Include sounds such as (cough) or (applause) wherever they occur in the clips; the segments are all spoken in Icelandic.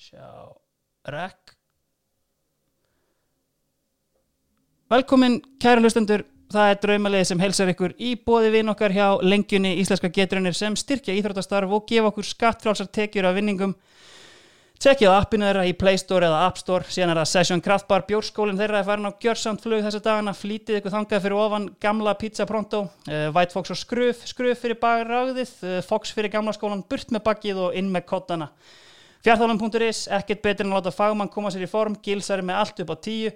Sjá, rekk Velkomin kæru hlustendur. Það er draumalið sem helsar ykkur í bóði vinn okkar hjá lengjunni Íslenska geturunir sem styrkja íþróttastarf og gefa okkur skattfrálsar tekjur af vinningum. Tjekkið appinu þeirra í Play Store eða App Store síðan er það Session Kraftbar bjórskólinn þeirra er farin á gjörsamt flug þessa dagana flítið ykkur þangað fyrir ofan gamla Pizza Pronto uh, White Fox og Skruf Skruf fyrir bagráðið, uh, Fox fyrir gamla skólan burt með bakkið og inn með kottana Fjarthálan.is, ekkert betur en að láta fagmann koma sér í form, gilsari með allt upp á tíu.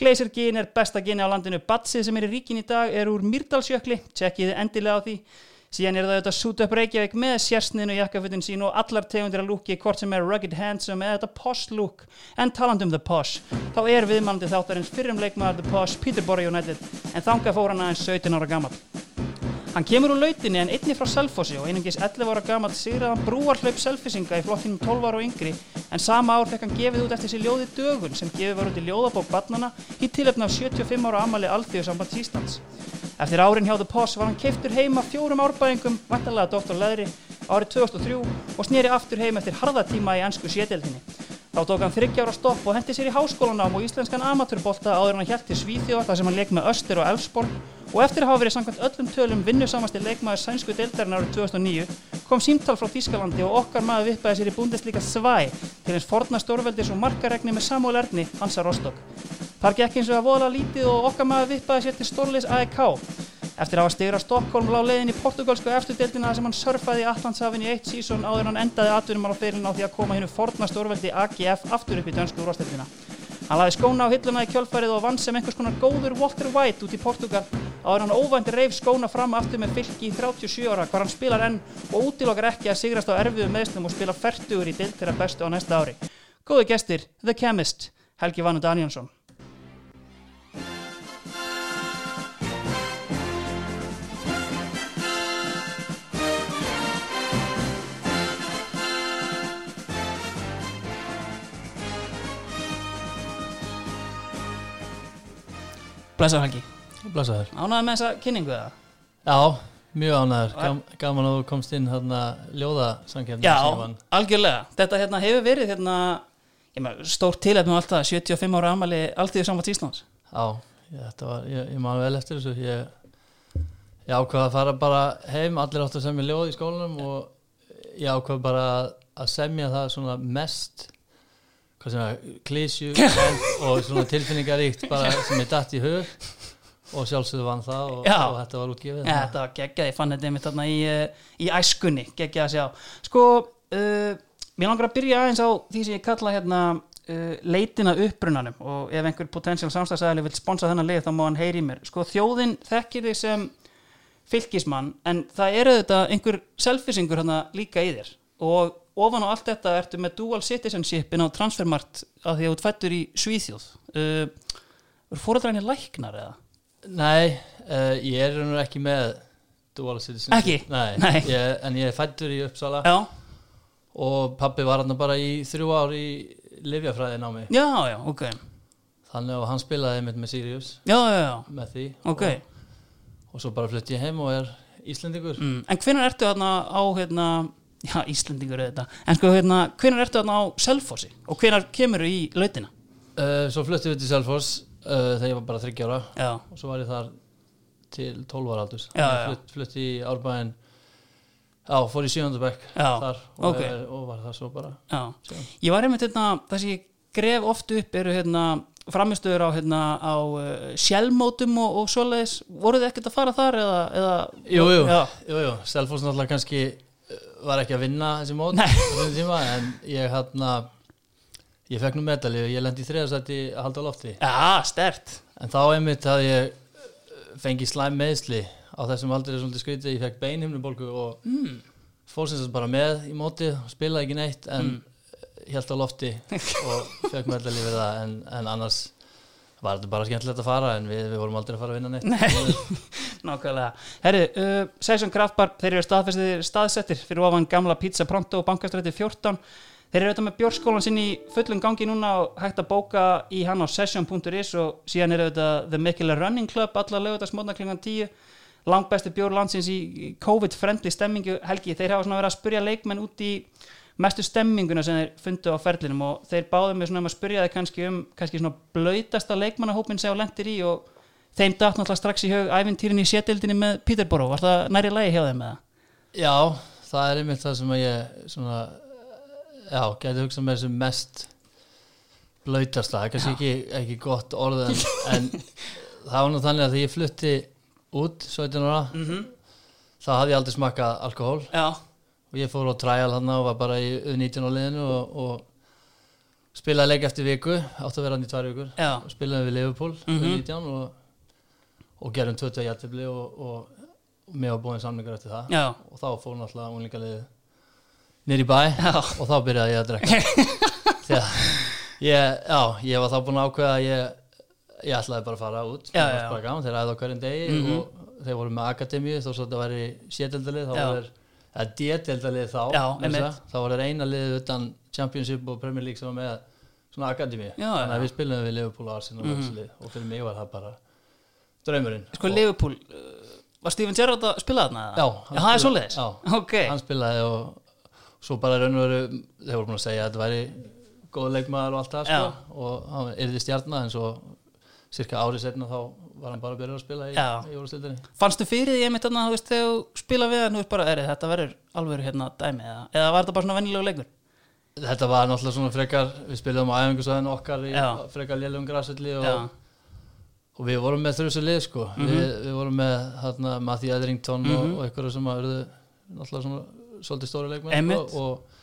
Glacier Gin er besta gini á landinu, Batsið sem er í ríkin í dag er úr Myrdalsjökli, tjekkið endilega á því. Síðan er það auðvitað Suit Up Reykjavík með sérsniðinu jakkafutin sín og allar tegundir að lúki hvort sem er Rugged Handsome eða þetta Posh look. En taland um The Posh, þá er viðmælandi þáttarins fyrrum leikmaður The Posh, Peterborough United, en þanga fór hann aðeins 17 ára gammal. Hann kemur úr lautinni en einni frá Selfossi og einungis 11 ára gammal sigraðan brúarhlaup selfisinga í flokkinum 12 ára og yngri en sama ár fekk hann gefið út eftir sér ljóði dögun sem gefið var út í ljóðabók barnana í tilöfna af 75 ára amali Alþjóðsamband Íslands. Eftir árin hjá The Poss var hann keiftur heima fjórum árbæðingum, vantarlega Dr. Leðri, árið 2003 og snýri aftur heim eftir harðatíma í ennsku sételdinni. Þá tók hann þryggjára stopp og hendi sér í háskólanám og íslenskan amatúrbólta áður hann hjælt til Svíþjóð þar sem hann leik með Öster og Elfsborg og eftir að hafa verið samkvæmt öllum tölum vinnusamasti leikmaður sænsku deildarinn árið 2009 kom símtal frá Þískalandi og okkar maður vippaði sér í búndeslíka svæ til eins forna stórveldis og markaregni með Samuel Erni, Hansa Rostock. Þar gekk eins og að vola lítið og okkar maður vippaði sér til stórleis AEK. Eftir að hafa stigra Stokkólm lág leiðin í portugalsku eftirdeildina sem hann surfaði í Allandshafin í eitt sísón áður hann endaði atvinnum á fyrirlin á því að koma hinnu forna stórveldi AGF aftur upp í dönsku úrvasteildina. Hann laði skóna á hilluna í kjölfarið og vann sem einhvers konar góður Walter White út í Portugal áður hann óvænt reif skóna fram aftur með fylki í 37 ára hvar hann spilar enn og útilokkar ekki að sigrast á erfiðu meðslum og spila færtugur í dild þeirra bestu á næsta ári. Góðu gestir, The Chemist, Helgi Vannu Danielsson. Blessaður Helgi. Blessaður. Ánæði með þessa kynningu eða? Já, mjög ánæður. Gam, gaman að þú komst inn hérna ljóðasankefni. Já, algjörlega. Þetta hérna hefur verið hérna, stórt tilhefnum alltaf 75 ára amali alltíðu samvægt Íslands. Já, ég, var, ég, ég man vel eftir þessu. Ég, ég ákvaði að fara bara heim, allir átt að semja ljóð í skólanum og ég ákvaði bara að semja það svona mest klísju (laughs) og tilfinningaríkt bara sem er dætt í hug. Og sjálfsögðu vann það og, og þetta var útgifið ja, þetta var geggjað, ég fann þetta einmitt þarna í, í æskunni, geggjað að sjá. Sko, uh, mér langar að byrja aðeins á því sem ég kalla hérna uh, leitina upprunanum. Og ef einhver potensiál samstagsæðileg vil sponsa þennan leið þá má hann heyri mér. Sko þjóðin þekkir þig sem fylgismann en það eru þetta einhver selfisingur hérna líka í þér. Og ofan á allt þetta ertu með dual citizenship inn á transfermart að því að þú fættur í Svíþjóð. Uh, er fóröldræðinni læknar eða? Nei, uh, ég er nú ekki með dual citizenship. Ekki? Nei, Nei. Ég, en ég er fættur í Uppsala. Já, og pappi var hann bara í þrjú ár í livjafræðin á mig já, já, ok. Þannig að hann spilaði mitt með Sirius. Já, já, já, með því. Ok. Og, og svo bara flutti ég heim og er Íslendingur. Mm. En hvenær ertu þarna á hérna, já, Íslendingur er þetta en sko hérna, hvenær ertu þarna á Selfossi? Og hvenær kemur þú í lautina? uh, Svo flutti við til Selfoss uh, þegar ég var bara 30 ára. Já, og svo var ég þar til 12 ára aldurs flutt, flutti í Árbæðin Já, fór í þar og, ok. er, og var það svo bara. Ég var einmitt hérna, það sem ég gref oft upp eru hérna framistöður á hérna á uh, sjálfmótum og, og svoleiðis, voruð þið ekkert að fara þar eða, eða Jú, jú, jú, jú. Selfoss náttúrulega kannski var ekki að vinna þessi mót tíma en ég hérna ég fekk nú medalju, ég lendi í þriðarsætti að halda á lofti stert en þá einmitt að ég uh, fengi slæm meðsli á þessum aldrei svolítið skrítið, ég fekk beinhimnubólgu og mm. fór sem sagt bara með í mótið, spilaði ekki neitt en mm. held á lofti og (laughs) fekk medalju við það en, en annars var þetta bara skemmtilegt að fara en við, við vorum aldrei að fara að vinna neitt? Nei, (laughs) nákvæmlega. Herri, uh, Session Kraftbar, þeir eru staðfestir staðsettir fyrir ofan gamla Pizza Pronto og bankastræti 14 Þeir eru auðvitað með bjórskólan sinni í fullum gangi núna og hægt að bóka í hann á session.is og síðan eru auðvitað The Mikila Running Club alla lögutarsmótna klingan 10 langbæsti bjór landsins í COVID-friendly stemmingu Helgi, þeir hafa svona verið að spurja leikmenn út í mestu stemminguna sem þeir fundu á ferlinum og þeir báðu mig svona um að spyrja þig kannski um kannski svona blöytasta leikmannahópin sem þú lendir í og þeim datt náttúrulega strax í hög æfintýrin í sétildinni með Peterborough, var það næri lægi hjá þeim eða? Já, það er einmitt það sem ég svona, já, geti hugsað með sem mest blöytasta, kannski ekki, ekki gott orð en, (laughs) en það var nú þannig að því ég flutti út 17 ára, Mm -hmm. þá hafði ég aldrei smakkað alkohól. Já, og ég fór á trial hann og var bara í 19 á liðinu og, og spilaði leik eftir viku, átti að vera hann í tvær vikur. Já, og spilaði við Liverpool mm 19 og, og gerum 20 jættibli og, og, mér var búin samlingar eftir það. Já, og þá fór náttúrulega unlingalið nýr í bæ já, og þá byrjaði ég að drekka. (laughs) Að ég, ég var þá búin að ákveða að ég, ég ætlaði bara að fara út Já, já, var gaman, þeir æði á hverjum degi Mhm. og þeir voru með akademíu þó svo þetta væri sétildalið þá Já. voru þeir eða D-deildalið þá Já, þá voru þeir eina liðið utan Championship og Premier League sem var með svona akademíu Já, þannig að við spilum við Liverpool og Arsenal þessi lið og fyrir mig var það bara draumurinn. Sko Og- Liverpool uh, var Steven Gerrard að spila þarna? Já, já það er spilaði- svoleiðis. já. ok, hann spilaði og svo bara raun og veru þeir voru búin að segja að þetta væri góð leikmaður og allt það sko, og hann yrði stjarnar en svo cirka árið setna þá var hann bara að byrja að spila í, í úrstildinni fannstu fyrir því einmitt þarna þú veist þegar þú spila við hann þú veist bara, er þetta verður alveg hérna dæmi eða, eða var þetta bara svona vennilegu leikur? þetta var náttúrulega svona frekar við spilum á æfingu okkar í Já. frekar lélum græsvelli og, og við vorum með þrjusu lið sko Mhm. við, við vorum með hérna, Matthew Etherington Mhm. og, og einhverju sem að verðu náttúrulega svona svolítið stóri leikmenn sko, og, og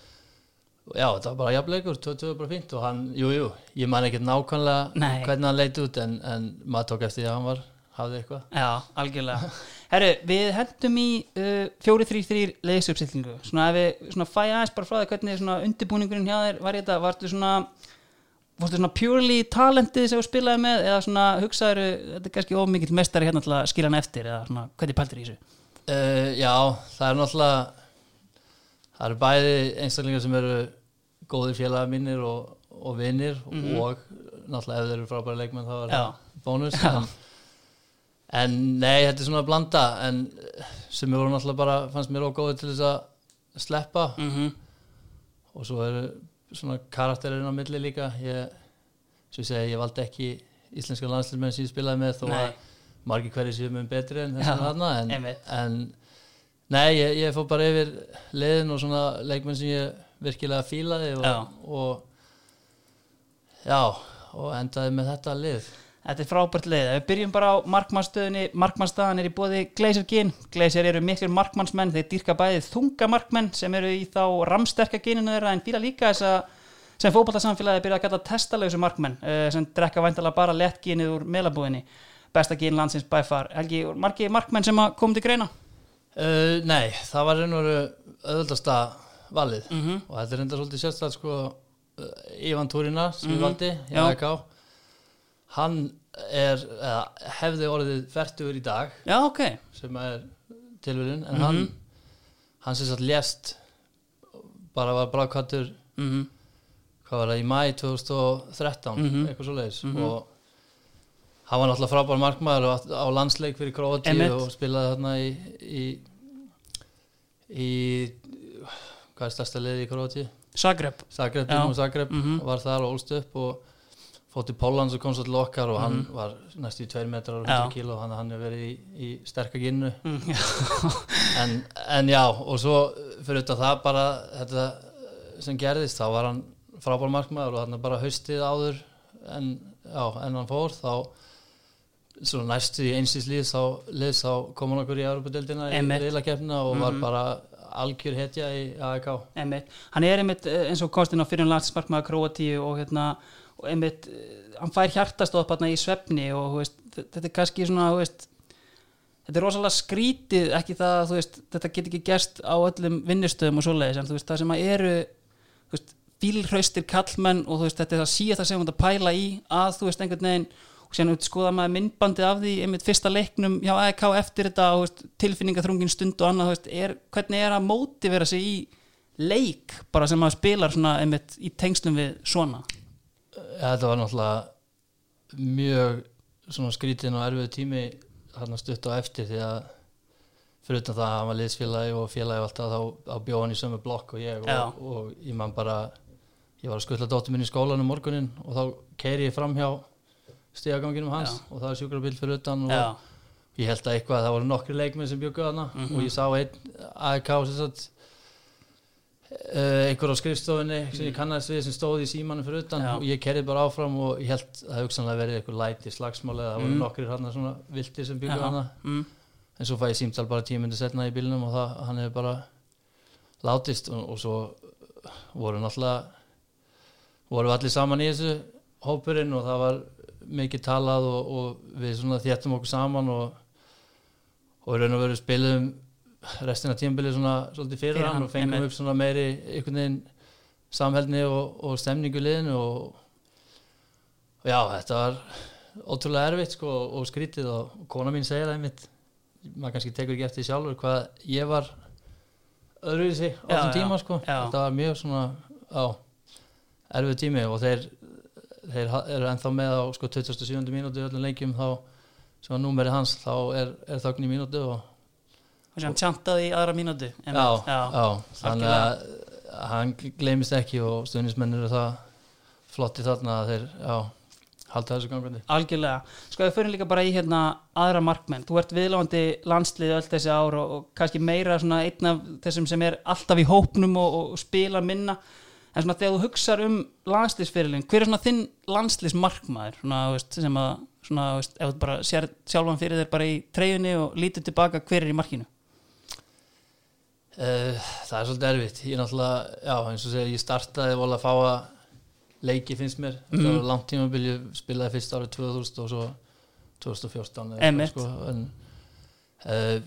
já, þetta var bara jafnleikur 22 bara fínt og hann, jú, jú ég man ekkert nákvæmlega Nei. hvernig hann leit út en, en maður tók eftir því að hann var hafði eitthvað. Já, algjörlega. Herru, við hendum í uh, 4-3-3 leiðsupstillingu svona ef við svona fæ aðeins bara frá því hvernig svona undirbúningurinn hjá þér var þetta, varstu svona varstu svona purely talentið sem þú spilaði með eða svona hugsaður þetta er kannski ómikill mestari hérna til að skilja hann eftir eða svona hvernig pæltir í þessu? Uh, já, það er náttúrulega það eru bæði einstaklingar sem eru góðir félagar mínir og, og vinnir Mhm. og náttúrulega ef þeir eru frábæri leikmenn þá er Já. það bónus en, en nei, þetta er svona að blanda en sem eru náttúrulega bara fannst mér ógóði til þess að sleppa mm -hmm. og svo eru svona karakterinn á milli líka ég, svo ég segi, ég valdi ekki íslenska landslismenn sem ég spilaði með þó að margir hverju séu mun betri en Já, þessum þarna en, en nei, ég, ég fór bara yfir liðin og svona leikmenn sem ég virkilega fílaði og, Já. og já, og endaði með þetta lið Þetta er frábært leið. Ef Við byrjum bara á markmannstöðinni. Markmannsstaðan er í bóði Gleisir Gin. Gleisir eru miklir markmannsmenn. Þeir dýrka bæðið þunga markmenn sem eru í þá ramsterka geninu þeirra en fíla líka þess að sem fótballtarsamfélagi byrja að geta testalausu markmenn sem drekka væntalega bara lett genið úr meðlabúðinni. Besta gen landsins by far. Helgi, margi markmenn sem að koma til greina? uh, nei, það var veru auðvöldasta valið Mm -hmm. og þetta er enda svolítið sérstætt sko uh, Ivan Túrina sem Mhm. ég valdi. AEK hann er eða, hefði orðið færtugur í dag Já, ok. sem er tilvíðun en Mhm. hann hann sem sagt lést bara var brákvættur Mm -hmm. hvað var það í mæ 2013 Mhm. eitthvað svo leiðis Mhm. og hann var náttúrulega frábær markmaður og á landsleik fyrir Einmitt. og spilaði þarna í í, í hvað er stærsta liði í Króti? Zagreb. Zagreb. Dinamo Zagreb Mhm. og var þar og ólst upp og fótt til Pólans og kom svo til okkar og hann Mhm. var næstu í 2 metrar og Já. 100 kíló og hann, hann er verið í, í sterka ginnu Mm, já. (laughs) en, en já, og svo fyrir þetta það bara þetta sem gerðist, þá var hann frábár markmaður og hann bara haustið áður en, já, en hann fór þá næstu í einsins líðs þá, kom hann okkur í Európa-deildina í riðlakeppnina og var Mhm. bara algjör hetja í AEK einmitt, hann er einmitt eh, eins og kostinn á fyrir landsmarkmaður Króatíu og hérna og einmitt, eh, hann fær hjartastóð bara í svefni og veist, þe- þetta er kannski svona, veist þetta er rosalega skrítið, ekki það veist, þetta get ekki gerst á öllum vinnustöðum og svoleiðis, en það sem að eru fílhraustir kallmenn og þetta er það síðast að segja um að pæla í að þú veist, einhvern veginn og út skoða maður myndbandið af því einmitt fyrsta leiknum hjá AEK eftir þetta og tilfinningaþrungin stund og annað veist, er, hvernig er að mótivera sig í leik bara sem maður spilar svona einmitt í tengslum við svona ja, þetta var náttúrulega mjög skrítin og erfið tími hann stutt á eftir því að fyrir utan það að hann var liðsfélagi og félagi og alltaf þá, þá bjóð hann í sömu blokk og ég Já. og, og ég man bara ég var að skutla dóttur minn í skólanum morgunin og þá keiri ég fram hjá stigaganginum hans og það var sjúkrabíl fyrir utan og ég held að eitthvað, það voru nokkri leikmenn sem bjöggu þarna Mhm. og ég sá einn AEK Uh, einhver á skrifstofunni sem ég kannast við sem stóð í símanum fyrir utan Já. og ég kerði bara áfram og ég held að það hugsanlega verið eitthvað læti slagsmáli eða það voru Mm. nokkrir hann svona viltir sem byggur Já. hann mm, en svo fæ ég símtal bara tíu myndi setna í bílnum og það, hann hefur bara látist og, og svo voru náttúrulega voru allir saman í þessu hópurinn og það var mikið talað og, og við svona þéttum okkur saman og og raun og veru spilum restina tímabilið svona svolítið fyrir, hann hann, og fengum upp svona meiri einhvern veginn samhældni og, og stemningu liðinu og, já, þetta var ótrúlega erfitt sko og skrítið og, kona mín segir það einmitt. Maður kannski tekur ekki eftir sjálfur hvað ég var öðruvísi á Já, þessum tíma sko. já. þetta var mjög svona á, erfið tími og þeir þeir eru ennþá með á sko 27. mínútu í öllum leikjum þá sem var númerið hans þá er, er þögn í mínútu og og sem tjantaði í aðra mínútu já, einmitt, já, þannig að hann gleymist ekki og stuðnismenn eru það flotti þarna að þeir já, halda þessu gangandi. Algjörlega, sko við fyrir líka bara í hérna aðra markmenn, þú ert viðlóðandi landslið öll þessi ár og, og kannski meira svona einn af þessum sem er alltaf í hópnum og, og spila minna en svona þegar þú hugsar um landsliðsfyrirlin hver er svona þinn landsliðsmarkmaður? Svona, veist, sem að svona, veist, ef þú bara sér sjálfan fyrir þér bara í treyjunni og lítur tilbaka hver er í markinu? Uh, það er svolítið erfitt. Ég náttúrulega, já eins og segir ég startaði vola að fá að leiki finnst mér. Það Mhm. var langt tímabil, ég spilaði fyrst árið 2000 og svo 2014 eða sko, en uh,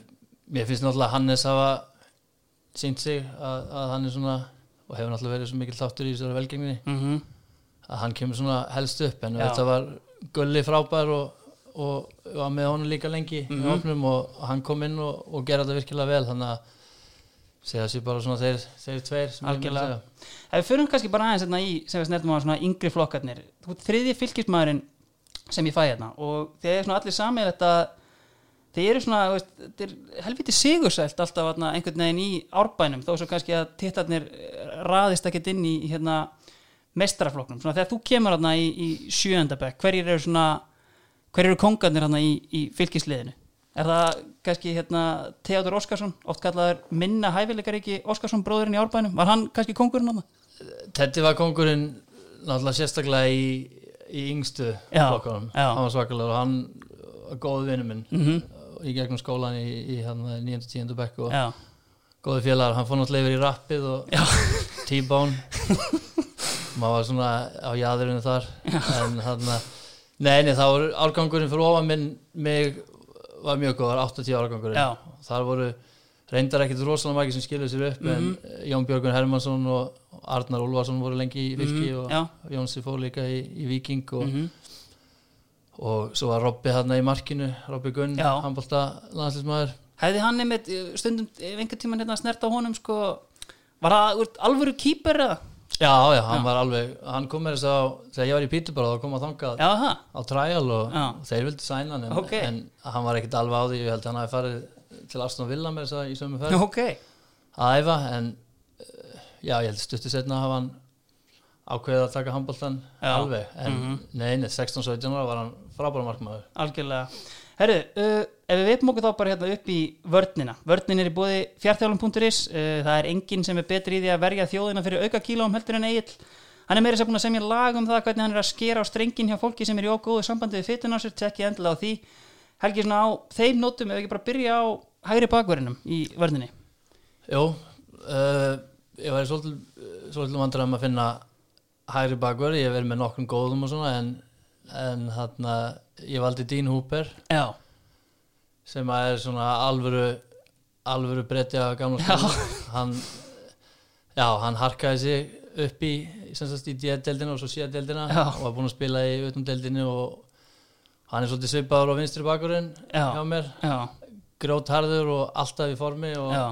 mér finnst náttúrulega Hannes hafa sínt sig að, að hann er svona og hefur náttúrulega verið svo mikil þáttur í þessari velgengni mm -hmm. að hann kemur svona helst upp en Já. þetta var gulli frábær og, og var með honum líka lengi Mhm. í opnum og hann kom inn og, og gerði þetta virkilega vel þannig að segja sér bara svona þeir, þeir tveir Algjörlega. Ef við förum kannski bara aðeins hérna í sem við snertum á svona yngri flokkarnir þú ert þriðji fylgismæðurinn sem ég fæ hérna og þeir eru svona allir samið þetta þeir eru svona veist, er helviti sigursælt alltaf einhvern veginn í árbænum þó svo kannski að tittarnir raðist ekkert inn í, hérna mestaraflokknum, svona þegar þú kemur hérna í, í sjöndabæk, hverjir eru svona hverjir eru kongarnir hérna í, í fylgisliðinu er það kannski hérna Theodor Óskarsson, oft kallaður minna hæfileikaríki Óskarsson bróðurinn í árbænum var hann kannski kongurinn hann? Teddy var kongurinn náttúrulega sérstaklega í, í yngstu já. hann var svakalegur og hann var góð vinnu minn Mm í gegnum skólan í, í hann 9. 10. bekk og Já, góði félagar, hann fór náttúrulega yfir í rappið og Já. (laughs) T-bone maður var svona á jæðurinu þar en hann nei, nei, það voru árgangurinn fyrir ofan minn mig var mjög góð, 80 árgangurinn Já. þar voru reyndar ekkit rosalega margir sem skiluðu sér upp Mhm. en Jón Björgun Hermansson og Arnar Úlfarsson voru lengi í Fylki Mhm, og já. Jónsi fór líka í, í Viking og, Mhm. og svo var Robby hann í markinu Robby Gunn, Já. handbólta landslismæður Hefði hann einmitt eh, stundum ef einhvern tímann hérna snert á honum sko, var það alvöru kýper eða? Já, já, hann Já. var alveg, hann kom með þess að þegar ég var í Píturbara þá kom að þangað Já, á trial og Já. þeir vildi sæna hann en, Ok. en hann var ekkit alveg á því ég held að hann hafi farið til Aston Villa með þess að í sömu ferð Ok, að æfa en uh, já, ég held stuttu setna hafa hann ákveðið að taka handbóltan alveg en Mhm. nei, nei, 16-17 ára var hann frábæra markmaður algjörlega Herru, uh, ef við veitum okkur þá bara hérna upp í vörnina. Vörnin er í bóði fjartjálum.is uh, það er enginn sem er betri í því að verja þjóðina fyrir auka kílóum heldur en Egil Hann er meira sér búin að semja lag um það hvernig hann er að skera á strengin hjá fólki sem er í ógóðu sambandi við fytun á sér, tekki endilega á því. Helgi svona á þeim nótum ef við ekki bara byrja á hægri bakverðinum í vörninni. Jú, uh, ég væri svolítið, svolítið vandræðum að finna hægri bakverð, ég verið með nokkrum góðum og svona en, en þarna, ég valdi Dean Hooper Já, sem að er svona alvöru alvöru bretti af gamla skóla hann já, hann harkaði sig upp í í D-deldina og svo C-deldina og var búinn að spila í utan deldinu og hann er svolítið svipaður á vinstri bakurinn Já. hjá mér, grótharður og alltaf í formi og já.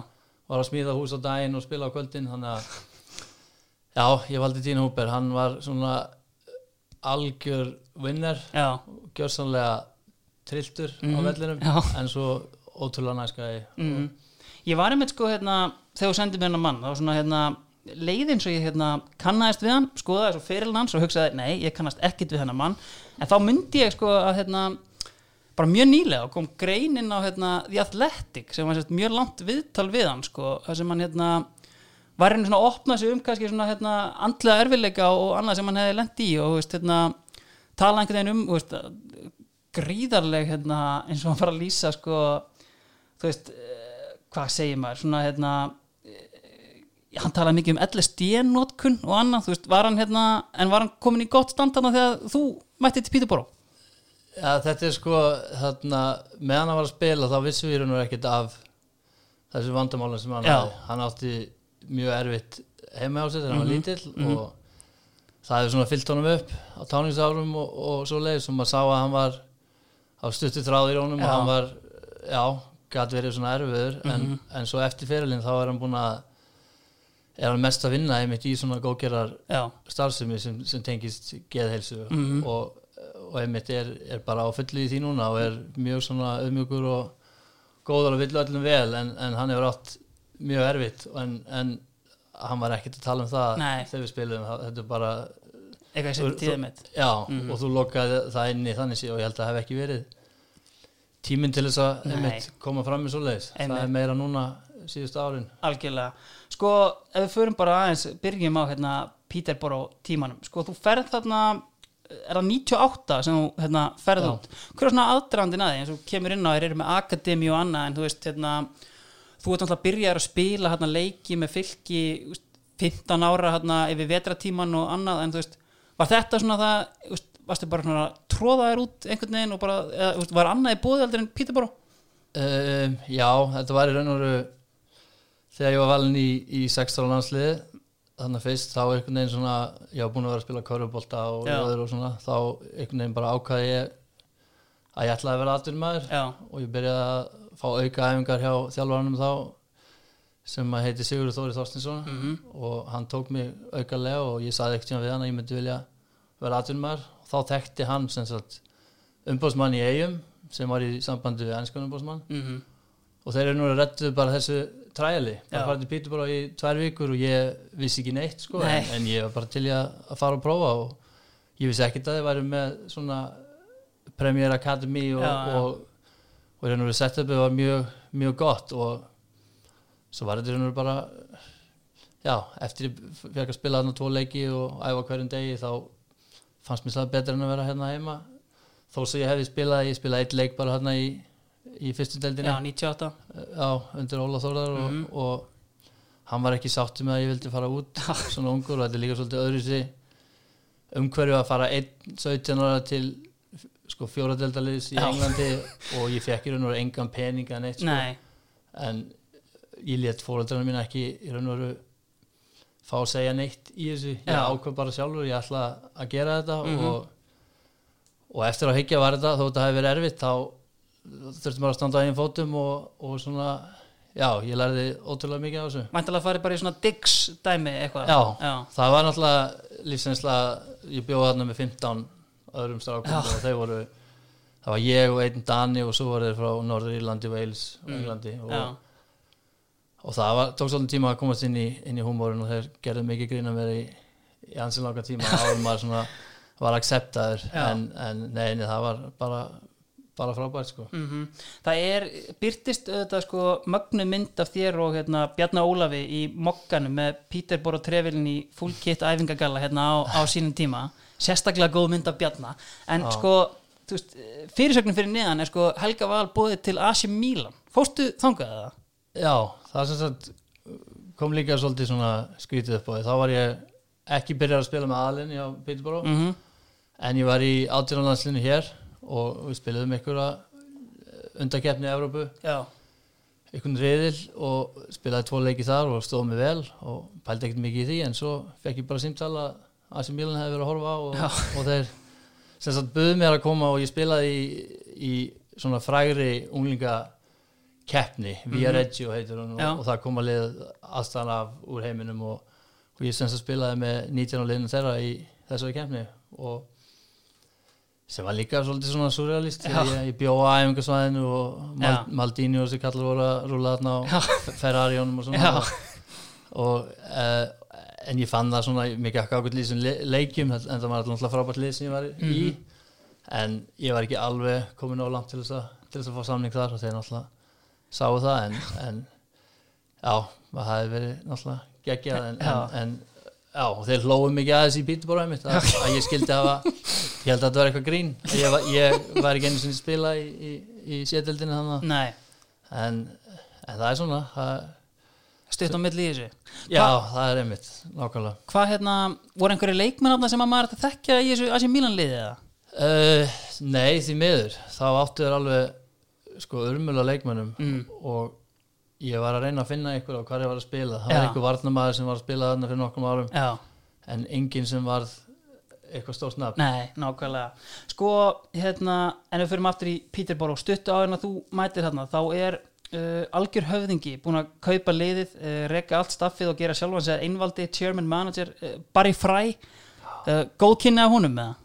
var að smíða hús á daginn og spila á kvöldin þannig að já, ég valdi Dean Hooper, hann var svona algjör vinner Já, gjörsanlega trilltur á Mhm, vellinum já. en svo ótrúlega næskæði mm. Ég var einmitt sko hérna þegar þú sendið mér hennar mann þá svona hérna leiðin svo ég hérna kannaðist við hann skoðaði svo fyrir hans og hugsaði nei, ég kannast ekkit við hennar mann en þá myndi ég sko að hérna bara mjög nýlega kom greinin á hérna The Athletic sem var sérst mjög langt viðtal við hann sko þar sem hann hérna var henni svona að opna sig um kannski svona hérna andlega erfileika og annað sem hann hefði lent í og veist hérna tala einhvern veginn um veist, gríðarleg hérna eins og hann var að lýsa sko þú veist eh, hvað segir maður svona hérna eh, hann talaði mikið um LSD-nótkun og annað, þú veist, var hann hérna en var hann komin í gott stand þarna þegar þú mætti til Píturbóró? Já, þetta er sko þarna, meðan hann var að spila þá vissum við nú ekkert af þessu vandamálum sem hann hafði hann átti mjög erfitt heima á sig þegar hann var Mhm, lítill mhm. og það hefur svona fyllt honum upp á táningsárum og, og svo leið sem maður sá að hann var á stuttu þráður í honum Já. og hann var, já, gæti verið svona erfiður en, Mhm. en svo eftir fyrirlin þá er hann búin að er hann mest að vinna einmitt í svona góðgerar Já, starfsemi sem, sem tengist geðheilsu Mhm. og, og einmitt er, er bara á fullu í því núna og er mjög svona auðmjögur og góður og vill öllum vel en, en hann hefur átt mjög erfitt en, en hann var ekkert að tala um það Nei. þegar við spilum þetta er bara, eitthvað sem tíðið mitt já Mhm. og þú lokaði það inn í þannig og ég held að það hef ekki verið tíminn til þess að einmitt koma fram með svo leiðis, það er meira núna síðustu árin. Algjörlega, sko ef við förum bara aðeins, byrjum á hérna Peterborough tímanum, sko þú ferð þarna er það 98 sem þú hérna, ferð Já. út, hver er svona aðdrandin að því? Eins og kemur inn á þér, eru með akademi og annað en þú veist hérna þú ert náttúrulega að byrja að spila hérna leiki með fylki þú veist, 15 ára hérna yfir vetratíman og annað en þú veist, var þetta svona það veist, varstu bara svona að tróða þér út einhvern veginn og bara, eða, veist, var annað í bóði aldrei en Peterborough? Um, já, þetta var í raun og veru þegar ég var valin í, í 16 landsliði þannig að fyrst þá einhvern veginn svona ég var búin að vera að spila körfubólta og og svona þá einhvern veginn bara ákvaði ég að ég ætlaði að vera atvinnumæður Já, og ég byrjaði að fá auka æfingar hjá þjálfaranum þá sem að heiti Sigurður Þóri Þorstinsson mhm, og hann tók mig aukalega og ég saði ekkert við hann að ég myndi vilja vera atvinnumæður og þá þekkti hann sem sagt umbóðsmann í eigum sem var í sambandi við ennskan umbóðsmann mhm, og þeir eru nú að rettu bara þessu træli, Já. farið til Pítur bara í tvær vikur og ég vissi ekki neitt sko, Nei. en, en ég var bara til í að, fara og prófa og ég vissi ekkert að þið væri með svona Premier Academy og, Já, já. og, og raun og veru setupið var mjög, mjög gott og svo var þetta raun og bara já, eftir fekk að spila þarna tvo leiki og æfa hverjum degi þá fannst mér það betra en að vera hérna heima þó sem ég hefði spilað, ég spilaði eitt leik bara hérna í, í fyrstu deildinni já, 98 já, undir Óla Þórðar og, Mhm. og hann var ekki sáttu með að ég vildi fara út (laughs) svona ungur og þetta er líka svolítið öðru sig umhverju að fara einn 17 ára til sko fjóradeldaliðs í. Englandi og ég fekk í raun og engan pening en eitt sko. Nei, en ég let fóröldrarna mín ekki í raun og veru fá að segja neitt í þessu ég Já. ákvað bara sjálfur, ég ætla að gera þetta Mhm. og, og eftir að hyggja var þetta þó þetta hefði verið erfitt þá þurftum bara að standa á einn fótum og, og svona, já, ég lærði ótrúlega mikið á þessu væntalega farið bara í svona digs dæmi eitthvað já, já, það var náttúrulega lífsensla, ég bjóði þarna með 15 öðrum strákum og þeir voru það var ég og einn Dani og svo voru þeir frá Norður Írlandi, Wales og Mm. Englandi og, já, og það var, tók svolítið tíma að komast inn í, inn í húmórin og þeir gerðu mikið grín að vera í, í ansin langa tíma (laughs) áður maður svona var acceptaður Já. en, en neini það var bara, bara frábært sko mhm það er, byrtist auðvitað sko mögnu mynd af þér og hérna Bjarnar Ólafi í mokkanum með Peterborough trefilin í full kit æfingagalla hérna á, á sínum tíma sérstaklega góð mynd af Bjarnar en Já. sko, fyrirsögnin fyrir neðan er sko Helga Val bóðið til AC Milan fórstu þangað það? Já, það sem sagt kom líka svolítið svona skrítið upp á því. Þá var ég ekki byrjað að spila með aðlinn hjá Peterborough Mm en ég var í átjónarlandslinu hér og við spiliðum einhverja undarkeppni í Evrópu. Já, einhvern riðil og spilaði tvo leiki þar og stóð mig vel og pældi ekkert mikið í því en svo fekk ég bara símtala að AC Milan hefði verið að horfa á og, Já. og þeir sem sagt buðu mér að koma og ég spilaði í, í svona frægri unglinga keppni, Via Reggio heitir hún og, og það kom að lið aðstæðan af úr heiminum og, og ég sem sagt spilaði með 19 á liðinu þeirra í þessari keppni og sem var líka svolítið svona surrealist ég, ég bjó á æfingasvæðinu og. Mal, Maldini og þessi kallar voru að rúla þarna á Já. Ferrari-jónum og svona Já. og, uh, en ég fann það svona mikið ekki ákveð lýsum le leikjum en það var alltaf frábært lið sem ég var í Mhm. en ég var ekki alveg komin á langt til þess, að, til þess að fá samning þar og þeir náttúrulega sáu það en, en já, það hefði verið náttúrulega geggjað en, en, en já, þeir hlóðu mikið aðeins í bítuborðum mitt að, að ég skildi hafa ég held að þetta var eitthvað grín ég ég var ekki einu að spila í, í, í sétildinu þannig en, en það er svona það, stutt á milli í þessu. Já, það er einmitt nákvæmlega. Hvað hérna, voru einhverju leikmennafna sem að maður að þekkja í þessu Asi Milan liðið eða? Uh, nei, því miður þá áttu þér alveg sko urmula leikmönnum Mm. og ég var að reyna að finna ykkur á hvað ég var að spila það Já. var einhver varnamæður sem var að spila þarna fyrir nokkrum árum Já, en enginn sem var eitthvað stórt nafn nei, nákvæmlega Sko, hérna, en við fyrir aftur í Peterborough, stuttu á hérna þú mætir hérna, þá er uh, algjör höfðingi búin að kaupa liðið, uh, reka allt staffið og gera sjálfan sig einvaldi, chairman, manager uh, Barry Fry uh, góð kynni af honum með það?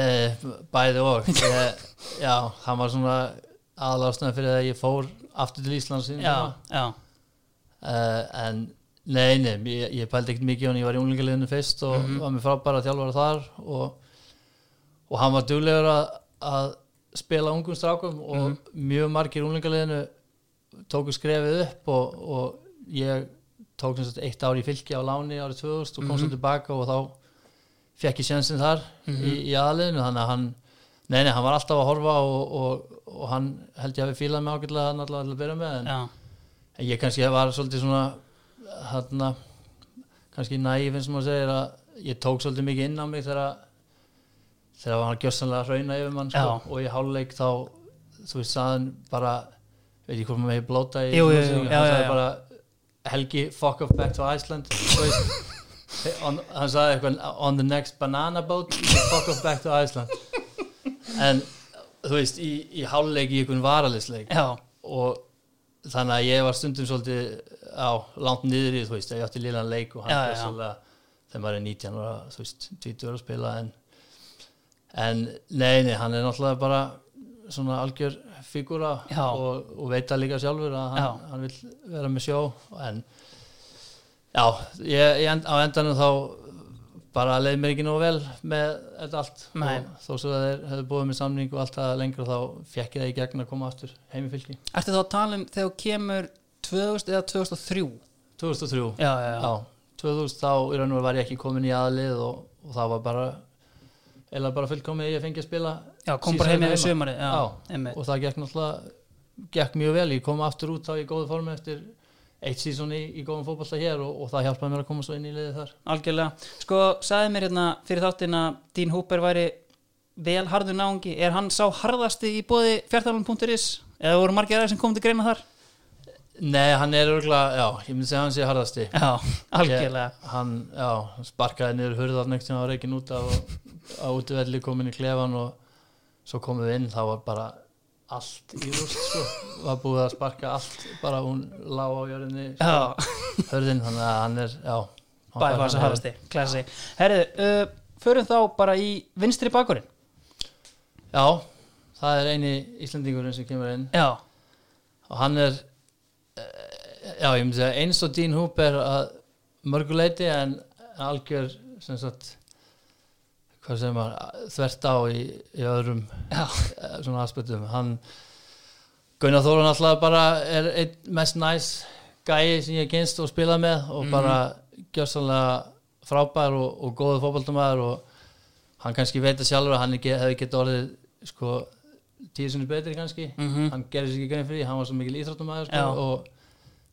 uh, bæði og ég, (laughs) já, hann var svona aðlásnaði fyrir að ég fór aftur til Íslands Já, já, uh, en nei, nei, ég, ég pældi ekkert mikið og ég var í unglingaliðinu fyrst og Mhm. var með frábæra þjálfara þar og, og hann var duglegur að, að spila ungum strákum og Mhm. mjög margir í unglingaliðinu tóku skrefið upp og, og ég tók sem sagt eitt ár í fylki á láni árið 2000 og kom svo Mhm. tilbaka og þá fekk ég sjensin þar Mhm. í, í aðliðinu þannig að hann nei, nei, hann var alltaf að horfa og, og, og hann held ég að við fílaði mig ágætlega hann alltaf að byrja með en En ég kannski var svolítið svona hérna kannski næf eins og maður segir að ég tók svolítið mikið inn á mig þegar þegar hann var gjössanlega hrauna yfir mann sko, og í háluleik þá þú veist saðan bara veit ég hvort maður megi blóta í Jú, jú, jú, útsendingu, já, hann sagði bara Helgi fuck off back to Iceland. Þú veist on, hann sagði eitthvað on the next banana boat fuck off back to Iceland. En þú veist í, í háluleik í einhvern varalisleik já, og þannig að ég var stundum svolítið á langt niður í þú veist, ég átti lilan leik og hann já. svolítið þegar maður er 19 ára, þú veist, 20 ára að spila en, en nei, nei, hann er náttúrulega bara svona algjör fígúra Já. og, og veit það líka sjálfur að hann, hann vil vera með sjó en já, ég, ég end, á endanum þá bara leið mér ekki nógu vel með þetta allt. Þó svo að þeir hefðu búið með samning og allt það lengra þá fekk ég það í gegn að koma aftur heim í fylki. Ertu þá að tala um þegar kemur 2000 eða 2003? 2003 Já, já, já, 2000 þá í raun og var ég ekki komin í aðlið og, og það var bara eða bara fullkomið ég fengi að spila já kom bara heim Já, Já. einmitt. og það gekk náttúrulega gekk mjög vel, ég kom aftur út á í góðu formi eftir eitt sísón í, í góðum fótballta hér og, og það hjálpaði mér að koma svo inn í liðið þar. Algjörlega. Sko, sagði mér hérna fyrir þáttin að Dín Húper væri vel harður náungi. Er hann sá harðasti í bóði fjartalun.is eða voru margir aðeins sem kom til greina þar? Nei, hann er örgulega, já, ég myndi segja hann sé harðasti. Já, algjörlega. Ég- hann, já, hann sparkaði niður hurðar neitt sem var reikin út af og á útivelli komin í klefan og svo komum við inn, þá var bara allt í rúst sko. var búið að sparka allt bara hún lá á jörðinni sko, hörðin, þannig að hann er þess að hann harðasti. klassi, herðu, uh, förum þá bara í vinstri bakurinn já, það er eini Íslandingurinn sem kemur inn. Já, og hann er eh, já, ég myndi segja eins og Dean Hooper að mörguleiti en algjör sem sagt hvað sem maður þvert á í, í öðrum eh, svona aspektum. Hann Gunnar Þóran alltaf bara er einn mest næs gæi sem ég kynst og spilað með og bara gjörsanlega frábær og, og góðu fótballtumæður og hann kannski veit að sjálfur að hann ekki, hefði gett orðið sko tíu sinni betri kannski. Mhm. hann gerði sér ekki grein fyrir hann var svo mikil íþróttumæður sko, og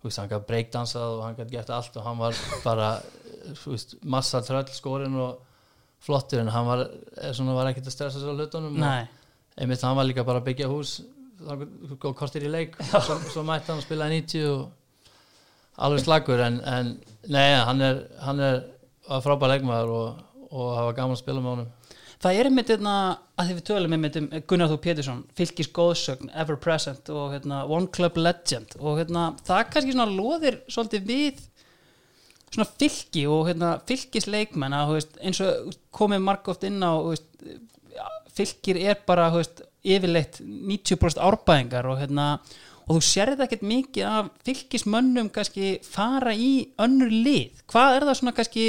þú veist, hann gæti breakdansað og hann gæti gert allt og hann var bara veist, massa tröll skorinn og flottur en hann var, svona, var ekkert að stressa sér á hlutunum og, einmitt hann var líka bara að byggja hús og kortir í leik. Svo, svo mætti hann að spila 90 og alveg slagur en, en nei, hann er, hann er frábær leikmaður og, og var gaman að spila með honum. Það er einmitt hérna, að því við tölum einmitt um Gunnar Þú Pétursson, fylgis góðsögn Ever Present og hérna, One Club Legend og hérna, það kannski svona loðir svolítið við svona fylgi og hérna, veist, eins og komið margóft inn á veist, ja, fylgir er bara veist, yfirleitt 90% árbæðingar og hérna og þú sérði ekkert mikið af fylgismönnum kannski fara í önnur lið. Hvað er það svona kannski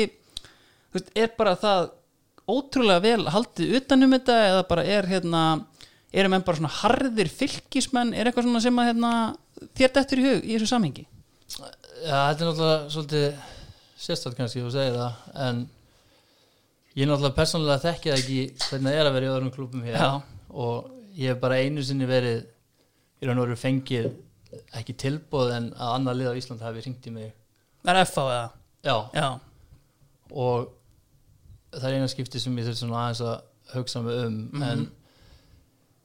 veist, er bara það ótrúlega vel haldið utanum þetta eða bara er hérna eru menn bara svona harðir fylgismenn er eitthvað svona sem að hérna, þér dettur í hug í þessu samhengi? Já, þetta er náttúrulega svolítið sérstætt kannski þú segir það en ég náttúrulega persónulega þekki það ekki hvernig það er að vera í öðrum klubum hér. Já. og ég hef bara einu sinni verið í raun og veru fengið ekki tilbúð en að annað lið á Ísland hafi ringt í mig. Það er FH eða? Já, já, og það er eina skipti sem ég þurft svona aðeins að hugsa mig um en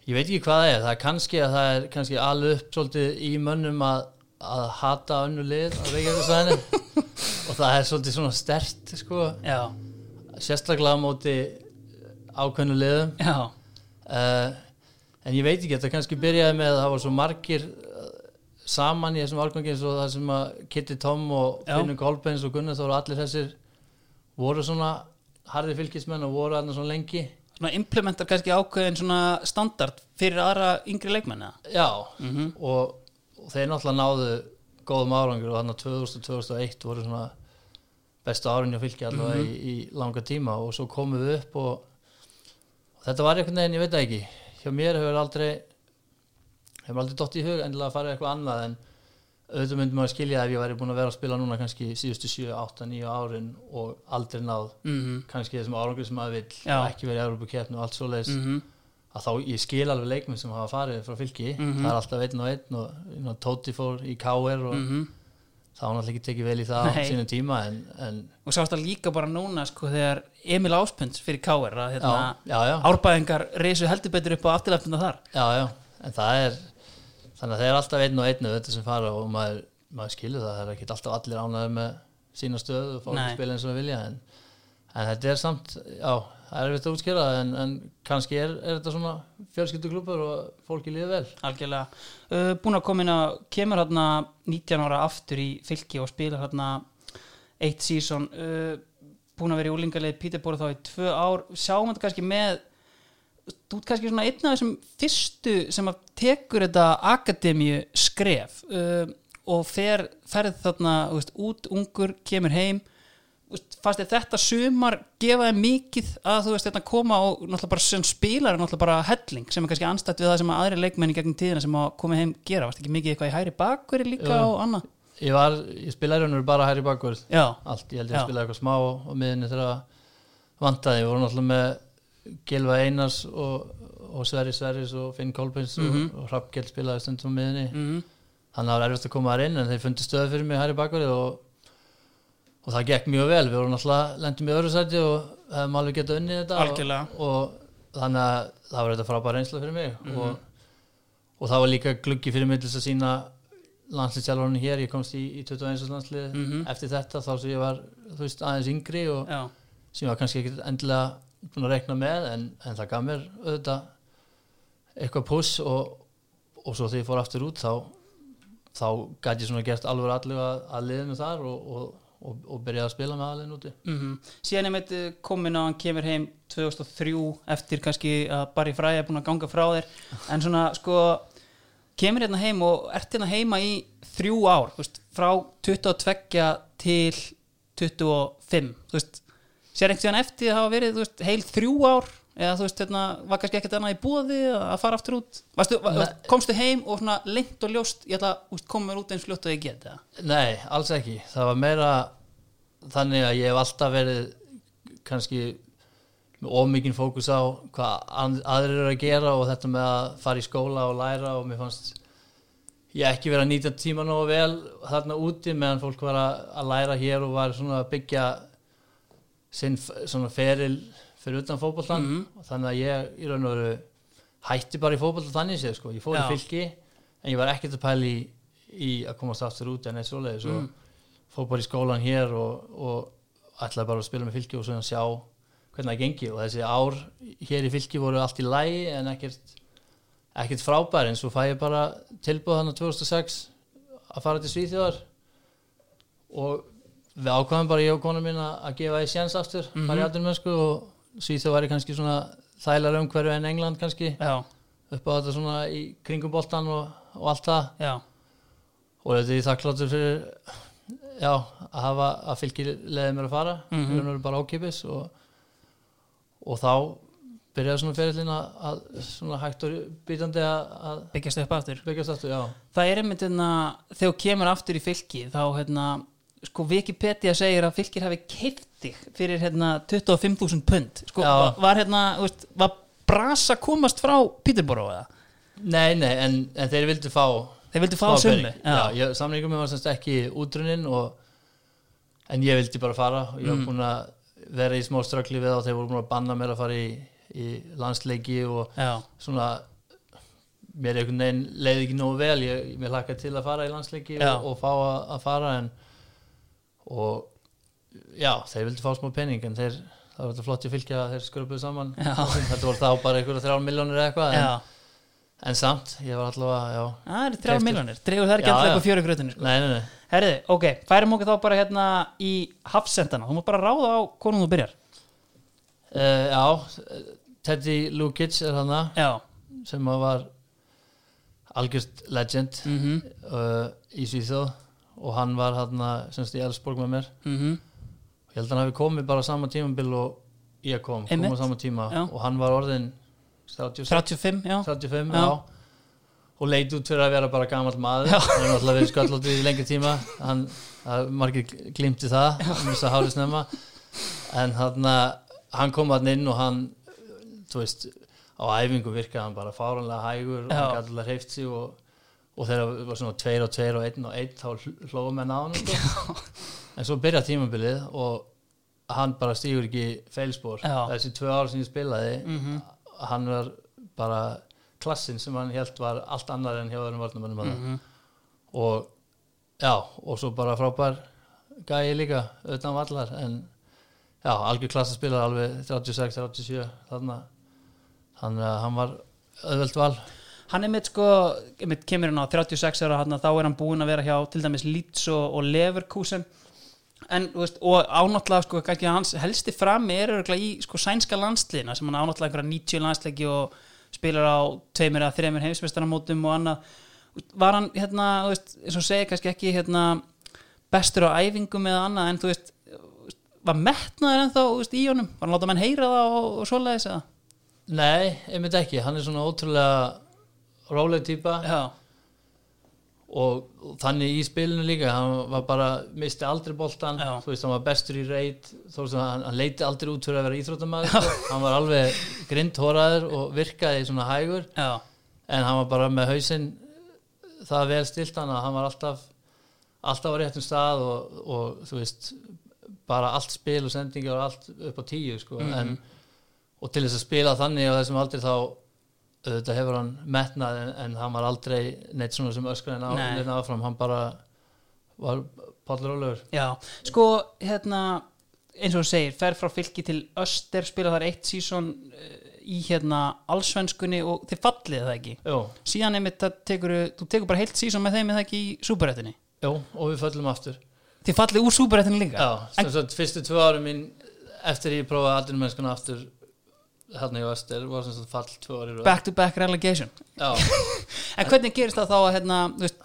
ég veit ekki hvað það er. Það er kannski að það er kannski alveg upp svolítið í mönnum að, að hata önnu lið á Reykjavík (laughs) og það er svolítið svona stert sko, já, sérstaklega móti ákveðnu liðum. Uh, en ég veit ekki, þetta kannski byrjaði með að það var svo margir uh, saman í þessum árgangi eins og það sem að Kitty Tom og. Finnur Kolbens og Gunnar Þóra allir þessir voru svona harði fylgismenn og voru aðna svona lengi. Svona implementar kannski ákveðin svona standard fyrir aðra yngri leikmenn eða? já, Mhm. og, og þeir náttúrulega náðu góðum árangur og þannig að 2000-2001 voru svona bestu árin hjá fylki allavega í, í langa tíma og svo komum við upp og, og þetta var einhvern veginn, ég veit ekki hjá mér hefur aldrei hefur aldrei dott í hug endilega að fara eitthvað annað en auðvitað myndum maður skilja ef ég væri búin að vera að spila núna kannski síðustu 7, 8, 9 árin og aldrei náð Mhm. kannski þessum árangur sem maður vill Já. ekki verið í Európa-keppni og allt svoleiðis Mhm. Að þá ég skil alveg leikmenn sem hafa farið frá fylki Mhm. það er alltaf einn og einn og know, Tóti fór í KR og Mhm. það var náttúrulega ekki tekið vel í það á Nei. sínum tíma en, en og sást það líka bara núna sko þegar Emil Áspund fyrir Káir að hérna, árbæðingar reysu heldur betur upp á afturlæftuna þar já, já en það er þannig að það er alltaf einn og einn þetta sem fara og maður, maður skilur það það er ekki alltaf allir ánæður með sína stöðu og eins og það vilja en, en þetta er samt, já það er erfitt að útskýra það, en, en kannski er, er þetta svona fjölskylduklubur og fólki líður vel? Algjörlega. Uh, búin að koma inn að kemur hérna 19 ára aftur í fylki og spila hérna eitt sísón uh, búin að vera í úlingarleið Píterbóra þá í tvö ár. Sjáum þetta kannski með þú ert kannski svona einn af þessum fyrstu sem að tekur þetta akademíu skref uh, og fer, ferð þarna veist, út ungur, kemur heim þér þetta sumar gefa þér mikið að þú veist þetta koma og náttúrulega bara sem spilar er náttúrulega bara helling sem er kannski anstætt við það sem að aðri leikmenni gegnum tíðina sem að koma heim gera, varst ekki mikið eitthvað í hæri bakveri líka Jú. og annað? Ég var, ég spilaði raunur bara hæri já, allt, ég held ég Já. að spilaði eitthvað smá á miðinni þegar vantaði, við vorum náttúrulega með Gilva Einars og, og Sverri Sverris og Finn Kolbens Mhm. og, og Hrafgjell spilaði stundum miðinni mm þannig að það var erfitt að koma þar inn en þeir fundi stöðu fyrir mig hæri bakvörð og, og það gekk mjög vel við vorum náttúrulega, lendum í öðru sæti og hefum alveg getað unnið þetta og, og þannig að það var þetta frábæra reynsla fyrir mig Mhm. og, og það var líka gluggi fyrir mig til þess að sína landslýstjálfarinn hér, ég komst í, í 21. landslið Mhm. eftir þetta þá sem ég var veist, aðeins yngri og já, sem ég var kannski ekki endilega búin að rekna með en, en það gaf mér auðvitað eitthvað puss og, og svo þegar ég fór aftur út þá, þá gæti ég svona gert alveg allir að, að liðinu þar og, og, og, byrjaði að spila með aðliðin úti. Mm síðan er meitt komin á hann kemur heim 2003 eftir kannski að Barry Fry er búin að ganga frá þér. En svona sko kemur hérna heim og ert hérna heima í þrjú ár, veist, frá 22 til 25 þú veist, sér einhvern veginn eftir að hafa verið, veist, heil þrjú ár eða þú veist, hérna, var kannski ekkert annað í búði að fara aftur út, Varstu, var, Nei. komstu heim og svona lengt og ljóst ég ætla að koma út eins fljótt og ég get? Nei, alls ekki, það var meira þannig að ég hef alltaf verið kannski ómikinn fókus á hvað aðrir eru að gera og þetta með að fara í skóla og læra og mér fannst ég ekki verið að nýta tíma nógu vel þarna úti meðan fólk var að, læra hér og var svona að byggja sinn svona feril fyrir utan fótboltan Mhm. og þannig að ég í raun og veru hætti bara í fótboltan þannig séð sko, ég fór Já. í fylki en ég var ekkert að pæla í, í að komast aftur út en eitt svoleiðis Mm. og fór bara í skólan hér og, og ætlaði bara að spila með fylki og svona sjá hvernig það gengi og þessi ár hér í fylki voru allt í lægi en ekkert ekkert frábær en svo fæ ég bara tilbúð þannig 2006 að fara til Svíþjóðar og við ákvæðum bara ég og kona mín að gefa því séns aftur Mhm. atvinnum og Svíþjóð væri kannski svona þælar umhverju en England kannski. Já, upp á þetta svona í kringum boltan og, og allt það. Já, og þetta er þakkláttur fyrir já, að hafa að fylgja leiðið mér að fara. Mm -hmm. bara ákipis og, og þá byrjaði svona ferillin að, að svona hægt og býtandi að, byggjast upp aftur. byggjast aftur, það er einmitt hérna, þegar þú kemur aftur í fylki þá hérna, sko Wikipedia segir að fylkir hafi keift þig fyrir hérna 25.000 pund sko, Já. var, hérna, þú veist, var brasa komast frá Peterborough eða? Nei, nei, en, en þeir vildu fá þeir vildu fá summi pening. Já, ég, samningum var semst ekki útrunnin og, en ég vildi bara fara og ég var Mm. búin að vera í smá ströggli við það og þeir voru búin að banna mér að fara í, í landsleiki og já, svona mér einhvern veginn leiði ekki nógu vel ég, mér hlakka til að fara í landsleiki Já. og, og fá að, að fara en og já, þeir vildi fá smá pening en þeir, það var þetta flott ég fylgja þeir skröpuðu saman. Þetta voru þá bara einhverja þrjár miljónir eða eitthvað en, en samt, ég var allavega, já. Það eru þrjár Keyptur. miljonir, dregur það ekki Já, alltaf á fjöru grötunni sko. nei, nei, nei. Herriði, ok, færum okkur þá bara hérna í hafsendana, þú mútt bara ráða á konum þú byrjar. Uh, já, Teddy Lukic er hana já, sem var algjörst legend mhm, uh, í Svíþjóð og hann var hann semst í Elfsborg með mér. Mhm. Ég held að hann hafi komið bara á sama tímabil og ég kom, kom Einmitt. á sama tíma. Já. og hann var orðin 36, 35, já, 35 Já. og leit út fyrir að vera bara gamall maður. Hann er náttúrulega verið sköllóttur í lengri tíma. Hann, margir glimti það en hann, hann kom hann inn og hann þú veist, á æfingu virkaði hann bara fáranlega hægur og hann gæti alveg hreift sig og, og þegar það var svona tveir og tveir og einn og einn þá hl- hlóðum hann sko. en svo byrja tímabilið og hann bara stígur ekki feilspor. Já. þessi tvö ár sem ég spilaði mhm, hann var bara klassin sem hann held var allt annar en hjá öðrum varnamönnum mm mhm. Og já, og svo bara frábær gæi líka utan vallar en já, algjör klassaspilar alveg 36-37 þarna. Þannig að hann var öðvöld val hann er mitt sko, mitt kemur hann á 36 ára hann þá er hann búinn að vera hjá til dæmis Leeds og, og Leverkusen. En, veist, og ánáttúrulega sko, hans helsti frammi er í sko sænska landsliðina sem hann ánáttúrulega einhverja 90 landsleiki og spilar á tveimur eða þreimur heimsvestaramótum og annað. Var hann hérna, veist, eins og segja kannski ekki hérna bestur á æfingum eða annað en þú veist var metnaður ennþá veist, í honum? Var hann láta menn heyra það og, og svoleiðis eða? Nei, einmitt ekki, hann er svona ótrúlega róleg típa já, og, og þannig í spilinu líka hann var bara, misti aldrei boltan Já. þú veist, hann var bestur í reit þó sem hann, hann leiti aldrei út fyrir að vera íþróttamæður sko. hann var alveg grindhóraður og virkaði svona hægur já, en hann var bara með hausinn það vel stilt hann að hann var alltaf alltaf á réttum stað og, og þú veist bara allt spil og sendingar og allt upp á tíu sko. Mhm. en, og til þess að spila þannig á þessum aldrei þá auðvitað hefur hann metnað en, en hann var aldrei neitt svona sem Nei. neinn áfram. Hann bara var pallur ólegur Já, sko, hérna eins og þú segir, fer frá fylki til Öster spila þar eitt sísón í hérna allsvenskunni og þið fallið það ekki? Jú, síðan einmitt það tekur, þú tekur bara heilt sísón með þeim eða ekki í súperættinni jú, og við föllum aftur. Þið fallið úr súperættinni líka? Já, sem sagt fyrstu tvö árum mín eftir ég prófaði aldrei aftur hérna í Öster var sem sagt fall tvö ári back to back relegation. (laughs) En hvernig gerist það þá að hérna, þú veist,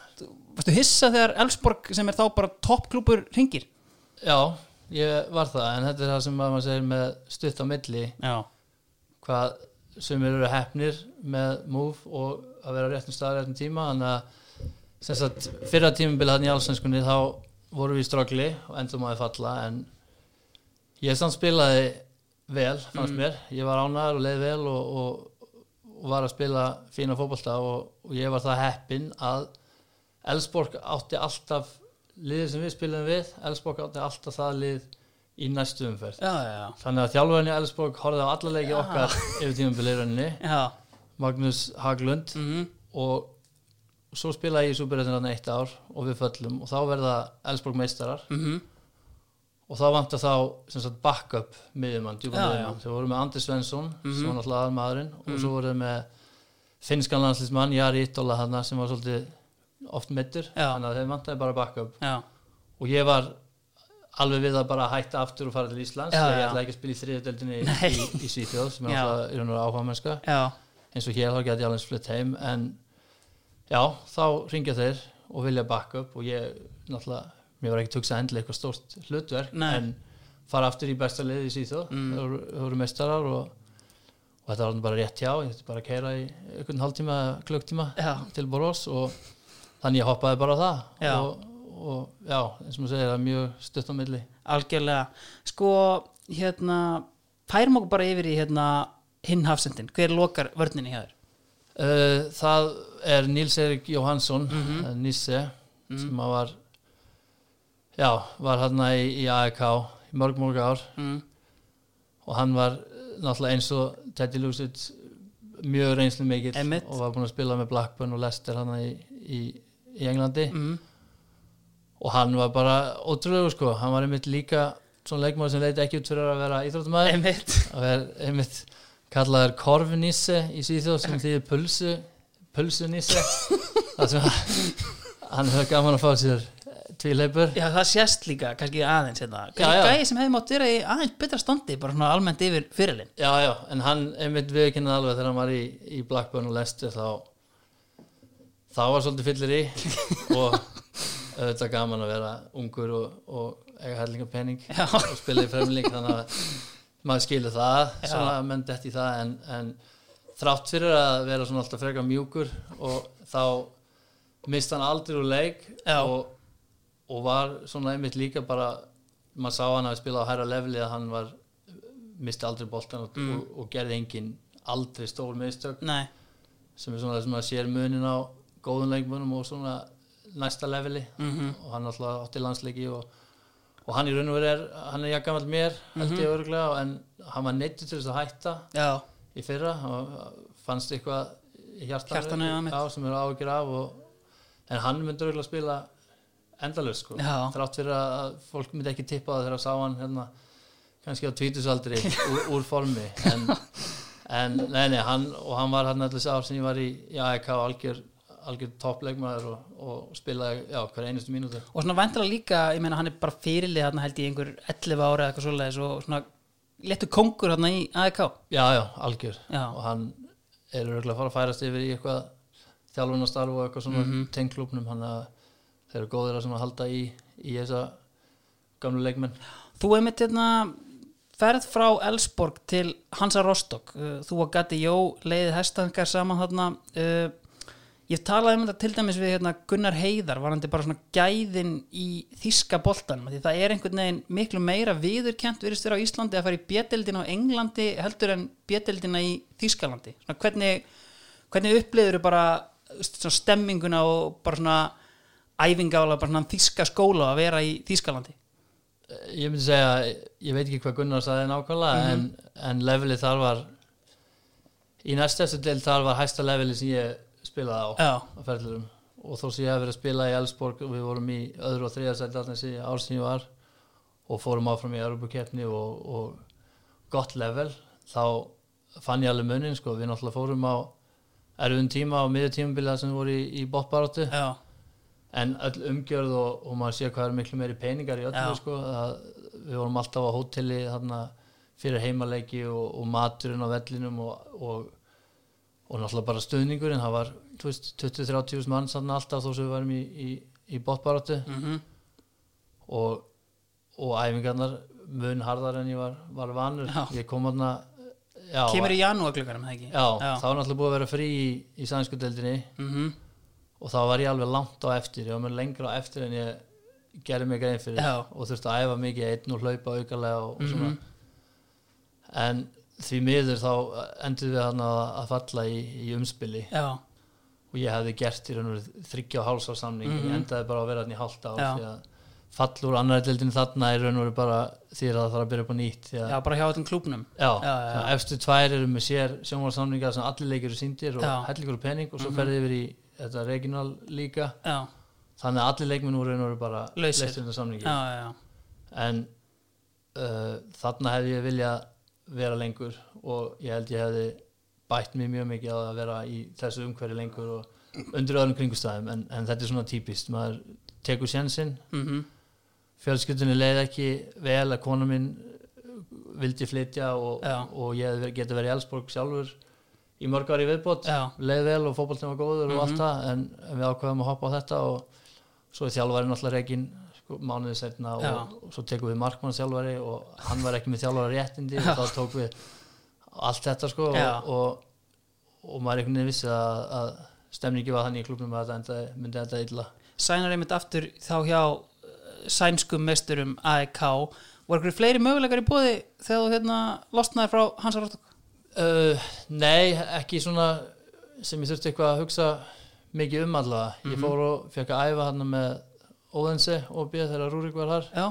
varstu hissa þegar Elfsborg sem er þá bara toppklúpur ringir já, ég var það en þetta er það sem maður segir með stutt á milli. Já, hvað sem eru hefnir með move og að vera réttum stað réttum tíma þannig að sem sagt fyrra tímabili hann í allsvenskunni þá voru við í ströggli og endum að falla en ég samt spilaði vel fannst mér, ég var ánæður og leið vel og, og, og var að spila fína fótbolta og, og ég var það heppinn að Elsborg átti alltaf liðið sem við spilum við. Elsborg átti alltaf það lið í næstu umferð. Já, já, Þannig að þjálfurinn í Elfsborg horfði á alla leiki okkar yfir tímabilirunni já. Magnús Haglund. Mm og svo spilaði ég í Superrættin eitt ár og við föllum og þá verða Elfsborg meistarar. Mm og þá vantar þá backup miðjumann, miðjumann. Þau voru með Andi Svensson Mhm. sem var náttúrulega aðmaðurinn og Mhm. svo voru þau með finskan landslýsmann Jari Ittola þarna sem var svolítið oft mittur þannig að þau vantaði bara backup. Já, og ég var alveg við að bara hætta aftur og fara til Íslands Já, ég já. ætla ekki að spila í þriðadeldinni Nei. í, í Svíþjóð sem er í veru áhuga mennska eins og hér þá geti ég alveg flutt heim en já, þá ringja þeir og vilja backa upp og ég náttúrulega, mér var ekki tugsað endilega eitthvað stórt hlutverk Nei. en fara aftur í besta liði í Svíþjóð Mm. mm. þau voru mestarar og, og þetta var bara rétt hjá ég þurfti bara að keira í einhvern hálftíma klukktíma Já. til Boros og þannig ég hoppaði bara á það Já. og, og já, eins og maður segir það er mjög stutt á milli algjörlega sko, hérna færum okkur bara yfir í hérna hinn hafsendin, hver lokar vörninni hjá þér? Uh, það er Níls Erik Jóhansson mm Nisse sem að var já, var hann í, í AEK í mörg mörg ár. Mm. og hann var eh, náttúrulega eins og Teddy Lucic mjög reynslu mikill og var búinn að spila með Blackburn og Leicester hann í, í, í Englandi. Mm. og hann var bara ótrúlegu sko, hann var einmitt líka svona leikmaður sem leiti ekki út fyrir að vera íþróttumæður einmitt. (laughs) Einmitt kallaður korfnisse í Svíþjóð sem þýðir pulsu pulsunisse. (laughs) Sem að hann hefur gaman að fá sér tvíleipur Já, það sést líka, kannski aðeins hérna. Gæði sem hefði mátt vera í aðeins betra standi, bara svona almennt yfir fyrirlin. já já, en hann einmitt viðkynnaði alveg þegar hann var í, í Blackburn og Leicester þá þá var svolítið fyllir í (laughs) og auðvitað gaman að vera ungur og, og eiga hellinga pening Já. og spila í fremling þannig að maður skilur það svona menn dett í það en, en þrátt fyrir að vera svona alltaf frekar mjúkur og þá mist hann aldrei úr leik Já. og, og var svona einmitt líka bara maður sá hann að spila á hæra leveli að hann var misti aldrei boltan og, Mm. og, og gerði engin aldrei stór Nei, sem er svona sem maður sér munin á góðum leikmönum og svona næsta leveli Mhm. og hann alltaf átti landsleiki og, og hann í raun og veru er hann er jakkamall mér held ég örgulega en hann var neittur til þess að hætta já, í fyrra hann fannst eitthvað Hjartanu, já, mitt. já, sem er áhyggjur af og, en hann myndi örgulega spila endalust sko. Já. þrátt fyrir að fólk myndi ekki tippa það þegar að sá hann hérna, kannski á tvítusaldri (laughs) úr, úr formi en, en nei, nei, hann, og hann var hann allir ár sem ég var í, í AEK algjör, algjör toppleikmaður og, og spilaði já, hver einustu mínútu og svona væntalega líka, ég meina hann er bara fyrirlið hérna held ég einhver 11 ára eða eitthvað svoleiðis og svona letur kongur hérna í AEK. já, já, algjör Já. og hann er örgulega að fara að færast yfir í eitthvað þjálfunastarf og eitthvað svona mm. -hmm. tengklúpnum hann að þeir eru góðir að halda í, í þessa gamlu leikmenn. Þú einmitt hérna ferð frá Elsborg til Hansa Rostock. Uh, þú og Gatti Jó leiðið hestankar saman þarna. Uh, ég talaði um þetta til dæmis við hérna, Gunnar Heiðar varandi bara svona gæðin í þíska boltanum því það er einhvern veginn miklu meira viðurkent virðist vera á Íslandi að fara í bjedeldina á Englandi heldur en bjedeldina í Þískalandi svona hvernig, hvernig upplifur bara svona stemminguna og bara svona æfingála, bara svona þíska skóla að vera í Þískalandi ég myndi segja, ég veit ekki hvað Gunnar sagði nákvæmlega en, en levelið þar var í næst eftir del þar var hæsta levelið sem ég spilaði á á ferðlurum og þó sem ég hef verið að spila í Elsborg og við vorum í öðru og þriða sæti allir þessi ár sem ég var og fórum áfram í Europakeppni og, og gott level þá fann ég alveg munin sko, við náttúrulega fórum á erfum tíma miður tímabilið sem voru í, í botbaróttu Já, en öll umgjörð og, og maður sé hvað er miklu meiri peningar í öllu Já. sko, við vorum alltaf á hóteli þarna fyrir heimaleiki og, og maturinn á vellinum og, og, og náttúrulega bara stuðningurinn það var þú veist, 20-30 mann þarna alltaf þó sem við varum í, í, í botbaráttu mhm og, og æfingarnar mun harðar en ég var, var vanur Já. ég kom já, kemur í janúarglöggarum, það ekki? já, þá var náttúrulega búið að vera frí í, í sænsku deildinni mm og þá var ég alveg langt á eftir ég var með lengra á eftir en ég gerði mig grein fyrir Já. og þurfti að æfa mikið einn og hlaupa aukalega og, og svona Mhm. en því miður þá endur við hann að, falla í, í umspili já, og ég hefði gert í raun og þryggja og háls á samning Mhm. ég endaði bara að vera hann í ár Já. því að fall úr annar deildin þarna í raun og bara því að það þarf að byrja upp á nýtt já, bara hjá þessum klúbnum já, Já, já, efstu tvær eru með sér sjónvarsamningar sem allir leikir eru síndir og Já. Mhm. hellingur og pening og svo ferði yfir í þetta regional líka. Já, þannig að allir leikmenn voru raun og veru bara leystir undan samningi. Já, en uh, þarna hefði ég vilja vera lengur og ég held ég hefði bætt mér mjög mikið að vera í þessu umhverju lengur og undir öðrum kringustæðum en, en þetta er svona típist. Maður tekur sjensinn Mm fjölskyldunni leið ekki vel að kona mín vildi flytja og, og ég geti verið í Elsborg sjálfur í mörg ári viðbót. Leið vel og fótboltin var góður Mhm. og allt það en við ákveðum að hoppa á þetta og svo er þjálfari náttúrulega reikin sko, mánuði setna og, og svo tekum við markmann þjálfari og hann var ekki með þjálfari réttindi og þá tók við allt þetta sko og, og, og maður einhvern veginn vissi að, að stemningi var þannig í klubnum að þetta myndi enda illa. Sænar einmitt aftur þá hjá uh, sænskum mesturum AEK voru fleiri möguleikar í bóði þegar þú hérna losnaði frá Hansa Rostock Uh, nei, ekki svona sem ég þurfti eitthvað að hugsa mikið um allavega. Ég Mhm. fór og fekk að æfa hann með Óðense og býða þegar Rúrik var þar já,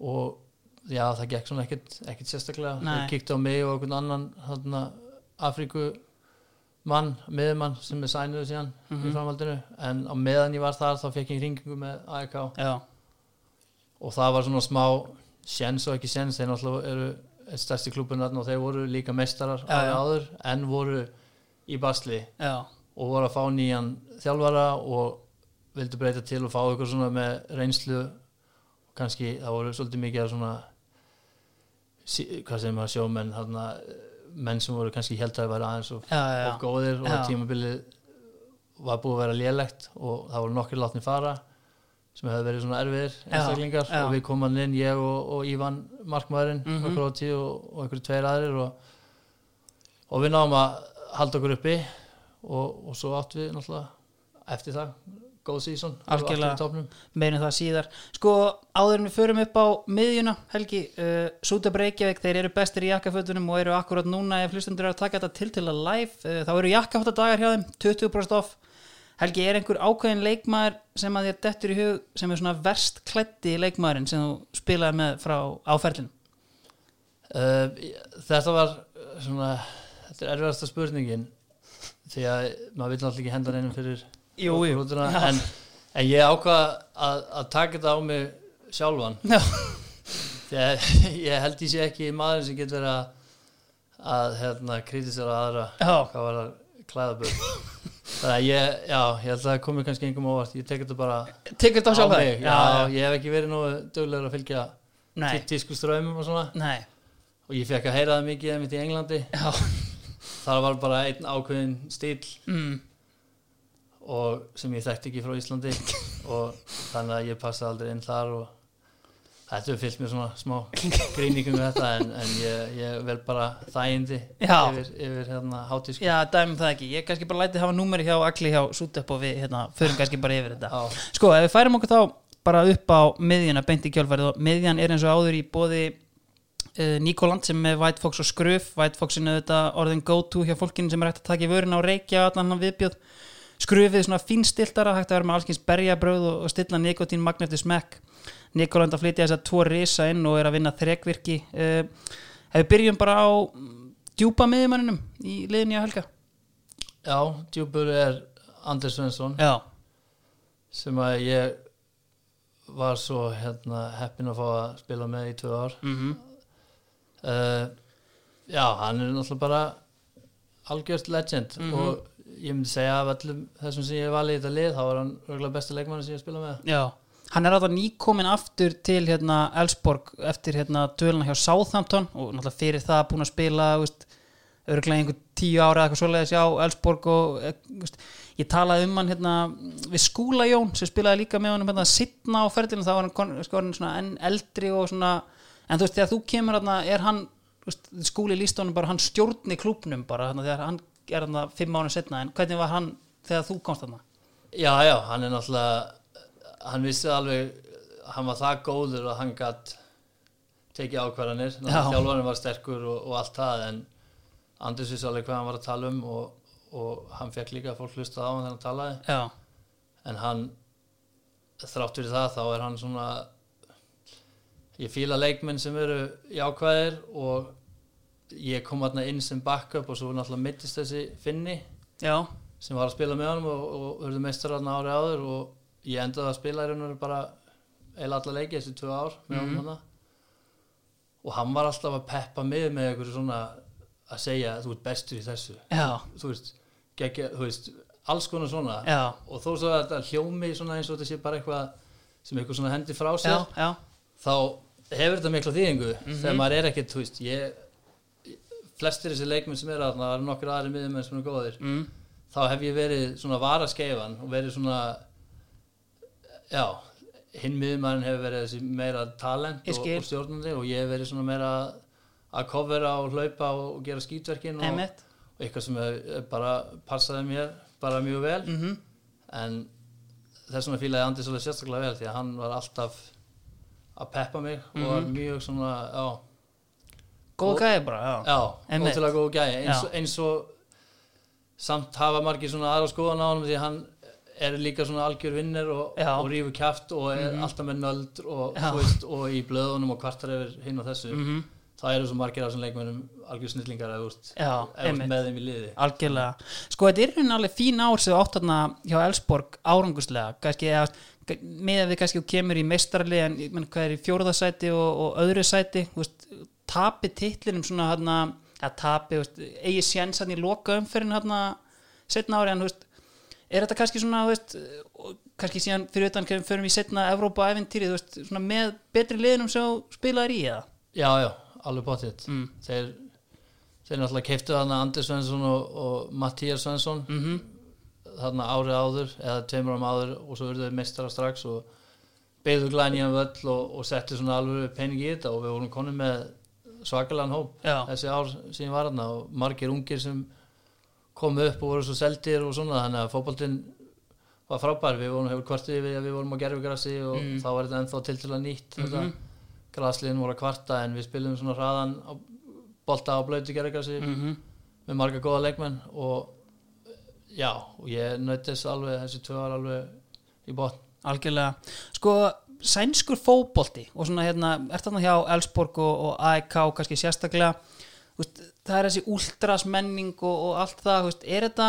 og já, það gekk svona ekkert, sérstaklega. Þeir kíkti á mig og einhvern annan þarna, Afríku mann, miðumann sem er sænuðu síðan Mhm. í framhaldinu en á meðan ég var þar þá fekk ég hringingu með AEK og það var svona smá sjens og ekki sjens, þeir náttúrulega eru stærsti klubun og þeir voru líka ári já. áður en voru í basli já, og voru að fá nýjan þjálfara og vildu breyta til og fá ykkur svona með reynslu. Og kannski það voru svolítið mikið svona hvað segir maður sjómenn þarna, menn sem voru kannski held að vera aðeins og, já, og góðir og tímabilið var búið að vera lélegt og það voru nokkri látni fara sem hefði verið svona erfiðir einstaklingar. og við komum inn, ég og, og Ívan markmaðurinn mm -hmm. og, og einhverju tveir aðrir og, og við náum að halda okkur uppi og, og svo áttum við náttúrulega eftir það góð sísón meina það síðar. Sko áður en við förum upp á miðjuna Helgi, uh, Súta Breykjavík þeir eru bestir í jakkafötunum og eru akkurat núna ef hlustendur eru að taka þetta til til að live uh, þá eru jakkafötadagar hjá þeim 20% off Helgi, er einhver ákveðin leikmaður sem að þér dettur í hug sem er svona verst klætti leikmaðurinn sem þú spilaði með frá áferlinu Uh, þetta var svona þetta er erfiðasta spurningin því að maður vil náttúrulega ekki henda neinum fyrir Jú, jú. rútuna, Já. en, en ég ákvað að, að taka þetta á mig sjálfan Já, því að ég held ég sé ekki maður sem getur verið að að hérna kritisera aðra Já. hvað var það klæðaböð þannig að ég, já, ég held að það komi kannski engum óvart, ég tek þetta bara tekur þetta á sjálf mig. já, ég hef ekki verið nú duglegur að fylgja Nei, tísku strömmum og svona. Nei, og ég fekk að heyra það mikið einmitt í Englandi. Já. Það var bara einn ákveðin stíl mm. og sem ég þekkti ekki frá Íslandi. (laughs) Og þannig að ég passaði aldrei inn þar og þetta hefur fyllt mér svona smá (laughs) gríningum með þetta en, en ég, ég vel bara þægindi Já. yfir, yfir hérna hátísk Já, dæmum það ekki, ég kannski bara læti hafa númeri hjá Agli hjá Sútepp og við hérna, förum kannski bara yfir þetta. Já. Sko, ef við færum okkur þá bara upp á miðjuna, beint í kjölfærið og miðjan er eins og áður í bóði uh, Nikoland sem er White Fox og Skruf White Foxin er þetta orðin go to hjá fólkinu sem er hægt að taka í vöruna og reykja allan hann viðbjóð. Skrufið er svona fínstiltara, hægt að vera með allskins berjabröð og, og stilla nikotín magn eftir smekk Nikoland að flytja þess að tvo risa inn og er að vinna þrekvirki. Ef við byrjum bara á mm, djúpa miðjumanninum í liðinni á helga? Já, djúpur er Anders Svensson Já, sem að ég var svo hérna heppin að fá að spila með í tvö ár. Mm uh, Já, hann er náttúrulega bara algjört legend Mhm. og ég myndi segja af öllum þessum sem ég hef valið í þetta lið þá var hann örgulega besti leikmann sem ég hef spilað með. Já, hann er átta nýkomin aftur til hérna Elsborg eftir hérna döluna hjá Southampton og náttúrulega fyrir það búin að spila örglega einhver tíu ára eitthvað svoleiðis hjá Elsborg og eh, veist, ég talaði um hann hérna við Skúla Jón sem spilaði líka með honum hérna sittna á ferðinu þá var hann sko, orðinn svona enn eldri og svona en þú veist þegar þú kemur hérna er hann veist, skúli líst honum bara hann stjórni klúbnum bara hérna, þegar hann er hérna fimm ánum setna en hvernig var hann þegar þú komst þarna? Já, já, hann er náttúrulega hann vissi alveg hann var það góður að hann gatt tekið ákvarðanir. Já. þjálfarinn var sterkur og, og allt það en Anders vissi alveg hvað hann var að tala um og, og hann fekk líka fólk hlusta á hann þegar hann talaði. Já, en hann þrátt fyrir það þá er hann svona ég fíla leikmenn sem eru jákvæðir og ég kom hérna inn sem backup og svo náttúrulega mittist þessi finni já, sem var að spila með honum og, og verður meistar hérna ári áður og ég endaði að spila í raun og veru bara eila alla leiki þessi tvö ár með honum hérna og hann var alltaf að peppa mig með eitthvað svona að segja þú ert bestur í þessu. Þú veist, geggja, þú veist alls konar svona. Já. og þó svo að þetta hljómi svona eins og þetta sé bara eitthvað sem eitthvað svona hendi frá sér já, já, þá hefur þetta mikla þýðingu. Mhm. þegar maður er ekkert, þú veist ég, flestir þessi leikmenn sem eru þarna það eru nokkur aðri miðjumenn sem eru góðir. Mm, þá hef ég verið svona varaskeifan og verið svona já, hinn miðjumann hefur verið þessi meira talent og, og stjórnandi og ég hef verið svona meira að kofera og hlaupa og, gera skítverkin og, og eitthvað sem bara passaði mér bara mjög vel. Mm en þess vegna fílaði Andi svolítið sérstaklega vel því að hann var alltaf að peppa mig og var Mhm. mjög svona já, góð gæði bara, já, já ótrúlega góð gæði eins, eins og samt hafa margir svona aðra skoðan á hann því hann er líka svona algjör vinnir og, og rífur kjaft og er Mhm. alltaf með nöld og, veist, og í blöðunum og kvartar yfir hinn og þessu. Mm það eru svo margir af þessum leikmennum algjör snillingar eða emitt með þeim í liði. Algjörlega, sko þetta er raunin alveg fín ár sem þú átt þarna hjá Elsborg áranguslega, kannski eða, með að við kannski kemur í meistarali en menn hvað er í fjórðasæti og, og öðru sæti, veist, tapi titlinum svona hérna, að tapi veist, eigi séns hann í loka umferðin hérna setna ári en veist er þetta kannski svona, veist kannski síðan fyrir utan hverjum förum í setna Evrópa-æventýri, með betri liðnum sem þú spilaðir í eða? já, já, alveg pottitt Mm. þeir, þeir náttúrulega keiftu þarna Anders Svensson og, og Mattías Svensson Mm þarna árið áður eða tveimur árum áður og svo verður þeir meistara strax og beigðu glæni hann völl og, og settu svona alveg pening í þetta og við vorum konum með svakalega hóp Já. þessi ár sem ég var þarna og margir ungir sem komu upp og voru svo seldir og svona þannig að fótboltinn var frábær. Við vorum hefur kvartið við að við vorum á gerfugrassi og Mm. þá var þetta ennþá til til að nýtt þetta. Mhm. grasliðin voru að kvarta en við spilum svona hraðan á, bolta á blötu gerfugrassi Mm með marga góða leikmenn og já, og ég nöyti þess alveg þessi tvö var alveg í botn. Algjörlega. Sko sænskur fótbolti og svona hérna, ert þarna hjá Elsborg og, og AEK kannski sérstaklega veist, það er þessi últrasmenning og, og allt það, veist, er þetta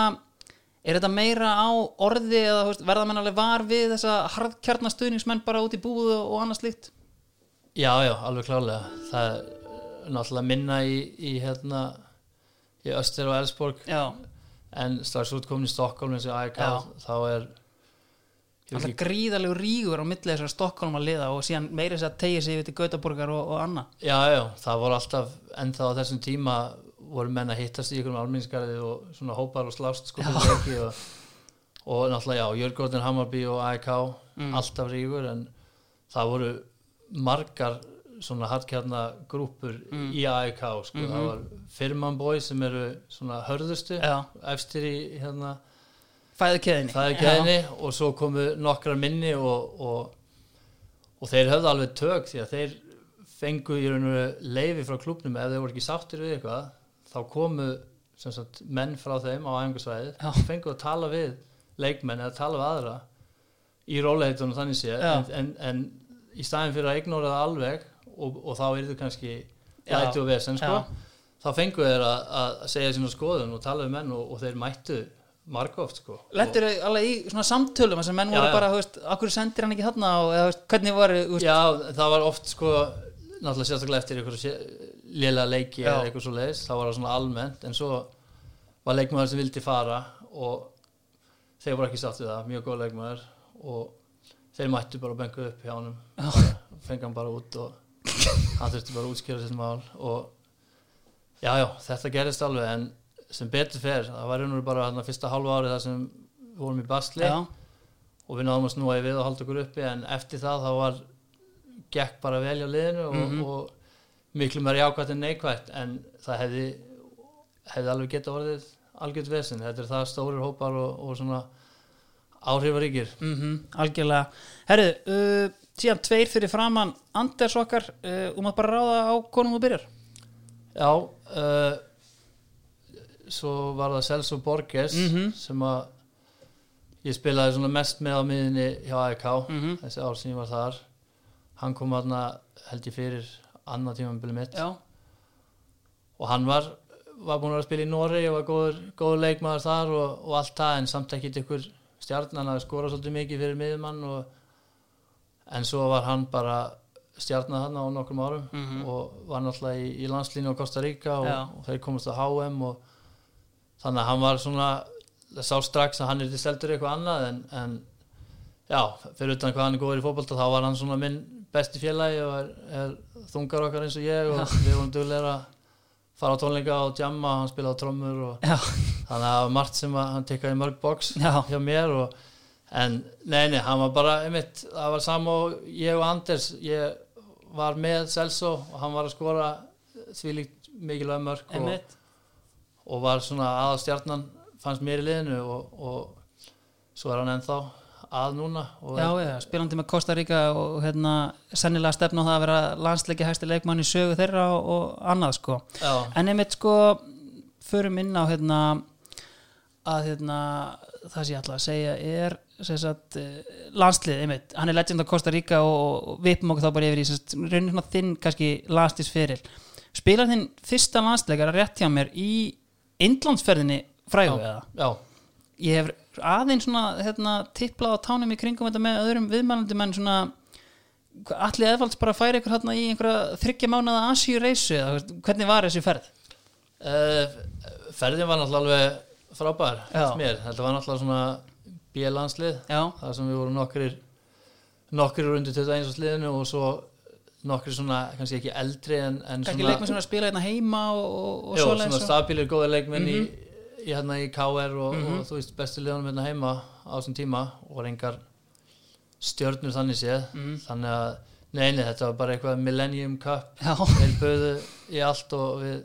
er þetta meira á orði eða veist, verða menn alveg var við þessa harðkjarnastuðningsmenn bara út í búðu og, og annað slíkt? Já, já, alveg klálega það er náttúrulega minna í, í hérna í Öster og Elsborg já, en strax útkomin í Stokkólm eins og Já. þá er alltaf gríðalegu rígur á milli þessar Stokkólm að liða og síðan meira þess að tegja sig yfir til Gautaborgar og, og annað já, já, það voru alltaf ennþá á þessum tíma voru menn að hittast í einhverjum alminnsgarði og svona hópar og slást sko og, og náttúrulega já, Jörgóttin Hammarby og AEK Mm. alltaf ríkur en það voru margar svona hardkjarna grúpur Mm. í AEK sko, Mhm. það var Firman Boy sem eru svona hörðustu efstir í hérna fæðu keðinni það er geðinni og svo komu nokkrar minni og, og, og þeir höfðu alveg tök því að þeir fengu í raun og veru leifi frá klubnum ef þeir voru ekki sáttir við eitthvað þá komu sagt, menn frá þeim á æfingarsvæðið Já. og fengu að tala við leikmenn eða tala við aðra í róleitunum þannig sé Já. en, en, en í staðin fyrir að ignora það alveg og, og þá er þau kannski Já. læti og vesen sko, Já. þá fengu þeir að, að segja sína skoðun og tala við menn og, og þeir mættu margóft sko. Lendur þau alveg í svona samtölum þess að menn Já, voru bara, þú veist, akkur sendir hann ekki þarna og eða, veist, hvernig var, veist, Já, það var oft sko náttúrulega sérstaklega eftir einhverju lélega leiki Já. eða eitthvað svo leiðis, það var svona almennt en svo var leikmaður sem vildi fara og þeir voru ekki sátt við það, mjög góð leikmaður og þeir mættu bara að benga upp hjá honum fengi hann bara út og hann þurfti bara að útskýra sitt mál og já, já, þetta gerist alveg en sem betur fer, það var einhverju bara þarna fyrsta hálfa árið þar sem við vorum í basli já, og við náðum að snúa í við og halda okkur uppi en eftir það þá var gekk bara vel á liðinu og, Mhm. og miklu meira jákvæmt en neikvægt en það hefði hefði alveg geta orðið algjört vesen. Þetta er það stórir hópar og, og svona áhrifaríkir. Mhm, algjörlega. Herðu, uh, síðan tveir fyrir framann Anders okkar, uh, og maður bara ráða á konum þú byrjar. Já uh, svo var það Celso Borges Mhm. sem að ég spilaði svona mest með á miðinni hjá AEK Mhm. þessi ár sem ég var þar hann kom aðna held ég fyrir annað tímambili mitt Já, og hann var, var búin að spila í Nóri og var góður, góður leikmaður þar og, og allt það en samt ekkit ykkur stjarnan að skora svolítið mikið fyrir miðjumann og, en svo var hann bara stjarnað hann á nokkrum árum Mhm. og var náttúrulega í, í landslínu á Costa Rica og, og þeir komast á HM og þannig að hann var svona sá strax að hann er til seldur eitthvað annað en, en já, fyrir utan hvað hann er góður í fótbolta þá var hann svona minn besti félagi og er, er þungar okkar eins og ég og við vorum duglega að fara á tónleika og jamma, hann spilaði á trommur og Já, þannig að það var margt sem að hann tekkaði mörg box Já. hjá mér og, en nei, nei, hann var bara einmitt, það var sama og ég og Anders ég var með Celso og hann var að skora því líkt mikilvæg mörg og, og var svona aðastjarnan fannst mér í liðinu og, og svo er hann ennþá að núna Já, já, spilandi með Costa Rica og hérna sennilega stefna á það að vera landsleiki hægsti leikmann í sögu þeirra og, og annað sko. Já, en einmitt sko förum inn á hérna að hérna það sem ég ætla að segja er sagt, eh, landslið einmitt, hann er legend á Costa Rica og, og við okkur þá bara yfir í sagt, raunin svona þinn kannski landslis fyrir spilar þinn fyrsta landsleikar rétt hjá mér í Indlandsferðinni frægu eða já, ég hef aðeins svona hérna, tipplað á tánum í kringum þetta með öðrum viðmælandi menn svona allir eðvalds bara að færa ykkur hérna í einhverja þryggja mánuða Asíu reysu hvernig var þessi ferð? uh, ferðin var náttúrulega alveg frábær Já. mér, þetta var náttúrulega svona bílanslið Já, þar sem við vorum nokkrir nokkrir undir 21 sliðinu og svo nokkrir svona kannski ekki eldri en, en kannski leikmenn sem er að spila hérna heima og, og, svoleiðis svona stabílir góða leikmenn Mhm. í, í, hérna í KR og, Mhm. og þú veist bestu liðanum hérna heima á þessum tíma og var engar stjörnur þannig séð Mhm. þannig að neini þetta var bara eitthvað Millennium Cup Já, (laughs) þeir böðu í allt og við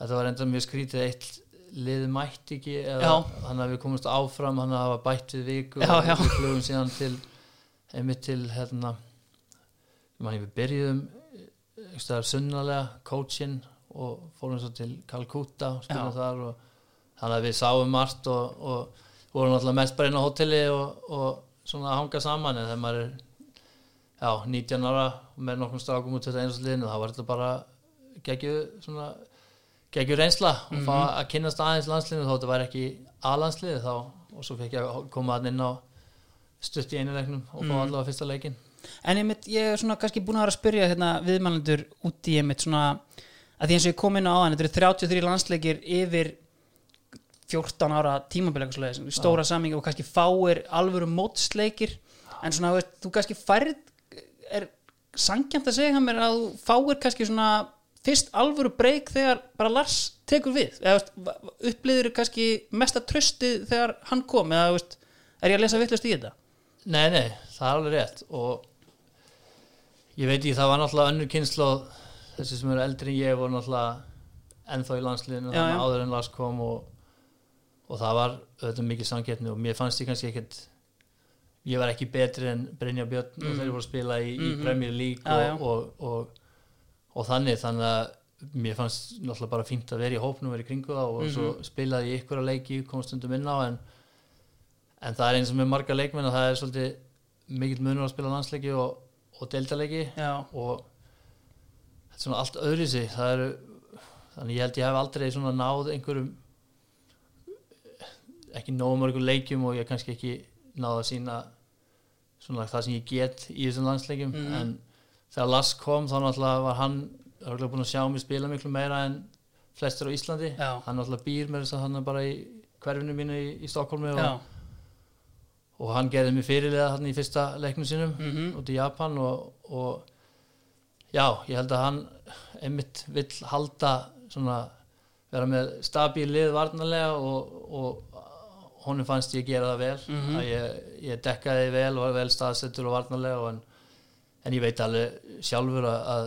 þetta var enda mjög skrítið eitt liði mætti ekki Já. þannig að við komumst áfram þannig að það var bætt við viku Já, og já. við flugum síðan til einmitt til hérna við byrjuðum einhverstaðar sunnalega coachinn og fórum svo til Calcutta og spilum þar og þannig að við sáum margt og, og vorum alltaf mest bara inn á hotelli og, og svona að hanga saman. En þegar maður er já, 19 ára með nokkrum strákum út þetta eins og liðinu þá var þetta bara geggju svona geggju reynsla og fá að kynnast aðeins landsliðinu. Þó þetta var ekki aðlandsliði þá og svo fekk ég að koma inn á stutt í einu leiknum og fá allavega fyrsta leikin en einmitt ég er svona kannski búin að vera að spyrja hérna viðmælendur út í einmitt svona að því eins og ég kom inn á hann, þetta eru 33 landsleikir yfir 14 ára tímabilið stóra samingi og kannski fáir alvöru mótsleikir. En svona þú kannski færð er sangjant að segja mér að þú fáir kannski svona fyrst alvöru breyk þegar bara Lars tekur við? Eða upplýður kannski mesta tröstið þegar hann kom? Eða veist, er ég að lesa vittlust í þetta? Nei, nei, það er alveg rétt. Og ég veit ekki, það var náttúrulega önnur kynnslóð þessi sem eru eldri en ég voru náttúrulega ennþá í landsliðinu Já, þannig já. áður en Lars kom og, og það var auðvitað mikið samkettni og mér fannst ég kannski ekkert ég var ekki betri en Brynja Björn og þeir voru að spila í, í Mhm. Premier League Já, já. og, og, og, og þannig þannig að mér fannst náttúrulega bara fínt að vera í hópnum vera í kringu það og Mhm. svo spilaði ég ykkur að leiki komst stundum inn á en en það er eins og með marga leikmenn að það er svolítið mikill munur að spila landsleiki og, og deildaleiki Já, og þetta er svona allt öðru sig það eru þannig ég held ég hef aldrei svona náð einhverjum ekki nógu mörgum leikjum og ég kannski ekki náð að sína svona það sem ég get í þessum landsleikjum. Mhm. en þegar Lars kom þá náttúrulega var hann örgulega búin að sjá mig spila miklu meira en flestir á Íslandi. Já. hann náttúrulega býr með þess að hann er bara í hverfinu mínu í, í Stokkólmi og, já, og hann gerði mig fyrirlega hann í fyrsta leiknum sínum mhm út í Japan og, og já, ég held að hann einmitt vill halda svona vera með stabíl lið varnarlega og, og honum fannst ég gera það vel Mhm. að ég, ég dekkaði vel og var vel staðsettur og varnarlega en, en ég veit alveg sjálfur að, að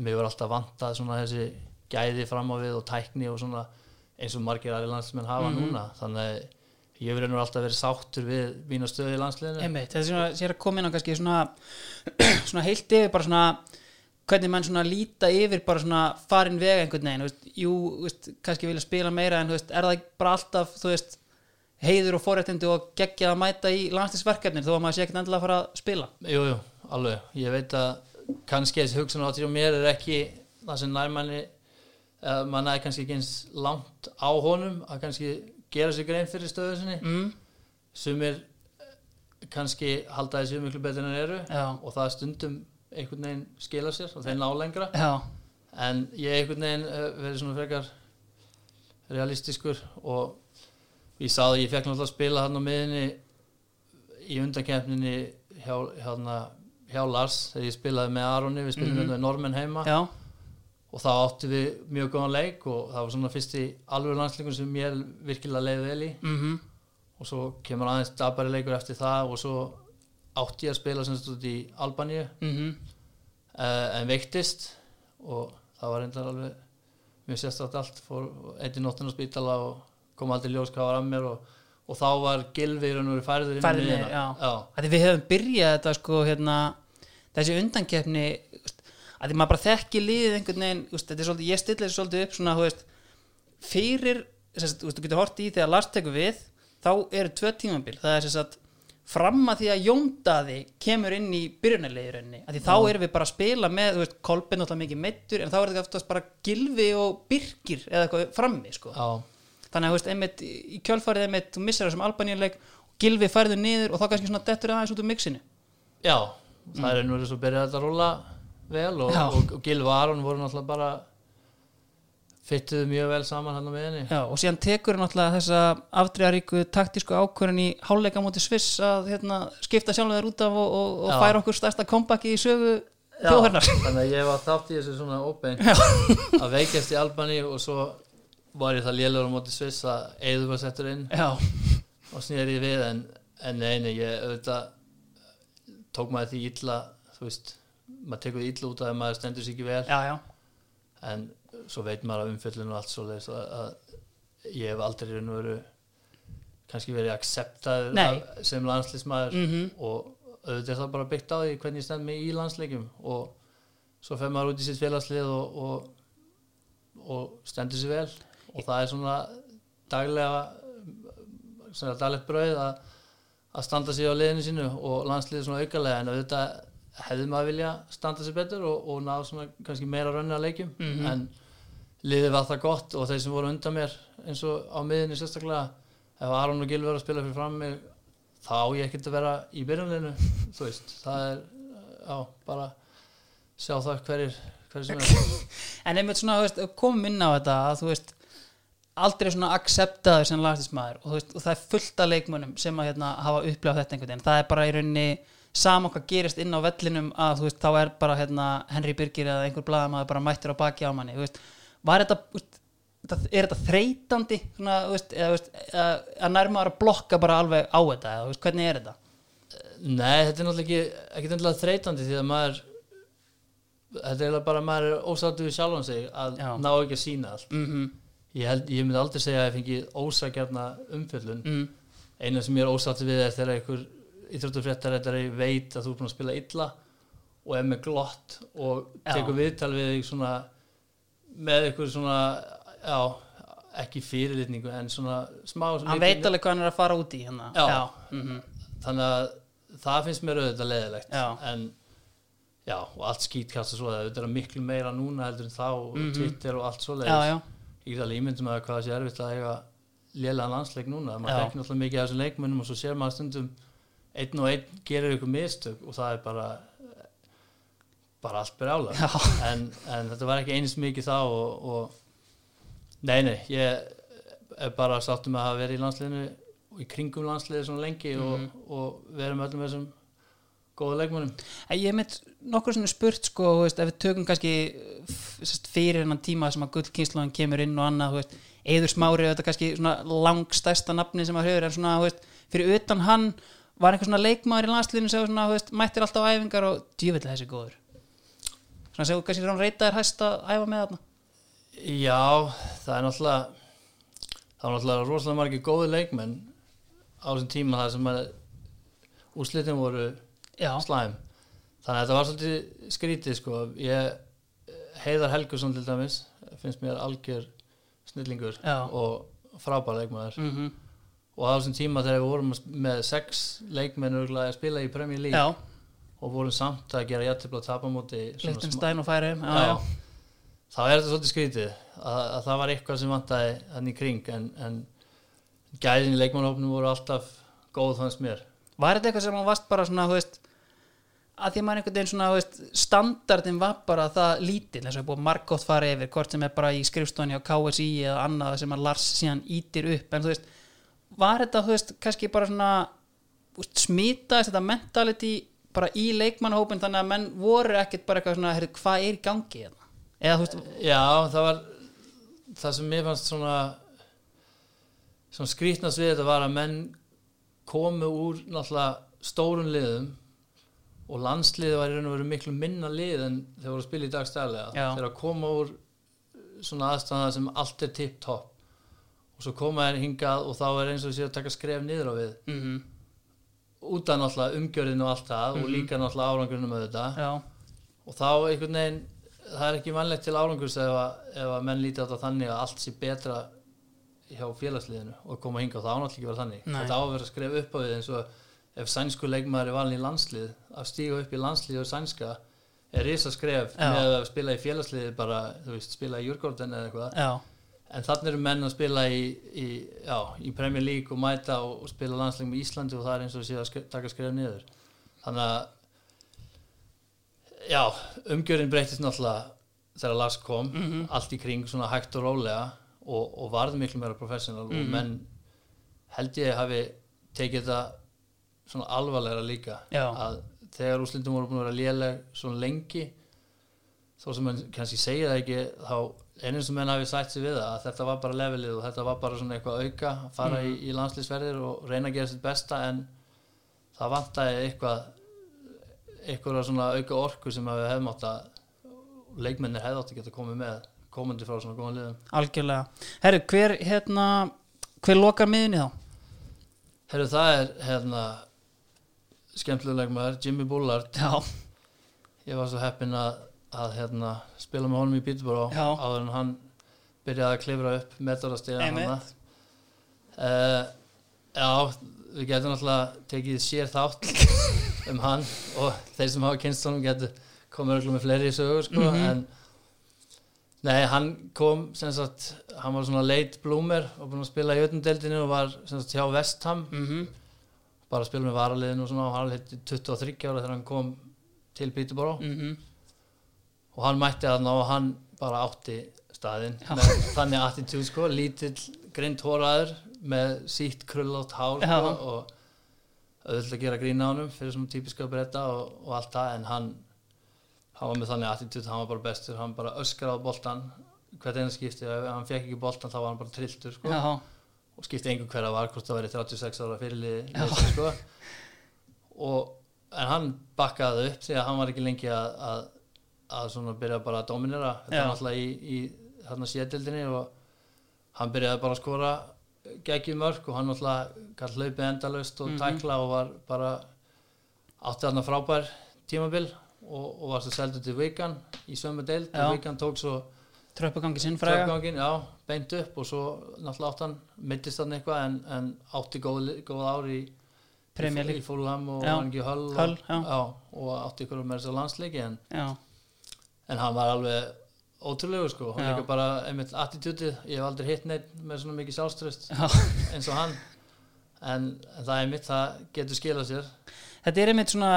mér var alltaf vantað svona þessi gæði fram á við og tækni og svona eins og margir aðri landsmenn hafa Mhm. núna þannig að ég verður nú alltaf verið sáttur við mína stöðu í landsliðinu Einmitt, þetta er svona, sér að koma inn á kannski svona, (clears throat) svona heilt yfir bara svona hvernig mann svona líta yfir bara svona farin vega einhvern veginn, þú veist, jú, veist, kannski vilja spila meira en þú veist, er það bara alltaf, þú veist, heiður og forréttindi og geggja að mæta í landslisverkefnir þó að maður sé ekkert endilega að fara að spila. Jú, jú, alveg. Ég veit að kannski þessi hugsun áttir á mér er ekki það sem nærmanni mann er kannski ekki eins langt á honum að kannski gera sér grein fyrir stöðu sinni. Mm, Sumir eh, kannski halda þessi miklu betur en eru já, og það stundum einhvern veginn skila sér og þeir ná lengra. já, En ég einhvern veginn uh, verið svona frekar realistiskur og ég sá að ég fekk náttúrulega að spila hann á miðinni í undankefninni hjá, hjá, hjá Lars þegar ég spilaði með Aroni, við spilum mm Mhm. með Normen heima já, og þá áttu við mjög góðan leik og það var svona fyrsti alveg landsleikum sem ég virkilega leiði vel í. Mhm. Og svo kemur aðeins dabari leikur eftir það og svo átti ég að spila sem stútt í Albaníu. Mhm. Uh, en veiktist og það var reyndar alveg mjög sérstætt allt. Fór einn í nóttinu á spítala og kom aldrei ljós hvað var að mér og, og þá var Gilvi í raun og verið færður inn í því við hefum byrjað þetta sko hérna þessi undankeppni að því maður bara þekki liðið einhvern veginn er svolítið, ég stillir þessu svolítið upp svona þú veist, fyrir þú, veist, þú getur hort í þegar Lars tekur við þá eru tvö tímabil. Það er að fram að því að Jóndaði kemur inn í byrjunarleiðurinni að því þá erum við bara að spila með þú veist, Kolbeinn alltaf mikið meittur en þá er þetta oftast bara Gilvi og Birkir eða eitthvað frammi sko. Þannig að þú veist, einmitt, í kjölfarið einmitt, þú missar þessum albaníuleik og Gilvi færðu niður og þá kannski svona dettur aðeins út úr mixinu. Já, það er nú svo byrjað þetta að rúla vel og, og, og Gilvi og Aron voru náttúrulega bara fyttuðu mjög vel saman hann á miðinni Já, og síðan tekur hann náttúrulega þessa afdreigaríku taktísku ákvörðin í háleika móti Sviss að hérna, skipta sjálfum þær út af og, og, færa okkur stærsta kompaki í sögu þjóðhernar þannig að ég var þátt í þessu svona óbein að veikjast í Albani og svo var ég það lélur á móti Sviss að Eður var settur inn Já, og snýri ég við en, en neini, ég auðvitað tók maður því illa þú veist, maður tekur því illa út að maður stendur sér ekki vel. Já, já, en svo veit maður að umfjöllun og allt svo að, að ég hef aldrei raun og veru kannski verið af- sem landslísmaður Mhm. og auðvitað er það bara byggt á því hvernig ég stend mig í landsleikjum og svo fer maður út í sitt félagslið og, og, og stendur sér vel. Og það er svona daglega svona daglegt brauð að, að standa sér á liðinu sínu og landsliðið svona aukalega. En auðvitað hefði maður vilja standa sér betur og, og ná svona kannski meira rönni að leikjum. Mhm. en liðið var það gott og þeir sem voru undan mér eins og á miðinni sérstaklega ef Aron og Gil verður að spila fyrir fram mig þá á ég ekkert að vera í byrjunleginu (laughs) þú veist, það er já, bara sjá það hverjir hverjir sem er (laughs) en einmitt svona, veist, komum inn á þetta að þú veist aldrei svona acceptaður sem lagstismæður og, og það er fullt af leikmönnum sem að hérna, hafa upplifað þetta einhvern veginn. Það er bara í rauninni sama hvað gerist inn á vellinum að veist, þá er bara hérna, Henry Birgir eða einhver blaðamaður bara mættur á baki á manni veist, var þetta, veist, er þetta þreytandi svona, eða, að, að nærmaður að blokka bara alveg á þetta eða, hvernig er þetta? Nei, þetta er náttúrulega ekki, ekki þreytandi því að maður þetta er bara að maður er ósáttu við sjálfan sig að Já. ná ekki að sína allt Mm ég, held, ég myndi aldrei segja að ég fengi ósakjarna umfjöllun mm. eina sem ég er ósáttu við er þegar einhver íþróttufréttarættari veit að þú er búin að spila illa og er með glott og tekur viðtal við þig svona með einhver svona já, ekki fyrirlitningu en svona smá hann veit alveg hvað hann er að fara út í hérna. Já. Já. mhm. þannig að það finnst mér auðvitað leðilegt en já, og allt skýtkast og svo það er miklu meira núna heldur en þá og Mhm. Twitter og allt svo já, ég get alveg ímyndum að hvað það sé erfitt að eiga lélega landsleik núna, maður þekkir náttúrulega mikið af þessum leikmönnum og svo sér maður stundum einn og einn gerir ykkur mistök og það er bara bara allt brjála Já. en, en þetta var ekki einst mikið þá og, og nei nei ég er bara sáttum að hafa verið í landsliðinu og í kringum landsliði svona lengi Mhm. og, og verið með öllum þessum góða leikmönnum En Ég mitt nokkur svona spurt sko, veist, ef við tökum kannski fyrir hennan tíma sem að gullkynslan kemur inn og annað, veist, eður smári þetta kannski langstæsta nafni sem að höfur en svona, veist, fyrir utan hann var einhver svona leikmaður í landsliðinu sem var svona, þú veist, mættir alltaf á æfingar og djúvillig þessi góður. Svona þú kannski svona reytaðir hæst að æfa með þarna? Já, það er náttúrulega það er náttúrulega rosalega margir góði leikmenn á þessum tíma þar sem að úrslitin voru Já, slæm. Þannig að þetta var svolítið skrítið sko. ég Heiðar Helgusson til dæmis finnst mér algjör snillingur Já. og frábær leikmaður. Mm og á þessum tíma þegar við vorum með sex leikmenn örugglega að spila í Premier League já, og vorum samt að gera jættibla tapa móti svona smá- Lichtenstein og færi já, já, já. þá er þetta svolítið skrítið að, að það var eitthvað sem vantaði hann í kring en, en gæðin í leikmannhófnum voru alltaf góð fannst mér. Var þetta eitthvað sem hann varst bara svona, þú veist að því að maður einhvern veginn svona, þú veist standardin var bara það eins og er búið margótt fara yfir, hvort sem er bara í skrifstofni á KSI eða annað sem að Lars síðan ítir upp, en þú veist var þetta, þú veist, kannski bara svona smitaðist þetta mentality bara í leikmannahópin þannig að menn voru ekkert bara eitthvað svona, heyrðu, hvað er í gangi hérna? eða þú veist, Já, það var það sem mér fannst svona svona skrýtnast við þetta var að menn komu úr náttúrulega stórun liðum og landsliði var í raun og veru miklu minna lið en þeir voru að spila í dagstæðlega Já. þeir að koma úr svona aðstæða sem allt er tipp topp og svo koma þeir hingað og þá er eins og sé að taka skref niður á við. Mm út af náttúrulega umgjörðinu og allt það og líka náttúrulega árangurinn með þetta já, og þá einhvern veginn það er ekki vanlegt til árangurs ef að, ef að menn líti á þetta þannig að allt sé betra hjá félagsliðinu og koma hinga og það ánátt ekki vera þannig. Nei. þetta á að skrifa upp á við eins og ef sænsku leikmaður er valin í landslið að stíga upp í landslið og sænska er risa skref Já. með að spila í félagsliði bara, veist, spila í Jurgården eða eitthvað. Já, en þannig eru menn að spila í, í, já, í Premier League og mæta og, og spila landsleik með Íslandi og það er eins og sé að taka skref niður. Þannig að já, umgjörinn breytist náttúrulega þegar Lars kom allt í kring svona hægt og rólega og, og varði miklu meira professional og menn held ég hafi tekið þetta svona alvarlega líka. Já. að þegar úslindum voru búin að vera léleg svona lengi þó sem mann kannski segja það ekki þá einu sem menn hafi sætt sig við að þetta var bara levelið og þetta var bara svona eitthvað auka fara í, í landslýsverðir og reyna að gera sitt besta en það vantæði eitthvað eitthvað svona auka orku sem að við hefum átt að leikmennir hefði átt að geta komið með komandi frá svona góðan liðum. Algjörlega. Herru, hver hérna hver lokar miðinni þá? Herru það er hérna skemmtilega leikmaður Jimmy Bullard. Já, ég var svo heppinn að, að hérna, spila með honum í Já. áður en hann byrjaði að klifra upp metarastega Einmitt. uh, Já, við getum náttúrulega tekið sér þátt (laughs) um hann og þeir sem hafa kynst honum getur komið örugglega með fleiri sögur sko, Mhm. en nei, hann kom sem sagt, hann var svona late bloomer og búinn að spila í ötnumdeldinu og var sem sagt hjá Vestham mhm bara að spila með varaliðinu og svona og hann heitt 23 ára þegar hann kom til Peterborough mhm og hann mætti þarna og hann bara átti staðinn þannig attitúd sko, lítill grind hóraður með sítt krullátt Já. sko, og auðvitað að gera grína á honum fyrir svona típiska breyta og, og allt það en hann hann var með þannig attitúd, hann var bara bestur hann bara öskraði á boltan hvert einu skipti, ef hann fekk ekki boltan þá var hann bara trilltur sko. Já, og skipti einhver hverja var hvort það væri 36 ára fyrirlið sko. og en hann bakkaði upp því að hann var ekki lengi að, að, að svona byrja bara að dominera. Þetta var náttúrulega í, í þarna sétildinni og hann byrjaði bara að skora geggið mörg og hann náttúrulega gætt hlaupið endalaust og Mhm. tækla og var bara átti þarna frábær tímabil og, og var svo seldur til Wigan í sömu deild. Og Wigan tók svo tröppugangi sinn já, beint upp og svo náttúrulega átt hann, mittist hann eitthvað en, en átti góð, góð ár í Premier í, Fulham og Hull, já. og, og átti ykkur með þess að landsleiki en, já, en hann var alveg ótrúlegur sko, hann líka bara einmitt attitútið, ég hef aldrei hitt neitt með svona mikið sjálfströst já. eins og hann. En, en það er mitt, það getur skilað sér. Þetta er einmitt svona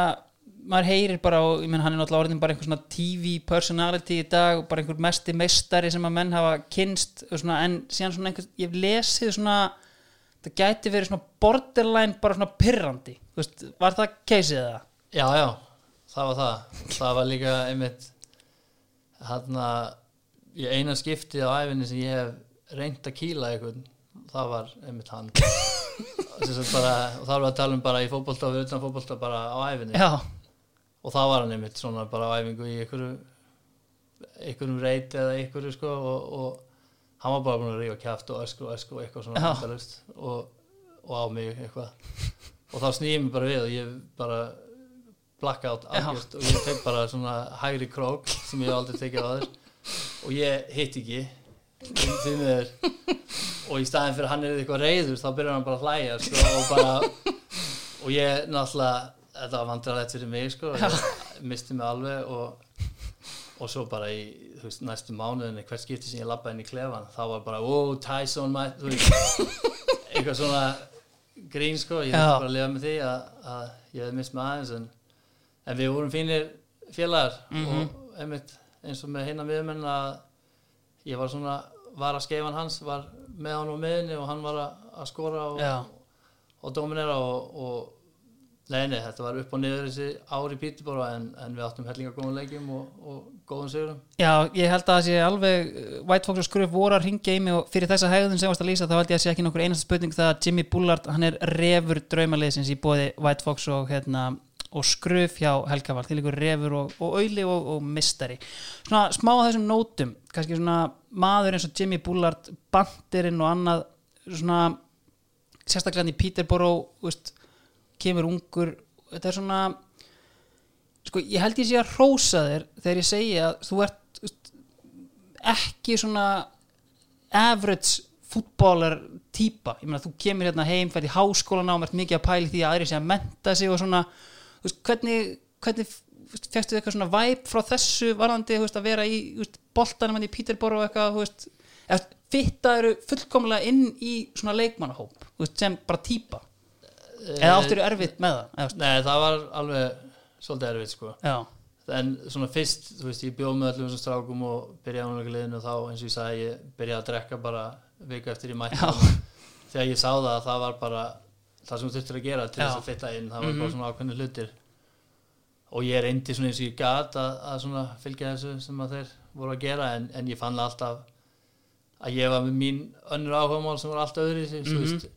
maður heyrir bara og ég menn hann er náttúrulega orðin bara einhver svona TV personality í dag og bara einhver mesti meistari sem að menn hafa kynst svona, en síðan svona einhver ég lesið svona það gæti verið svona borderline bara svona pirrandi, þú veist, var það keisið það? Já, já, það var það. Það var líka einmitt hann í eina skiptið á æfinni sem ég hef reynt að kýla einhvern það var einmitt hann. (laughs) Bara, og það var að tala um bara í fótbolta og við utan fótbolta bara á æfinni Já, og það var hann einmitt svona bara á æfingu í einhverju einhverjum reit eða einhverju sko og, og hann var bara búin að rífa kjáft og ösku og ösku og eitthvað svona og, og á mig eitthvað. Og þá snýði mig bara við og ég bara blackout Já. algjört og ég tek bara svona hægri krók sem ég hef aldrei tekið á þér. Og ég hitt ekki. Og í staðin fyrir hann er eitthvað reyður þá byrjar hann bara að hlæja sko, og bara og ég náttúrulega þetta var vandrarlegt fyrir mig sko, ég misti mig alveg og, og svo bara í veist, næstu mánuðinni hvert skipti sem ég labbaði inn í klefan þá var bara, wow, Tyson veist, eitthvað svona grín sko, ég þurfti bara að lifa með því að, ég hefði mist mig aðeins en, en við vorum fínir félagar Mhm. og einmitt eins og með hinna miðumenn að ég var svona, var að skeifan hans var með hann á miðinni og hann var að, skora og, og dominera og, og nei, þetta var upp og niður þessi ári Píturbóra en, en við áttum hellinga góðum leikjum og, og góðum sigurum. Já, ég held að sé alveg uh, White Fox og Skruf voru að ringja í mig og fyrir þessa hegðun sem varst að lýsa þá held ég að sé ekki nokkur einasta spurning það að Jimmy Bullard, hann er refur draumaliðsins í bóði White Fox og, hérna, og Skruf hjá Helgavald til ykkur refur og, og auðli og, og mistari svona smá að þessum nótum kannski svona maður eins og Jimmy Bullard bandirinn og annað svona sérstaklega hann í Peterborough veist, kemur ungur. Þetta er svona sko, ég held ég sé að hrósa þér þegar ég segi að þú ert veist, ekki svona average fútbólar típa, ég meina þú kemur hérna heim fært í háskólan á, ert mikið að pæli því að aðri sé að menta sig og svona veist, hvernig, hvernig fæstu eitthvað svona væp frá þessu varðandi veist, að vera í boltanum hann í Peterborough og eitthvað, eða fittaður fullkomlega inn í svona leikmannahóp, sem bara típa eða áttur erfitt með það eða, Nei, það var alveg svolítið erfitt, sko. já, En svona fyrst, þú veist, ég bjóð með öllum þessum strákum og byrjaði ánlega liðinu og þá, eins og ég sagði, ég byrjaði að drekka bara viku eftir í mætti. Já. Þegar ég sá það, að það var bara það sem þú þurftir að gera til Já. þess að fitta inn, það var Mhm. bara svona ákveðni hlutir. Og ég reyndi svona eins og ég gat að, að svona fylgja þessu sem að þeir voru að gera, en, en ég fann alltaf að ég var með mín önnur áhugamál sem voru allt öðru, mm Mhm. þú veist,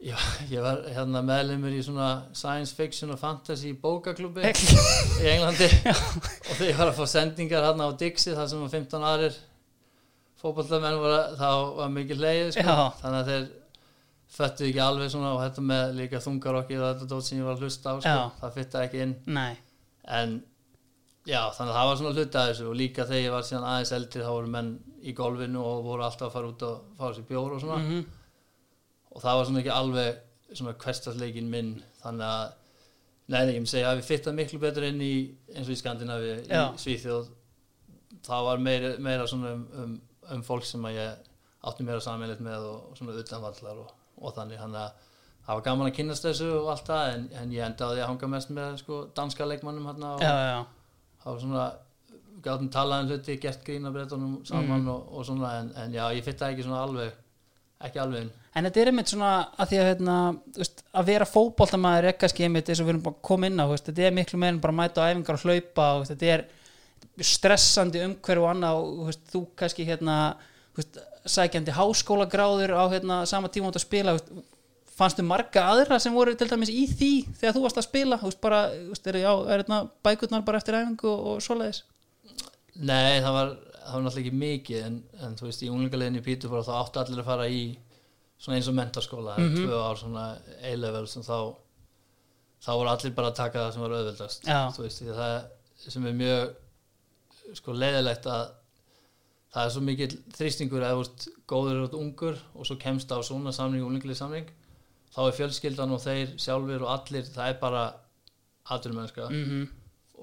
Já, ég var hérna meðlumur í svona science fiction og fantasy bókaklubbi í Englandi (laughs) og þegar ég var að fá sendingar hérna á Dixie þar sem var 15 aðrir að- þá var mikið leið sko. Þannig að þeir föttu ekki alveg svona og þetta með líka þungarokkið og þetta dót sem ég var að hlusta á sko. Það fytta ekki inn. Nei. En já, þannig að það var svona hluti að þessu og líka þegar ég var síðan aðeins eldri þá voru menn í golfinu og voru alltaf að fara út og fá sér bjór og svona. Mm og það var svona ekki alveg svona hverstasleikin minn þannig að Nei, nei, ég myndi segja að við fyttum miklu betur inn í eins og í Skandinavi, í. Svíþjóð. Það var meira, meira svona um, um, um fólk sem að ég átti meira samanleitt með og svona utanvallar og, og þannig, þannig að það var gaman að kynast þessu og allt það en, en ég endaði að hanga mest með sko, danska leikmannum hérna og það var svona gátum talað um hluti, gert grína breytunum saman Mm. og, og svona en, en já, ég fytta ekki svona alveg ekki alveg En þetta er einmitt svona að því að hérna, veist, að vera fótboltamaður er kannski einmitt eins og við erum bara koma inn á veist, þetta er miklu meira en bara að mæta á æfingar og hlaupa og veist, þetta er stressandi umhverju og annað og þú, kannski hérna, sækjandi háskólagráður á hérna, sama tíma út að spila fannstu marga aðra sem voru til dæmis í því þegar þú varst að spila þú veist, bara, þú veist, er, hérna, bækurnar bara eftir æfingu og, og svoleiðis Nei, það var, það var náttúrulega ekki mikið en, en þú veist, í unglingarleginni í Píturfóra þá áttu allir að fara í svona eins og mentaskóla, mm Mhm. tvö ár svona A-level sem þá þá voru allir bara að taka það sem var auðvöldast Já. þú veist, það sem er mjög sko leiðilegt að það er svo mikill þrýstingur að þú veist, góður út ungur og svo kemst á svona samning, unglingarlegi samning þá er fjölskyldan og þeir sjálfur og allir, það er bara aturmennska mm -hmm.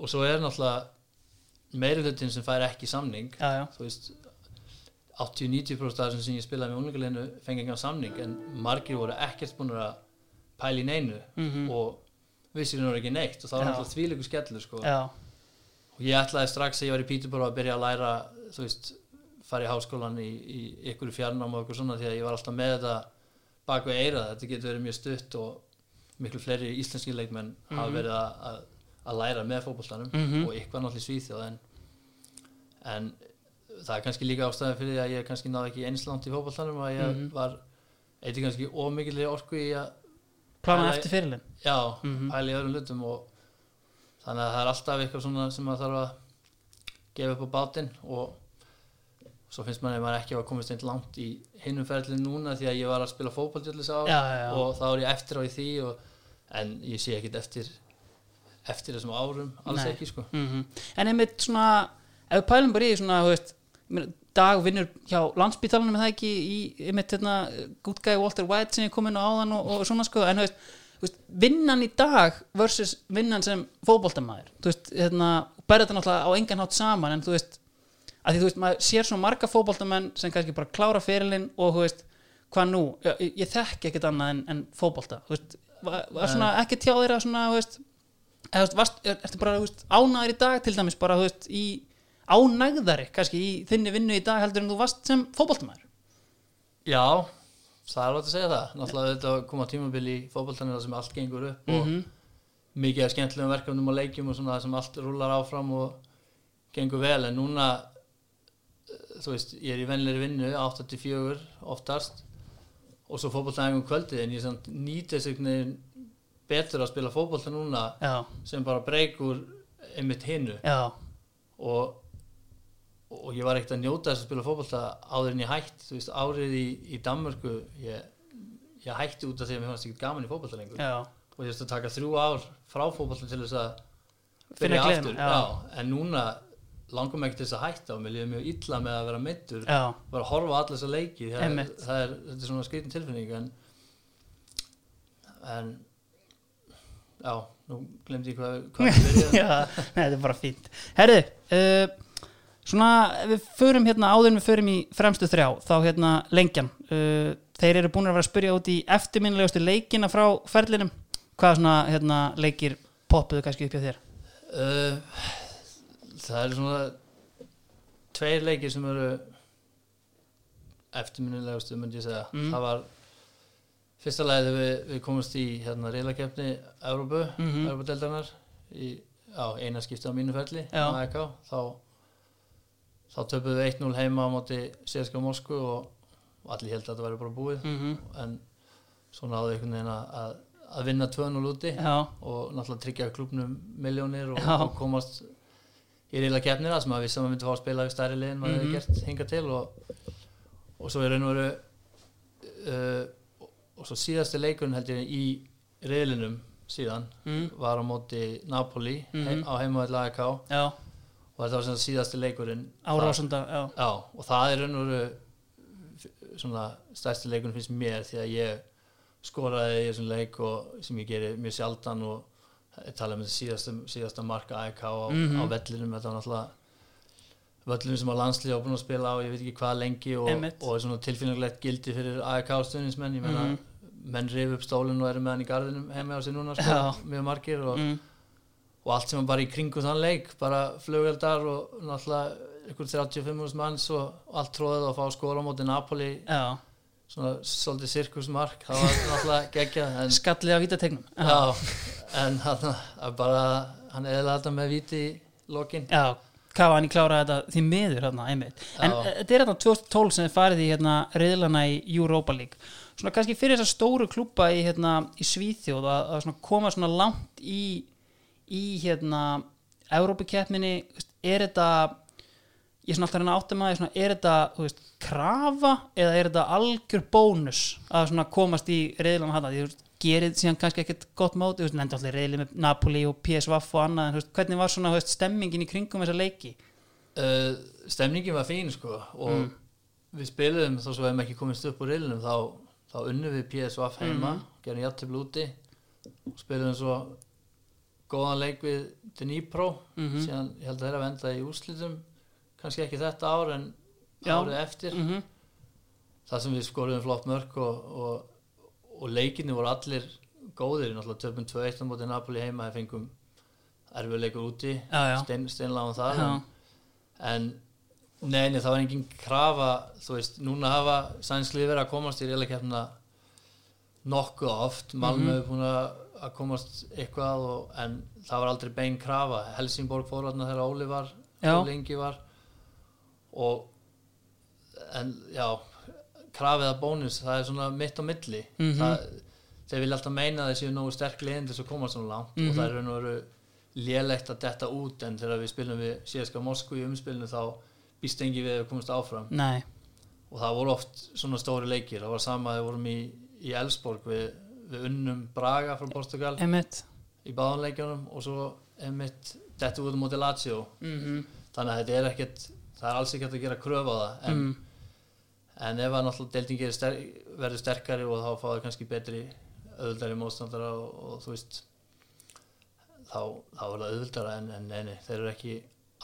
og svo er náttúrulega meiri hlutin sem fær ekki samning Já, já, þú veist 80-90% af þessum sem ég spilaði með unlingarleginu fengi engan samning en margir voru ekkert búin að pæla í neinu Mhm. og vissir nú ekki neitt og það var Já. náttúrulega þvíleikur skellur sko. og ég ætlaði strax að ég var í Píturbora að byrja að læra þú veist, fara í háskólan í, í ykkur fjarnám og eitthvað svona því að ég var alltaf með þetta bak við eirað, þetta getur verið mjög stutt og miklu fleiri íslenski leikmenn hafa Mhm. verið að, að, læra með fótboltanum Mhm. og ykkur náttúrulega Svíþjóð en, en það er kannski líka ástæðan fyrir því að ég kannski náði ekki eins langt í fótboltanum að ég Mhm. var eitthvað kannski ómikið orku í að plana eftir fyrirlin já, Mhm. pæla í öðrum hlutum og þannig að það er alltaf eitthvað svona sem maður þarf að gefa upp á bátinn og svo finnst manni að maður ekki hafa komist einn langt í hinnum ferðlinn núna því að ég var að spila á Já, já, já. og þá er ég eftir á í því og, en ég sé ekkit eftir eftir þessum árum, alls Nei. ekki sko mm En einmitt svona ef við pælum bara í svona þú veist, Dag vinnur hjá landsbítalanum er það ekki í einmitt hérna good guy Walter White sem ég kom inn á áðan og, og svona sko en þú veist, veist, vinnan í dag versus vinnan sem fótboltamaður þú veist, hérna, berða þetta náttúrulega á engan hátt saman en þú veist að því þú veist, maður sér svona marga fótboltamenn sem kannski bara klára fyrirlin og þú veist, hvað nú, ég, ég þekki ekkert annað en, en fótbolta, þú veist. Var, var svona ekkert hjá þeirra svona, þú veist eða, þú veist, er, ertu bara veist, ánæður í dag til dæmis bara þú veist, í ánægðari kannski í þinni vinnu í dag heldur en þú varst sem fótboltamaður? Já, það er alveg að segja það. Náttúrulega þetta koma tímabil í fótboltanina sem allt gengur upp og Mhm. mikið af skemmtilegum verkefnum og leikjum og svona sem allt rúlar áfram og gengur vel. En núna þú veist, ég er í venlega vinnu 84 oftast og svo fótboltanægum kvöldið en ég nýti þess einhvern veginn betur að spila fótbolta núna Já, sem bara breykur einmitt hinnu og, og ég var ekkert að njóta þess að spila fótbolta áður en ég hætt þú veist, árið í, í Danmörku ég, ég hætti út af því að mér fannst ekki gaman í fótbolta lengur. Já. Og ég veist að taka þrjú ár frá fótbolta til þess að Finna aftur. já, en núna langum ekki til þess að hætta og mér líður mjög illa með að vera meittur Já, bara að horfa á alla þessa leiki það er, það er, þetta er svona skritin tilfinning en en já, nú glemdi ég hvað, hvað við byrjaði. (laughs) Já, nei, þetta er bara fínt. Herðu, uh, svona ef við förum hérna áður en við förum í fremstu þrjá, þá hérna lengjan. Uh, þeir eru búin að vera að spyrja út í eftirminnilegustu leikina frá ferlinum. Hvað svona hérna leikir poppuðu kannski upp hjá þér? Uh, það eru svona tveir leikir sem eru eftirminnilegustu myndi ég segja Mm. það var fyrsta þegar við, við komumst í hérna reylakefni Európu, mm. -hmm. Európa-deldarnar á, eina skipti á mínu á AEK, þá þá töpuðum við 1-0 heima á móti CSKA Moskvu og, og allir held að þetta væri bara búið mm -hmm. en svo náðu einhvern veginn að, að, vinna 2-0 úti Já, og náttúrulega tryggja klubnum miljónir og, og komast í reyla keppnina sem að við saman myndum fá að spila við stærri liðin maður Mhm. hefði gert hinga til og, og svo er raun og veru uh, og, svo síðasti leikurinn held ég í reylinum síðan mm, var á móti Napoli Mhm. he, á heimaðið AEK og þetta var sagt síðasti leikurinn árásunda, já. Já, og það er raun og veru svona stærsti leikurinn finnst mér því að ég skoraði í þessum leik og sem ég geri mjög sjaldan og tala um þetta síðasta, síðasta marka AEK á, Mhm. á vellinum þetta var náttúrulega völlunum sem á búin að spila á ég veit ekki hvað lengi og, og er svona tilfinnilegt gildi fyrir AEK stuðnismenn ég meina Mhm. menn rif upp stólinn og eru með hann í garðinum heimi á sig núna sko, mjög margir og, mm, og allt sem var bara í kringu þann leik bara flugveldar og náttúrulega ykkur 35 manns og allt tróðið að fá skóla á móti Napoli. Já, svona svolítið sirkusmark það var náttúrulega geggja en, skallið á vítategnum. Já, en hann að bara hann eða þetta með víti í lokin Já, Cavani kláraði þetta því miður hérna, einmitt. En Já. þetta er hérna 2012 sem þið farið í hérna reyðlana í Europa League. Svona kannski fyrir þessa stóru klúpa í hérna í Svíþjóð að, að svona koma svona langt í, í hérna Európa-keppninni, er þetta ég er svona alltaf að reyna að svona, er þetta, þú veist, krafa eða er þetta algjör bónus að svona komast í reyðlana hana því þú veist, gerið síðan kannski ekkert gott móti, þú veist, nendi allir reyðli með Napoli og PSV og annað, en veist, hvernig var svona veist, stemmingin í kringum þessa leiki? uh, stemningin var fín sko og Mm. við spiluðum þó svo við hefum ekki komist upp úr reilinum þá, þá unnum við PSV heima Mhm. gerum játtöflu úti og spiluðum svo góðan leik við Dnipro Mhm. síðan ég held að þeirra venda í úrslitum kannski ekki þetta ár en árið eftir Mm -hmm. það sem við skoruðum flott mörg og, og, og leikinni voru allir góðir, náttúrulega töpum 2-1 á móti Napoli heima, við fengum erfið leikur úti, stein, steinláðum það Já. en neini, það var engin krafa þú veist, núna hafa sænslið verið að komast í reyðleikefna nokkuð oft Malmö Mhm. er búin að komast eitthvað og, en það var aldrei bein krafa Helsingborg fór þarna þegar Óli var og lengi var og en já krafið að bónus, það er svona mitt á milli Mhm. það, þeir vilja alltaf meina að þessi nógu sterk liðin til þess að koma svona langt Mhm. og það er raun og veru lélegt að detta út en þegar við spilum við CSKA Moskvu í umspilinu þá býst engi við að komast áfram Nei, og það voru oft svona stóri leikir það var sama að við vorum í, í Elsborg við, við unnum Braga frá Portugal einmitt í báðanleikjunum og svo einmitt dettu út á móti Lazio mm -hmm. þannig að þetta er ekkert það er alls ekkert að gera kröf á það en, mm. En ef að náttúrulega deildin ster, verður sterkari og þá fá það kannski betri auðvöldari mótstandara og, og þú veist þá, þá er það auðvöldara en, en nei, nei, þeir eru ekki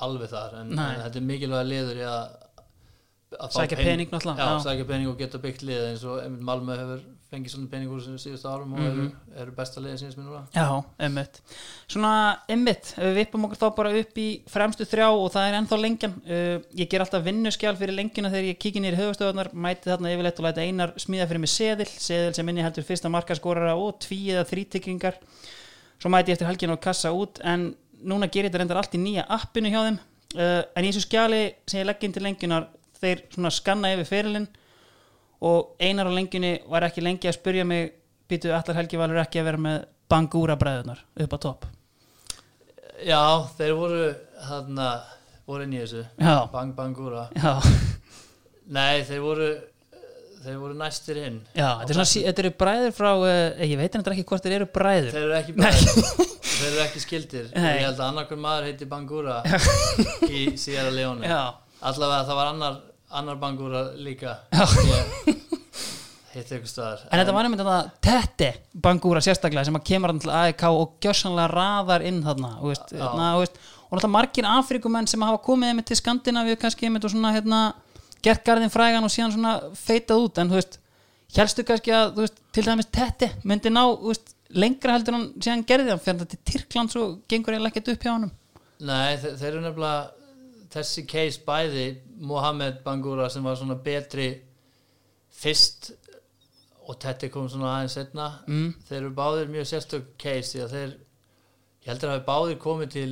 alveg þar en, en þetta er mikilvæga liður í að að Sækja pening náttúrulega, já, já. sækja pening og geta byggt lið eins og Malmö hefur fengið svona pening úr þessum síðustu árum og Mhm. eru, eru besta liðið síðast minn núna. Já, einmitt. Svona, einmitt, ef við vippum okkur þá bara upp í fremstu þrjá og það er ennþá lengjan. Uh, Ég ger alltaf vinnuskjál fyrir lengjuna þegar ég kíki nýri höfustöðunar mæti þarna yfirleitt og læta einar smíða fyrir mig seðil seðil sem inni heldur fyrsta markaskorara og tví eða þrítikringar Svo mæti ég eftir helgina og kassa út en núna gerir þetta reyndar allt í nýja appinu hjá þeim. Uh, en í þessu skjali sem ég legg inn til lengjunar þeir svona skanna yfir fyrirlinn og einar á lengjunni var ekki lengi að spyrja mig býtu allar Helgi Valur ekki að vera með bangúra bræðunar upp á topp? Já, þeir voru þarna, voru inn í þessu. Já, Bang Bangura. Já, Nei, þeir voru þeir voru næstir inn. Já þetta, er svona, sí- þetta eru bræður frá uh, ég veit hendur ekki hvort þeir eru bræður. Þeir eru ekki bræðir Þeir eru ekki skildir. Nei. Ég held að annarkur maður heiti Bangura í Sierra Leone. Já, Allavega það var annar, annar Bangura líka. Hitti ykkur staðar. En þetta var einmitt þarna Tette bangúra sérstaklega sem að kemur hann til AEK og gjössanlega raðar inn þarna og, þarna, og, veist, og náttúrulega margir Afrikumenn sem hafa komið einmitt til Skandinavíu kannski einmitt og svona hérna gert garðin frægan og síðan svona feitað út. En þú veist, helstu kannski að þú veist, til dæmis Tette myndi ná veist, lengra heldur hann síðan gerði hann fyrir þetta til Tyrkland svo gengur ég ekkert upp hjá honum? Nei, þeir, þeir eru nefnilega þessi case bæði Mohamed Bangura sem var svona betri fyrst og Tetti kom svona aðeins setna mm. þeir eru báðir mjög sérstök case því að þeir ég heldur að hafi báðir komið til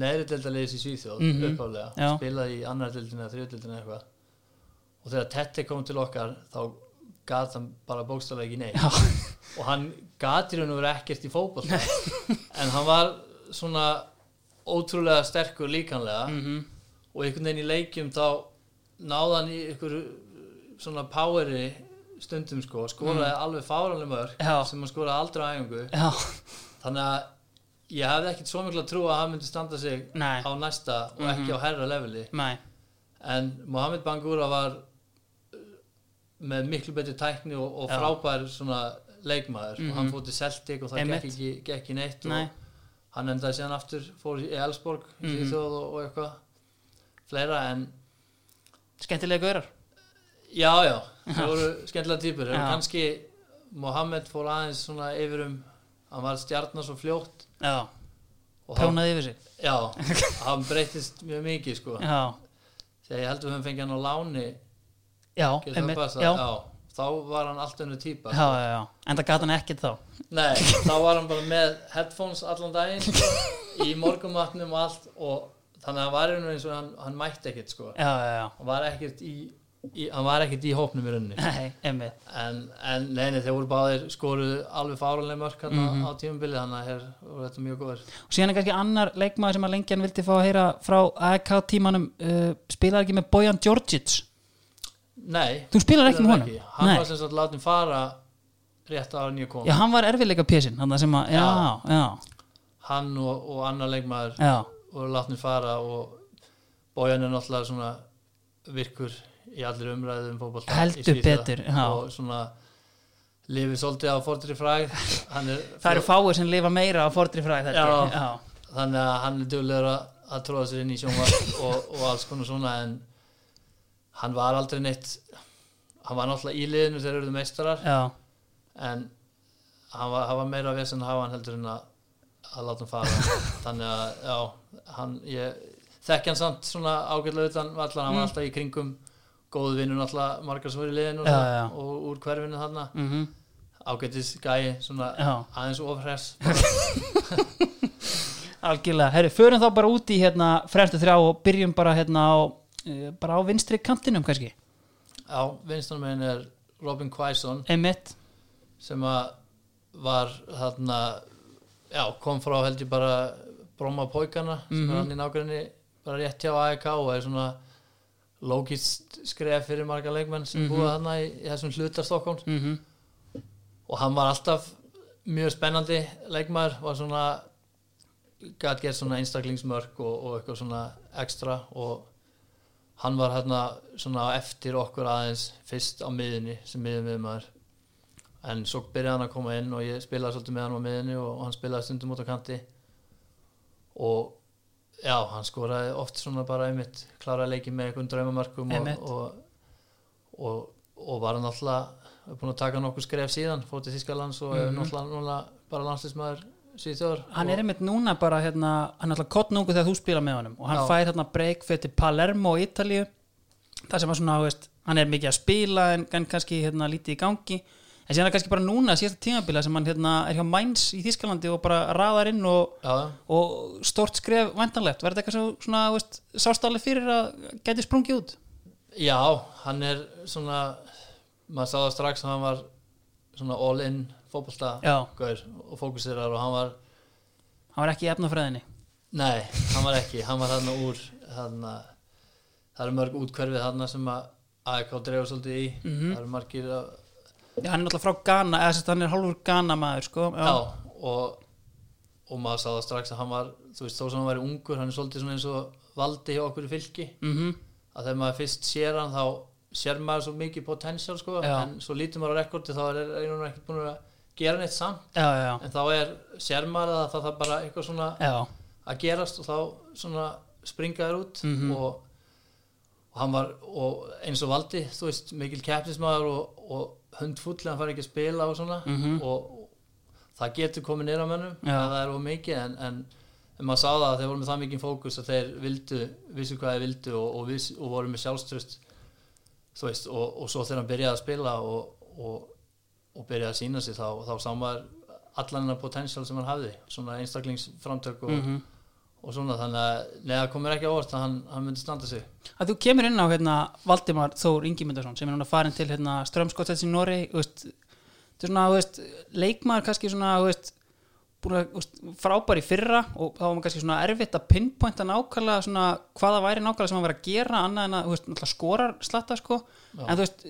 neðri deildaliðis í Svíþjóð Mhm. uppálega, Já. spilaði í annar deildina eða þriðdeildina eitthvað. Og þegar Tetti kom til okkar þá gat hann bara bókstaflega ekki neitt. (laughs) Og hann gat í raun og verið ekkert í fótboll (laughs) en hann var svona ótrúlega sterkur líkanlega mm og einhvern veginn í leikjum þá náði hann í ykkur svona poweri stundum sko skoraði alveg fáranlega mörg Mm. Já. sem hann skoraði aldrei á æfingu þannig að ég hefði ekkert svo miklu að trúa að hann myndi standa sig nei, á næsta og Mhm. ekki á herra leveli nei en Mohamed Bangura var uh, með miklu betri tækni og, og frábær svona leikmaður Mhm. og hann fór til Celtic og það gekk ekki, gekk ekki neitt Nei. og hann endaði síðan aftur fór í Elsborg í Mhm. Svíþjóð og, og eitthvað fleira en skemmtilega gaurar. Já já, (laughs) það voru skemmtilega týpur. Kannski Mohamed fór aðeins svona yfir um hann var stjarnar svo fljótt. Já, prónaði yfir sig. Já, (laughs) hann breytist mjög mikið sko. Já, þegar ég held að við höfum fengið hann á láni já, passað? já, já, þá var hann allt önnu týpa já, en það gata hann ekkert þá. Nei, (laughs) þá var hann bara með headphones allan daginn sko, í morgumatnum og allt og þannig að hann var rauninu eins og hann, hann mætti ekkert sko. já, já, já, hann var ekkert í, í hann var ekkert í hópnum í rauninni. (laughs) Nei, einmitt. En, en neini, þeir voru báðir skoruð alveg fáranlega mörk hann Mhm. á tímubili þannig að þetta mjög góður og síðan er kannski annar leikmaður sem að lengjan vildi fá að heyra frá AEK tímanum uh, spilaði ekki með Bojan Djordjic Nei, þú spilar ekki með spilaði honum? ekki. hann Nei. var sem sagt látin fara rétt ára nýja kom. Já, hann var erfiðleika hann já, hann og, og annar leikmaður. Já, voru látnir fara og Bojan er náttúrulega svona virkur í allir umræðum fótbolta Heldur í Svíþjóð betur, og svona lifið svolítið á fordri hann er, það eru fáir sem lifa meira á fordri fræð Já. já, þannig að hann er duglegur að, að tróða sér inn í sjónvarp (laughs) og, og alls konar svona en hann var aldrei neitt hann var náttúrulega í liðinu þegar eruðu meistarar. Já, en hann var, hann var meira vesen hafa hann heldur en að, að láta hann fara. (laughs) Þannig að já, hann, ég þekki hann samt svona ágætlega utan vallar, hann var Mm. alltaf í kringum góðu vinnur náttúrulega margar svo í liðinu Já, já. og úr hverfinu þarna. Mhm. Ágætis gæi, svona Já. aðeins ofhress (laughs) Algjörlega, herri, förum þá bara út í hérna fremstu þrjá og byrjum bara hérna á uh, bara á vinstri kantinum kannski. Á vinstunum minn er Robin Quaison. Sem að var þarna já, kom frá held ég bara Bromma Póikana sem Mhm. er hann í nágrinni bara rétt hjá AEK og er svona lógist skref fyrir marga leikmenn sem Mhm. búa þarna í, í þessum hluta Stokkons mm og hann var alltaf mjög spennandi leikmaður var svona gæt gert svona einstaklingsmörk og, og eitthvað svona ekstra og hann var hérna svona eftir okkur aðeins fyrst á miðunni sem miðum miðumæður en svo byrjaði hann að koma inn og ég spilaði svolítið með hann á miðunni og, hann spilaði stundum út á kanti. Og já, hann skoraði oft svona bara einmitt kláraði leikið með einhvern draumamörkum og, og og, og var náttúrulega búin að taka nokkuð skref síðan fór til Þískalands og er náttúrulega núna bara landslýsmaður síðan hann er einmitt núna bara hérna, hann er alltaf kottnungu þegar þú spila með honum og hann Já. fær hérna break fyrir til Palermo í Ítalíu. Það sem var svona, veist, hann er mikið að spila en, en kannski hérna lítið í gangi en síðan er kannski bara núna síðasta tímabila sem hann hérna er hjá Mainz í Þískalandi og bara raðar inn og, og stort skref væntanlegt, verður þetta eitthvað svo, svona, veist, sástali fyrir að geti sprungið út? Já, hann er svona maður sá það strax að hann var svona all in gaur og fókusirar og hann var hann var ekki í efnafræðinni? Nei, hann var ekki, hann var hann úr hann það eru mörg útkverfið hann sem að AEK dreifur svolítið í. Mhm. það eru margir að Já, hann er alltaf frá Ghana, eða sérst hann er hálfur Ghana maður sko já, og, og maður sá það strax að hann var þú veist, þó sem hann væri ungur, hann er svolítið svona eins og valdi hjá okkur í fylki. Mm að þegar maður fyrst sér hann þá sér maður svo mikið potential sko, Já. en svo lítur maður á rekordi þá er einhvern veginn ekki búin að gera neitt samt. Já, já, en þá er, sér maður að það þarf bara eitthvað svona já, að gerast og þá svona springa þær út Mhm. og, og hann var og eins og valdi, þú veist, mikil keppnismæður og, og hundfull hann fari ekki að spila og svona Mhm. og, og það getur komið nýra mönnum ef það er of mikið en, en, en maður sá það að þeir voru með það mikið fókus að þeir vildu, vissu hvað þeir vildu og, og, viss, og voru með sjálfströst þú veist, og, og svo þegar hann byrjaði að spila og, og, og byrjaði að sína sig þá, þá sá maður allan hennar potential sem hann hafði svona einstaklingsframtök og, Mhm. Og svona þannig að neða komir ekki á orð að hann, hann myndi standa sig að þú kemur inn á hérna Valdimar Þór Ingimundarsson sem er núna farin til hérna Strömskottsins í veist, þetta er svona, veist, leikmaður kannski svona, veist, búin að, þú veist, frábær í fyrra og þá var maður kannski svona erfitt að pinpointa nákvæmlega svona hvaða væri nákvæmlega sem hann var að gera annað en að, skorar slatta sko, en þú veist,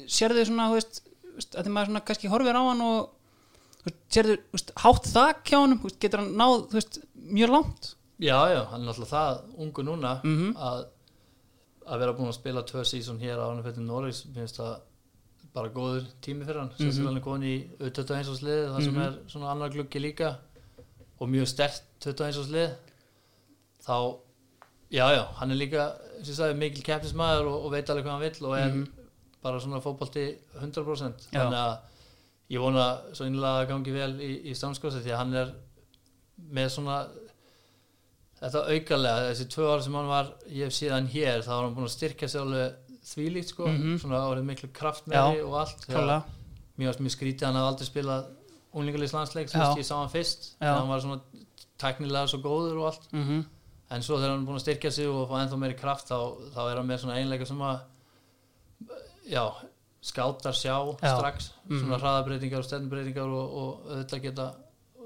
svona, veist, þú veist, að maður svona kannski horfir á hann og þú veist, hátt hann, þú veist, getur hann náð, mjög langt já, já, hann er náttúrulega það ungu núna Mhm. að, að vera búin að spila tvö sísón hér á fyrir Norris, finnst það bara góður tími fyrir hann, sérstaklega hann er góðin í 21 árs liði, það sem Mhm. er svona annar gluggi líka og mjög stert 21 árs lið þá, já, já, hann er líka sagði, mikil keppnismæður og, og veit alveg hvað hann vill og er bara svona fótbolti 100% Já. þannig að ég vona svo innlega að gangi vel í, í stamskósi því að hann er með svona þetta aukalega, þessi tvö ára sem hann var ég hef síðan hér, þá var hann búin að styrkja sig alveg þvílíkt sko. Mhm. svona árið miklu kraftmeiri Já, og allt mér varst mjög skrítið hann hafði aldrei spilað unglingarliðslandsleik, þú Já. veist, ég sá hann fyrst. Hann var svona teknilega svo góður og allt. Mm en svo þegar hann búin að styrkja sig og fá ennþá meiri kraft þá, þá er hann með svona einleika sem að já, skátar sjá Já. strax, svona hraðabreitingar og stefnbreytingar og, og auðvitað geta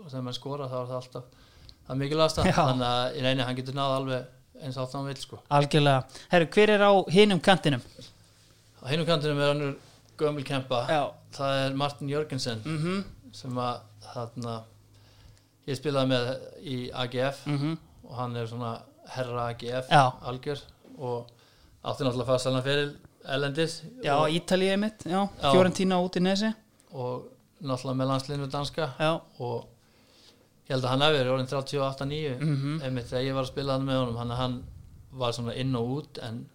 þegar mann skora þá er það alltaf það er mikilvægast Já. þannig að í reyni hann getur náð alveg eins átt hann vil sko Algjörlega. Herru, hver er á hinum kantinum? á hinum kantinum er hann gömul kempa Já. það er Martin Jörgensen Mm sem að þarna ég spilaði með í AGF -hmm. og hann er svona herra AGF Já. algjör og átti náttúrulega fast alveg fyrir Ellendis Já, og, Ítalíu mitt. Fiorentina út í nesi. og náttúrulega með landsliðinu danska Já. og ég held að hann hefur orðin 38-9 Mhm. einmitt þegar ég var að spila hann með honum hann, hann var svona inn og út en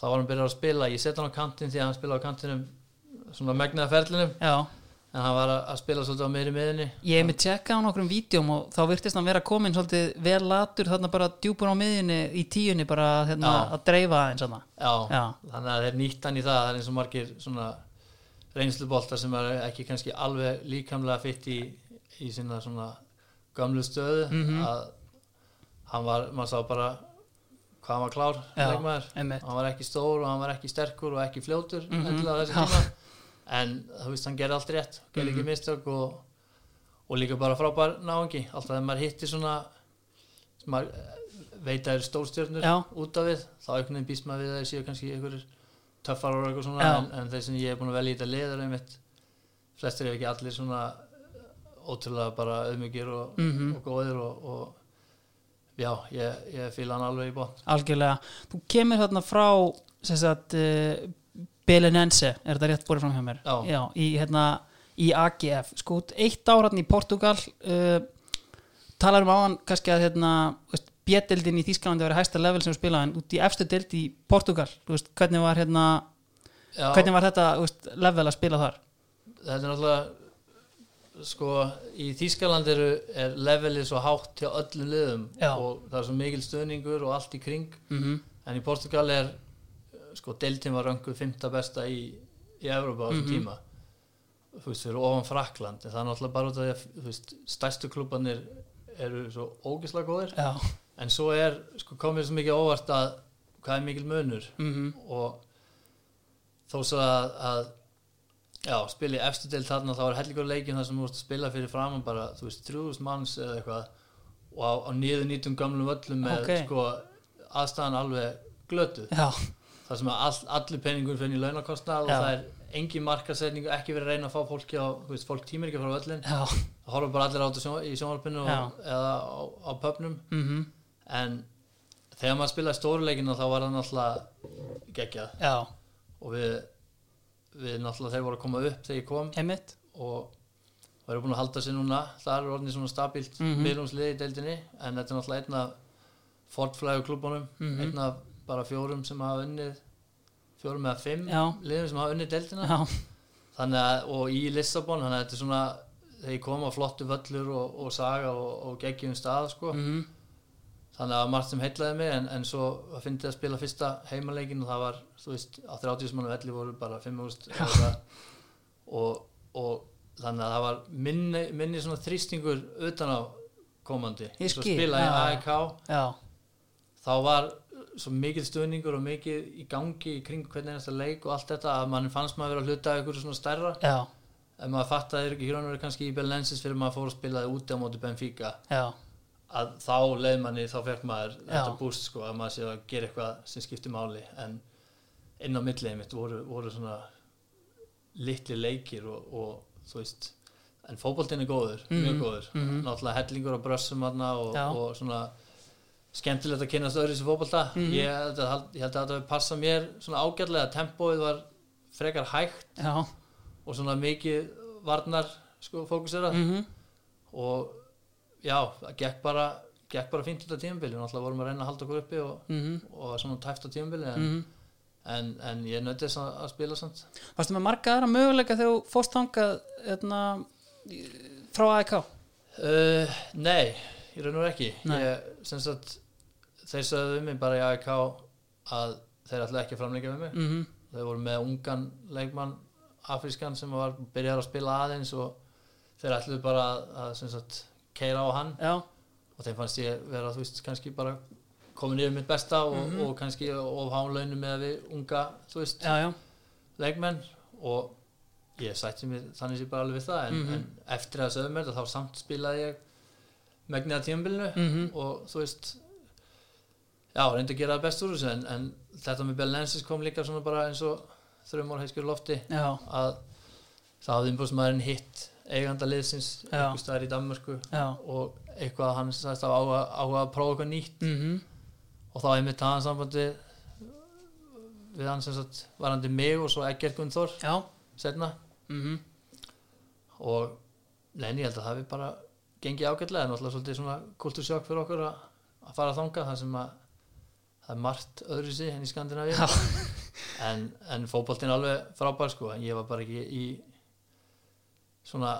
þá var hann byrjað að spila ég set hann á kantinn því að hann spilaði á kantinum svona megnaða ferlinum Já. en hann var að, spila svolítið á meiri miðinni Ég hef með tjekkað á nokkrum vídjum og þá virtist hann vera komin svolítið vel latur þarna bara djúpur á miðjunni í tíunni bara hérna, að dreifa þarna. Já, Já. þannig að þeir nýtt hann í það það er eins og margir svona reynsluboltar sem er ekki kannski alveg líkamlega fitt í, í gömlu stöðu Mhm. að hann var, maður sá bara hvað hann var klár Já, hann var ekki stór og hann var ekki sterkur og ekki fljótur Já. tíma en þú veist hann gerði allt rétt, gerði Mhm. ekki mistök og, og líka bara frábær náungi alltaf þegar maður hittir svona sem maður eh, veit að er stórstjörnur Já. út af við, þá einhvern veginn býst maður við að þeir séu kannski einhverjir töffar og eitthvað svona en, en þeir sem ég er búin að velja í þetta liður einmitt, flestir ef ekki allir svona ótrúlega bara auðmugir og, Mhm. og góðir og, og já, ég, ég fíla hann alveg í bótt Algjörlega. Þú kemur þarna frá sem sagt uh, Belenense, er þetta rétt borið fram hjá mér? Já. í, hérna, í AGF. Sko, eitt ára í Portugal uh, talar um áðan kannski að hérna, veist, B-deildin í Þýskalandi var hæsta level sem við spilaði en út í efstu deild í Portugal veist, hvernig var hérna Já, hvernig var þetta veist, level að spila þar þetta er náttúrulega sko, í Þýskaland eru, er levelið svo hátt hjá öllum liðum Já. og það er svo mikil stöðningur og allt í kring mm -hmm. en í Portugal er sko, deltinn var rönguð fymta besta í, í Evrópa á þessum Mhm. tíma þú veist, fyrir ofan Frakland en það er náttúrulega bara út af því að veist, stærstu klubbanir eru svo ógislega góðir já en svo er, sko, komið svo mikið óvart að hvað er mikil munur mm og þó svo að, að já, spila í efstu deild þarna þá er hellingur leikin þar sem þú vorst að spila fyrir framan bara, þú veist, 3000 manns eða eitthvað. Og á, á niður nýtum gamlum völlum með Ok. sko aðstæðan alveg glötuð. Já, þar sem all, allir penningur finn í launakostnað og það er engin markasetning ekki verið að reyna að fá fólki á þú veist, fólk tímir ekki frá völlin já. Það horfa bara allir á þetta sjón, í og, eða á, á pöpnum mm en þegar maður spilaði stóruleikina þá var það náttúrulega geggjað. Og við, við náttúrulega þeir voru að koma upp þegar ég kom einmitt og og eru búin að halda sér núna það er orðin svona stabilt mm Mhm. í deildinni en þetta er náttúrulega einn af fortflægu klubunum Mhm. einn af bara fjórum sem hafa unnið fjórum eða fimm Já. liðum sem hafa unnið deildina já, þannig að, og í Lissabon þannig að þetta er svona þegar ég kom á flottu völlur og, og saga og, og geggjum stað sko. mm þannig að margt sem heitlaði mig en, en svo að fyndi að spila fyrsta heimaleikin og það var, þú veist, á 30 mann velli voru bara 5.000 og, og þannig að það var minni, minni svona þrýstingur utan á komandi. Ég Svo spila í já. AEK þá var svo mikið stuðningur og mikið í gangi í kring hvernig einasta leik og allt þetta að mann fannst maður vera að hluta einhverju svona stærra. Já, ef maður fattaði ekki hér ánverið kannski í Belensis fyrir maður fór að spilaði úti á móti Benfica. Já, að þá leið manni, þá fekk maður Já. þetta búst sko, að maður sé að gera eitthvað sem skiptir máli en inn á millið mitt voru, voru svona litli leikir og, og þú veist en fótboltinn er góður, mjög Mhm, góður mhm. náttúrulega hellingur á brössum þarna og, og svona skemmtilegt að kynast öðru sem Mhm. ég, held að, ég held að þetta hefði passað mér svona ágætlega, tempóið var frekar hægt já og svona mikið varnar sko, fókusera mm og já, það gekk bara gekk bara fínt út af tímabili náttúrulega vorum að reyna að halda okkur uppi og, -hmm. og svona tæft á tímabili en, Mm en, en ég nötti þess að, að spila samt Varstu með marga aðra möguleika þegar þú fórst þangað hérna, í- frá AEK? uh, Nei, ég raun og ekki ég, sagt þeir við mig bara í AEK að þeir ætla ekki að framleika við mig Mm -hmm. þeir voru með ungan leikmann afrískan sem var byrjar að spila aðeins og þeir ætluðu bara að, að sagt keira á hann. Já, og þeim fannst ég vera, þú veist, kannski bara komin yfir mitt besta og, Mhm. og kannski of hánlaunu með við unga, þú veist, já, já. leikmenn. Og ég sætti mig þannig sér bara alveg við það. En, Mhm. en eftir að sögum mér þá samt spilaði ég megnið að tímabilinu. Mm og þú veist já, reyndi að gera það best úr þessu. En, en þetta með Belensis kom líka svona bara eins og þrjumor heiskjur lofti. Já, að það hafði umbúðsmaðurinn hitt eiganda liðsins einhver staðar í Danmörku já. og eitthvað að hann sagðist á áhuga, áhuga að prófa eitthvað nýtt. Mm og þá einmitt hafði hann sambandi við hann sem sagt varandi mig og svo Eggert Gunnþór Já, setna mm og neini, ég held að það hefði bara gengið ágætlega, en alltaf svolítið svona kultursjokk fyrir okkur að, að fara þangað þar sem að það er margt öðru sig enn í Skandinavíu. En, en fótboltinn er alveg frábær sko, en ég var bara ekki í svona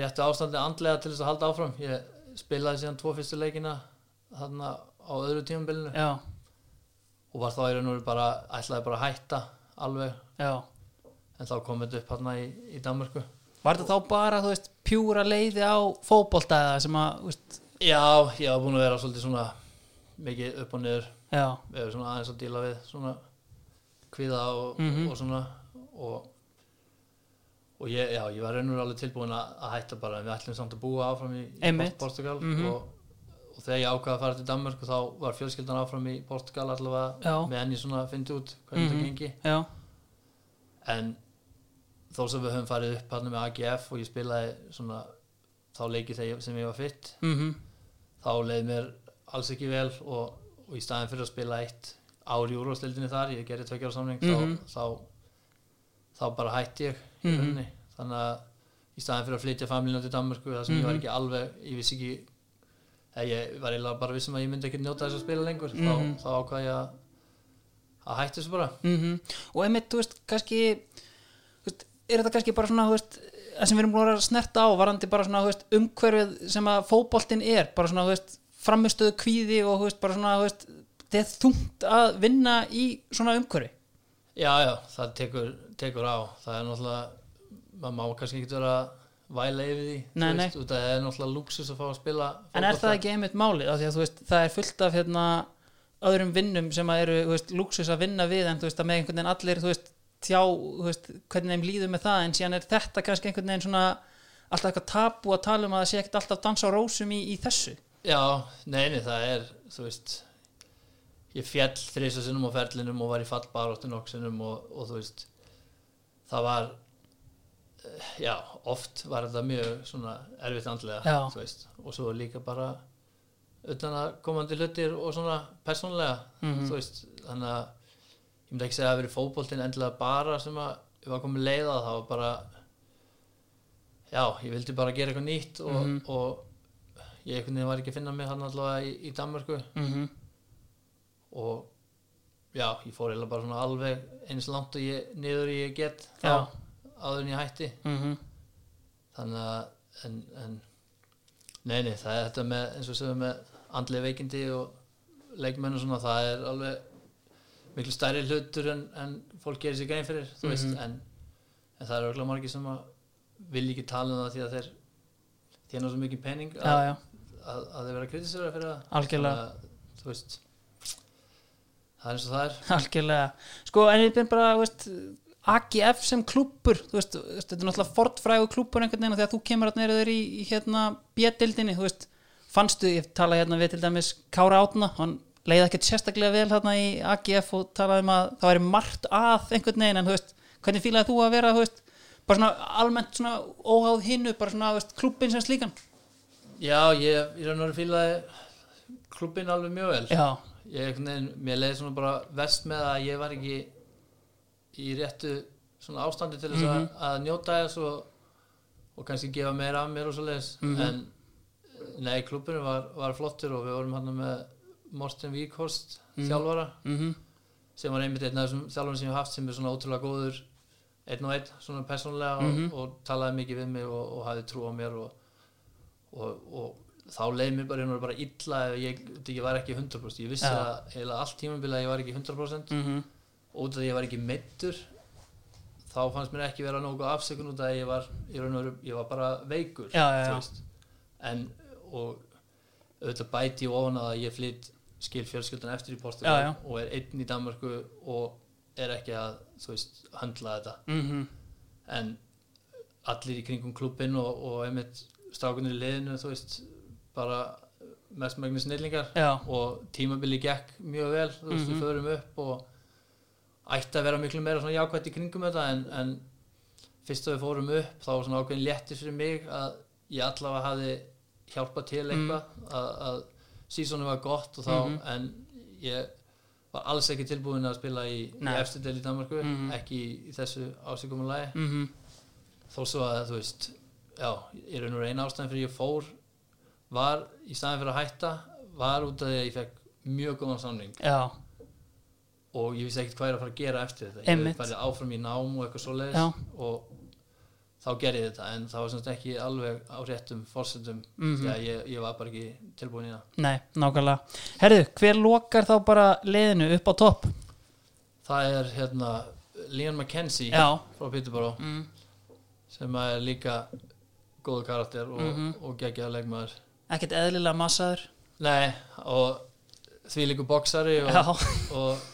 réttu ástandi andlega til þess að halda áfram. Ég spilaði síðan tvo fyrstu leikina þarna á öðru tímabilinu. Já, og var þá í raun og veru bara ætlaði bara að hætta alveg. Já. En þá kom þetta upp hérna í, í Danmörku. Var þetta þá bara, þú veist, pjúra leiði á fótbolta eða sem að, veist? Já, ég var búin að vera svolítið svona mikið upp og niður. Já, við erum svona aðeins að díla við svona kvíða og, Mhm. og svona. Og, og ég, já, ég var raunur alveg tilbúin að, hætta bara en við ætlum samt að búa áfram í, í Portugal Mhm. og, og þegar ég ákvaði að fara til Danmark þá var fjölskyldan áfram í Portugal allavega Já. með enni svona að fyndi út hvernig Mhm. þetta gengi já, en þó sem við höfum farið upp hann með AGF og ég spilaði svona þá leiki þegar sem ég var fitt mm þá leið mér alls ekki vel og, og í staðin fyrir að spila eitt ár í úrvastildinni þar, ég gerði tveikjara samling Mhm. þá, þá, þá bara hætti ég Mhm. rauninni þannig að í staðin fyrir að flytja familínu til Danmarku þar sem ég var Mhm. ekki alveg, ég vissi ekki ég var eiginlega bara vissum að ég myndi ekki njóta þess að spila lengur Mhm. þá, þá ákvað ég að að hætti þessu bara mm og einmitt, þú veist, kannski veist, er þetta kannski bara svona veist, það sem við erum búin að að snerta á varandi bara svona, umhverfið sem að fótboltinn er, bara svona, framistöðu kvíði og bara svona, þetta er þungt að vinna í svona umhverfi Já, já, það tekur, tekur á það er náttúrulega, maður má kannski ekki vera væla yfir því Nei, nei. veist, af það er náttúrulega luxus að fá að spila En er það ekki einmitt málið? Að veist, það er fullt af hérna, öðrum vinnum sem eru veist, luxus að vinna við en veist, með einhvern veginn allir tjá hvernig þeim líður með það en síðan er þetta kannski einhvern veginn svona alltaf eitthvað tabu að tala um að það sé ekkert alltaf dans á rósum í, í þessu Já, neini, það er þú veist ég fjall þrisa sinnum á ferlinum og var í fallbaróttu nokk sinnum og, og þú veist það var eh, já, oft var þetta mjög svona erfitt andlega og svo líka bara utan að komandi hlutir og svona persónlega, Mhm. þú veist þannig að ég myndi ekki segja að það verið fótboltinn endilega bara sem að ég var komið leið að það var bara já, ég vildi bara gera eitthvað nýtt og, Mhm. og ég var ekki að finna mig hann allavega í, í Danmörku mm -hmm. og já, ég fór eiginlega bara svona alveg eins langt og ég, niður ég get þá, Já. áður en ég hætti. Mm þannig að en, en nei, nei, það er þetta með eins og segjum með andlega veikindi og leikmenn og svona, það er alveg miklu stærri hlutur en, en fólk gerir sér grein fyrir, þú veist Mhm. en, en það er örugglega margir sem að vilja ekki tala um það því að þeir þjána svo mikið pening að, Já, já, að, að þeir vera kritisera fyrir það. Algjörlega. Þú veist það er eins og það er. (laughs) Algjörlega, sko, en ég bin bara veist, AGF sem klúppur þú veist, þetta er náttúrulega fortfrægu klúppur einhvern veginn að þú kemur að neyra í, í hérna B-dildinni, þú veist fannstu, ég talaði hérna við til dæmis Kára Átna, hann leiði ekkert sérstaklega vel hérna í AGF og talaði um að það væri margt að einhvern veginn en þú veist, hvernig fílaði þú að vera þú veist, bara svona almennt svona óháð hinnu, bara svona, veist, klúppin sem slíkan? Já, ég, ég veru fílaði klubbin alveg mjög vel. Já, ég, veginn, mér leiði svona bara verst með að ég var ekki í réttu svona ástandi til þess að, að njóta þess og, og kannski gefa meira af mér og svo leiðis en nei, klubbinu var, var flottur og við vorum hann með Morten Víkhorst þjálfara. Mhm, sem var einmitt einn af þessum þjálfarum sem ég haft sem er svona ótrúlega góður einn og einn, svona persónlega og, og talaði mikið við mig og, og hafði trú á mér og, og, og þá leið mér bara, bara illa ef ég, ég var ekki 100% ég vissi Já. að heila allt tímabilið að ég var ekki 100% mhm og út af að ég var ekki meittur þá fannst mér ekki vera nógu afsökun út af að ég var, ég, og veru, ég var bara veikur já. veist. en og auðvitað bæti ég ofan að ég flytt skil fjölskyldan eftir í Portugal og er einn í Danmarku og er ekki að veist, höndla þetta mhm, en allir í kringum klubbin og, og einmitt strákunir í liðinu þú veist, bara mestmægni snillingar Já, og tímabili gekk mjög vel þú veist, Mhm. við förum upp og ætti að vera miklu meira svona jákvætt í kringum þetta en, en fyrst að við fórum upp þá var svona ákveðin léttis fyrir mig að ég allavega hafði hjálpað til eitthvað að, að sísónu var gott og þá Mhm. en ég var alls ekki tilbúin að spila í, í Nei. eftir del í Danmarku Mhm. ekki í, í þessu ásíkumulagi mhm þó svo að þú veist já, ég raun og eina ástæðan fyrir ég fór var í staðin fyrir að hætta var út af því að ég fekk mjög góðan samning Já, og ég vissi ekkert hvað ég er að fara að gera eftir þetta Einmitt. ég farið áfram í nám og eitthvað svoleiðis Já. og þá gerði ég þetta en það var semst ekki alveg á réttum fórsendum Mhm. því að ég, ég var bara ekki tilbúin í það nei, nákvæmlega Herðu, hver lokar þá bara liðinu upp á topp? það er hérna Leon McKenzie Já, frá Peterborough mm, sem er líka góðu karakter og, Mhm. og geggjaða leikmaður ekkert eðlilega massaður. Nei og því líku boksari og, Já, og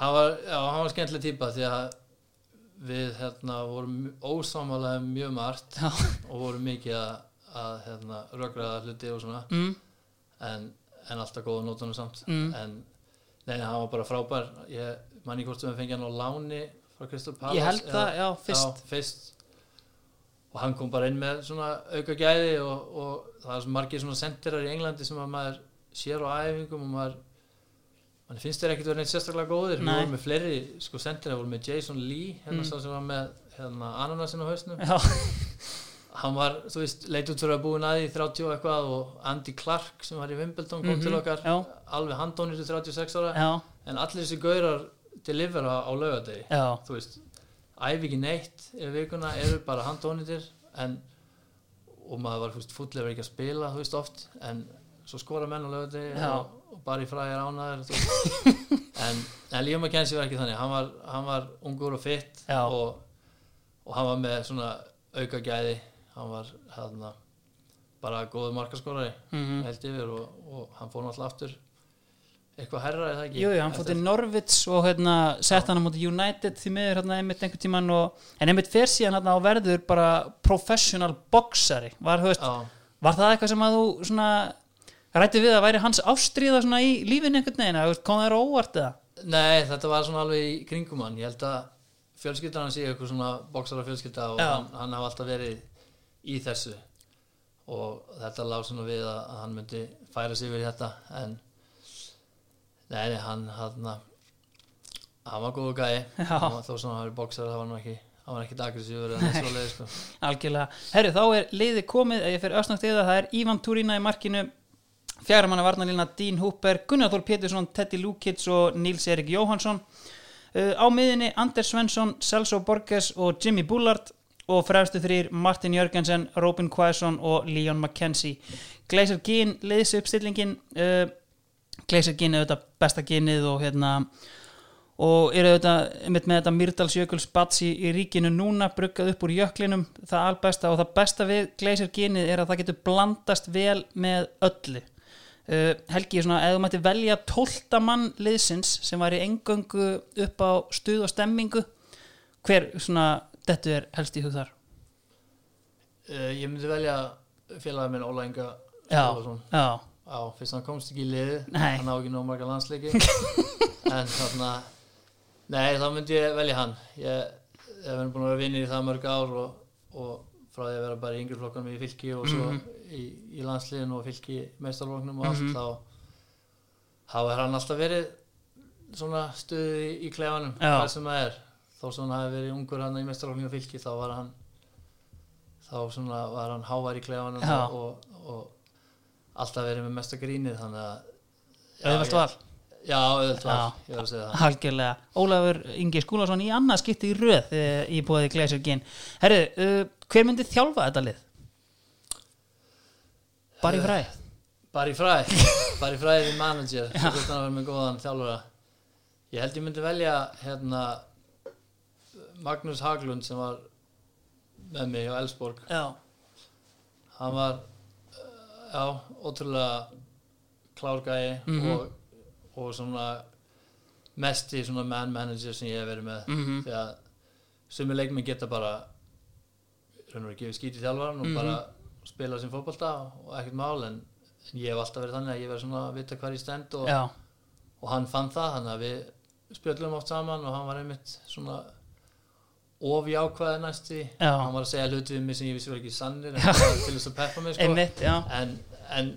hann var, var skemmtileg típa því að við hérna vorum ósámálega mjög margt já, og vorum mikið að, að hérna, rökraða hluti og svona. Mm, en, en alltaf góða nótunum samt. Mm. en nei, nei, hann var bara frábær. Ég manni hvort sem við fengið hann á láni frá Crystal Palace ég held það, já, fyrst. Já, fyrst og hann kom bara inn með svona auka gæði og, og það er svo margir svona sendirar í Englandi sem að maður sér á æfingum og maður mann finnst þeir ekkert verið neitt sérstaklega góðir. Við vorum með fleiri sko sendirar, við vorum með Jason Lee hérna Mm. sem var með hérna, ananasin á hausnum. (laughs) Hann var, þú veist, leit út fyrir að búin að því 30 og eitthvað og Andy Clark sem var í Wimbledon kom Mhm, til okkar já. alveg handónir til 36 ára. Já, en allir þessi gaurar delivera á laugadegi þú veist, æfi ekki neitt yfir vikuna, eru bara handónitir en og maður var fúst fúll ef ekki að spila, þú veist oft en svo skora menn á lögði og, og bara í fræðir ánaður þú veist. (laughs) en, en Líf McKenzie var ekki þannig hann var, hann var ungur og fitt og, og hann var með svona auka gæði. Hann var hérna bara góðu markaskorari mhm. held yfir og, og hann fór náttúrulega aftur eitthvað herra eða ekki? Jú, jú, hann fótt í Norvits og hérna sett hann á móti United því miður hérna einmitt einhvern tímann og en einmitt fer síðan hérna á verður bara professional boxari. Var, Já, var það eitthvað sem að þú svona rætti við að væri hans ástríða svona í lífinu einhvern veginn, eða, kom það óvart eða? Nei, þetta var svona alveg í kringum hann. Ég held að fjölskyldan hann sé eitthvað svona boxara fjölskylda og hann, hann hafa alltaf verið í þessu. Og þetta lág svona við að, hann myndi færa sig yfir þetta en nei, hann hann, hann var góðu gæi hann þó sem hann var boxara það var nú ekki hann var ekki aggressífur en svo leið sko. (laughs) Algjörlega. Herru, þá er liðið komið, ef ég fer ösnagt yfir það, það er Ívan Túrína í markinu, fjara manna varnalína Dín Húper, Gunnar Þór Pétursson, Teddy Lukic og Níls Erik Jóhansson. Uh, á miðinni Anders Svensson, Celso Borges og Jimmy Bullard og fremstu þrýr Martin Jörgensen, Robin Quaison og Leon McKenzie. Gleisar Gín, liðs uppstillingin, uh, Er auðvitað besta gínið og hérna og eru auðvitað með þetta Myrdalsjökuls batsi í ríkinu núna bruggað upp úr jöklinum það albesta og það besta við Gleisir genið er að það getur blandast vel með öllu. Uh, Helgi, svona, ef þú mætti velja tólta mann liðsins sem var í engöngu upp á stuð og stemmingu hver svona þetta er helst í hug þar? Uh, ég myndi velja félagið minn Óla Inga Já, já, Já, fyrst hann komst ekki í liði Nei. hann á ekki nóg marga landsleiki. (laughs) En þarna nei, þá myndi ég velja hann. Ég hef verið búin að vera vinnir í það mörg ár og, og frá því að vera bara í yngri flokkanum í fylki og svo í, í landsliðin og fylki meistarflokknum og allt Mhm. þá þá er hann alltaf verið svona stuðið í, í klefanum hvað sem það er. Þó sem hann hafi verið ungur hann í meistarflokknum og fylki þá var hann þá svona var hann hávær í klefanum og, og alltaf verið með mesta grínið þannig að auðvitað var, Já. ég var að segja það. Algjörlega, Ólafur Ingi Skúlason í annað skipti í röð e, í búið Gleisir gen Herru, uh, hver myndi þjálfa þetta lið? Bara í fræð Bara í fræð, (laughs) bara í fræð í manager hann að vera með góðan þjálfara. Ég held ég myndi velja hérna Magnús Haglund sem var með mig á Elsborg Já, hann var uh, já, ótrúlega klárgæi Mhm. og, og svona mesti svona man manager sem ég hef verið með Mhm. því að sumi leikmenn geta bara raun og veru gefið skít í þjálfaran og Mhm. bara spila sem fótbolta og ekkert mál en, en ég hef alltaf verið þannig að ég verið svona að vita hvað ég stend og, og hann fann það þannig að við spjöllum oft saman og hann var einmitt svona ofjákvæði næsti Já. hann var að segja hluti við mig sem ég vissi var ekki sannir það til þess að peppa mig sko. einmitt, en, en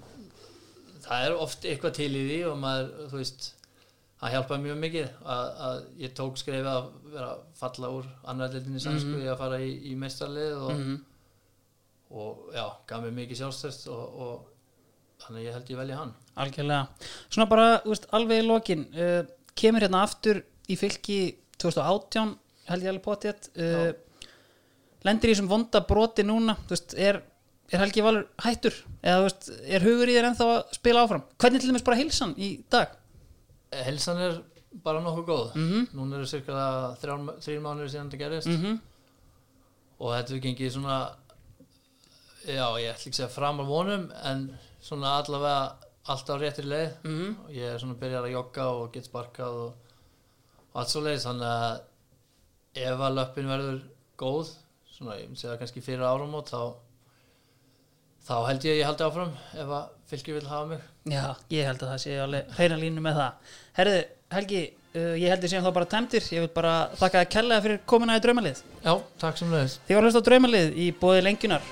það er oft eitthvað til í því og maður, þú veist hann hjálpaði mjög mikið að, að ég tók skrefið að vera falla úr annar deildinni sænsku Mhm. í að fara í, í meistarlið og, mm og já, gaf mér mikið sjálfstæst og, og þannig ég held ég velja hann Algjörlega Svona bara, þú veist, alveg í lokin uh, kemur hérna aftur í fylki 2018, held ég alveg potið uh, lendir í þessum vonda broti núna, veist, er er Helgi Valur hættur? Eða veist, er hugur í þér ennþá að spila áfram? Hvernig til dæmis bara heilsan í dag? Helsan er bara nokkuð góð. Mhm. núna eru cirka þrjár mánuður síðan þetta gerist mm og þetta er gengið svona já, ég ætla ekki að segja fram á vonum en svona allavega alltaf á réttri leið. -hmm. og ég er svona byrjar að jogga og get sparkað og, og allt svo leiðis þannig að ef að löppin verður góð svona ég myndi segja kannski fyrir áramót þá þá held ég að ég haldi áfram ef að fylgir vil hafa mig. Já, ég held að það sé alveg hreina línu með það. Herðu, Helgi, uh, ég held ég séum þá bara tæmtir ég vil bara þakka að kella fyrir komuna í draumalið. Já, takk sem leiðis Þið var hlust á draumalið í bóði lengjunar